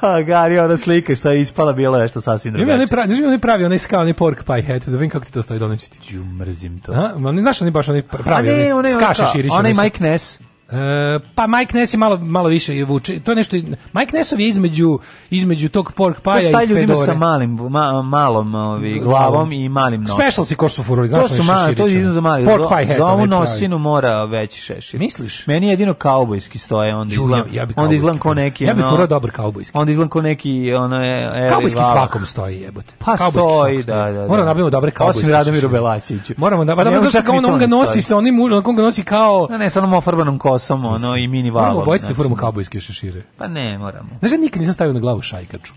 A Gari, ona slika što je ispala, bila je što sasvim drugače. Ima onaj pravi, onaj pravi, onaj ska, onaj pork pie head, da vidim kako ti to stoji doneću da ti. Ju, mrzim to. A, ma ne znaš onaj baš onaj pravi, a ne, onaj, onaj ska Onaj Mike Ness. E, pa Mike Ness je malo, malo više vuče. To je nešto, Mike Nessov je između, između tog pork paja i fedore. To ljudima sa malim, ma, malom ovi, glavom i malim nosom. Special si ko su furuli, znaš to su mali, to je za mali. Pork pie za ovu nosinu mora veći šešir. Misliš? Meni je jedino kaubojski stoje, onda izgledam, ja, ja onda izgledam kao neki. Ja bih furao dobar kaubojski. Onda izgledam kao neki, ono je... Kaubojski svakom stoji jebote. Pa da, stoji, da, da, da. Moramo nabavimo dobre kaubojski. Osim Radomiru Belačiću. Moramo da, pa, pa da, zašto kao on ga nosi sa onim, on ga nosi kao... Ne, ne, sa onom ofarbanom kosom ono i mini valom. Moramo bojiti da znači. furamo kaubojske šešire. Pa ne, moramo. Znaš, ja da nikad nisam stavio na glavu šajkaču.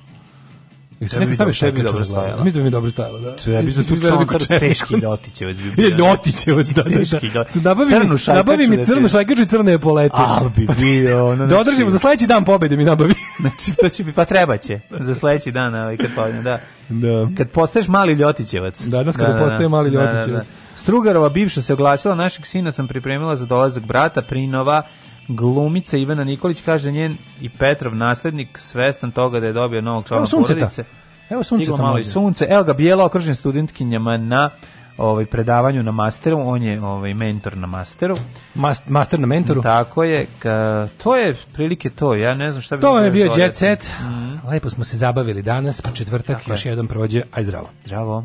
Jeste neka stavio šajkaču dobro stajala. Mislim da mi dobro stajala, da. Čuje, bi se izgledao kao teški ljotićevac bi <laughs> bio. Znači, ljotićevac, da, da. da. Teški ljotićevac. Da. Nabavi, crnu šajkaču, nabavi mi crnu šajkaču i crne polete. Al bi pa bio, Da znači- održimo za sledeći dan pobede mi nabavi. <laughs> Znači to će bi pa trebaće za sledeći dan, ovaj kad pa, da. Da. Kad postaješ mali ljotićevac. Da, danas kada postaje mali ljotićevac. Strugarova bivša se oglasila, našeg sina sam pripremila za dolazak brata Prinova, glumica Ivana Nikolić kaže njen i Petrov naslednik svestan toga da je dobio novog člana porodice. Evo sunce Stiglo malo i sunce. Evo ga bijela okružen studentkinjama na ovaj predavanju na masteru, on je ovaj mentor na masteru. Mas, master na mentoru. Tako je. Ka, to je prilike to. Ja ne znam šta bi To je bio jet set. Mm -hmm. Lepo smo se zabavili danas, po pa četvrtak Tako još je. jedan prođe. Aj zdravo. Zdravo.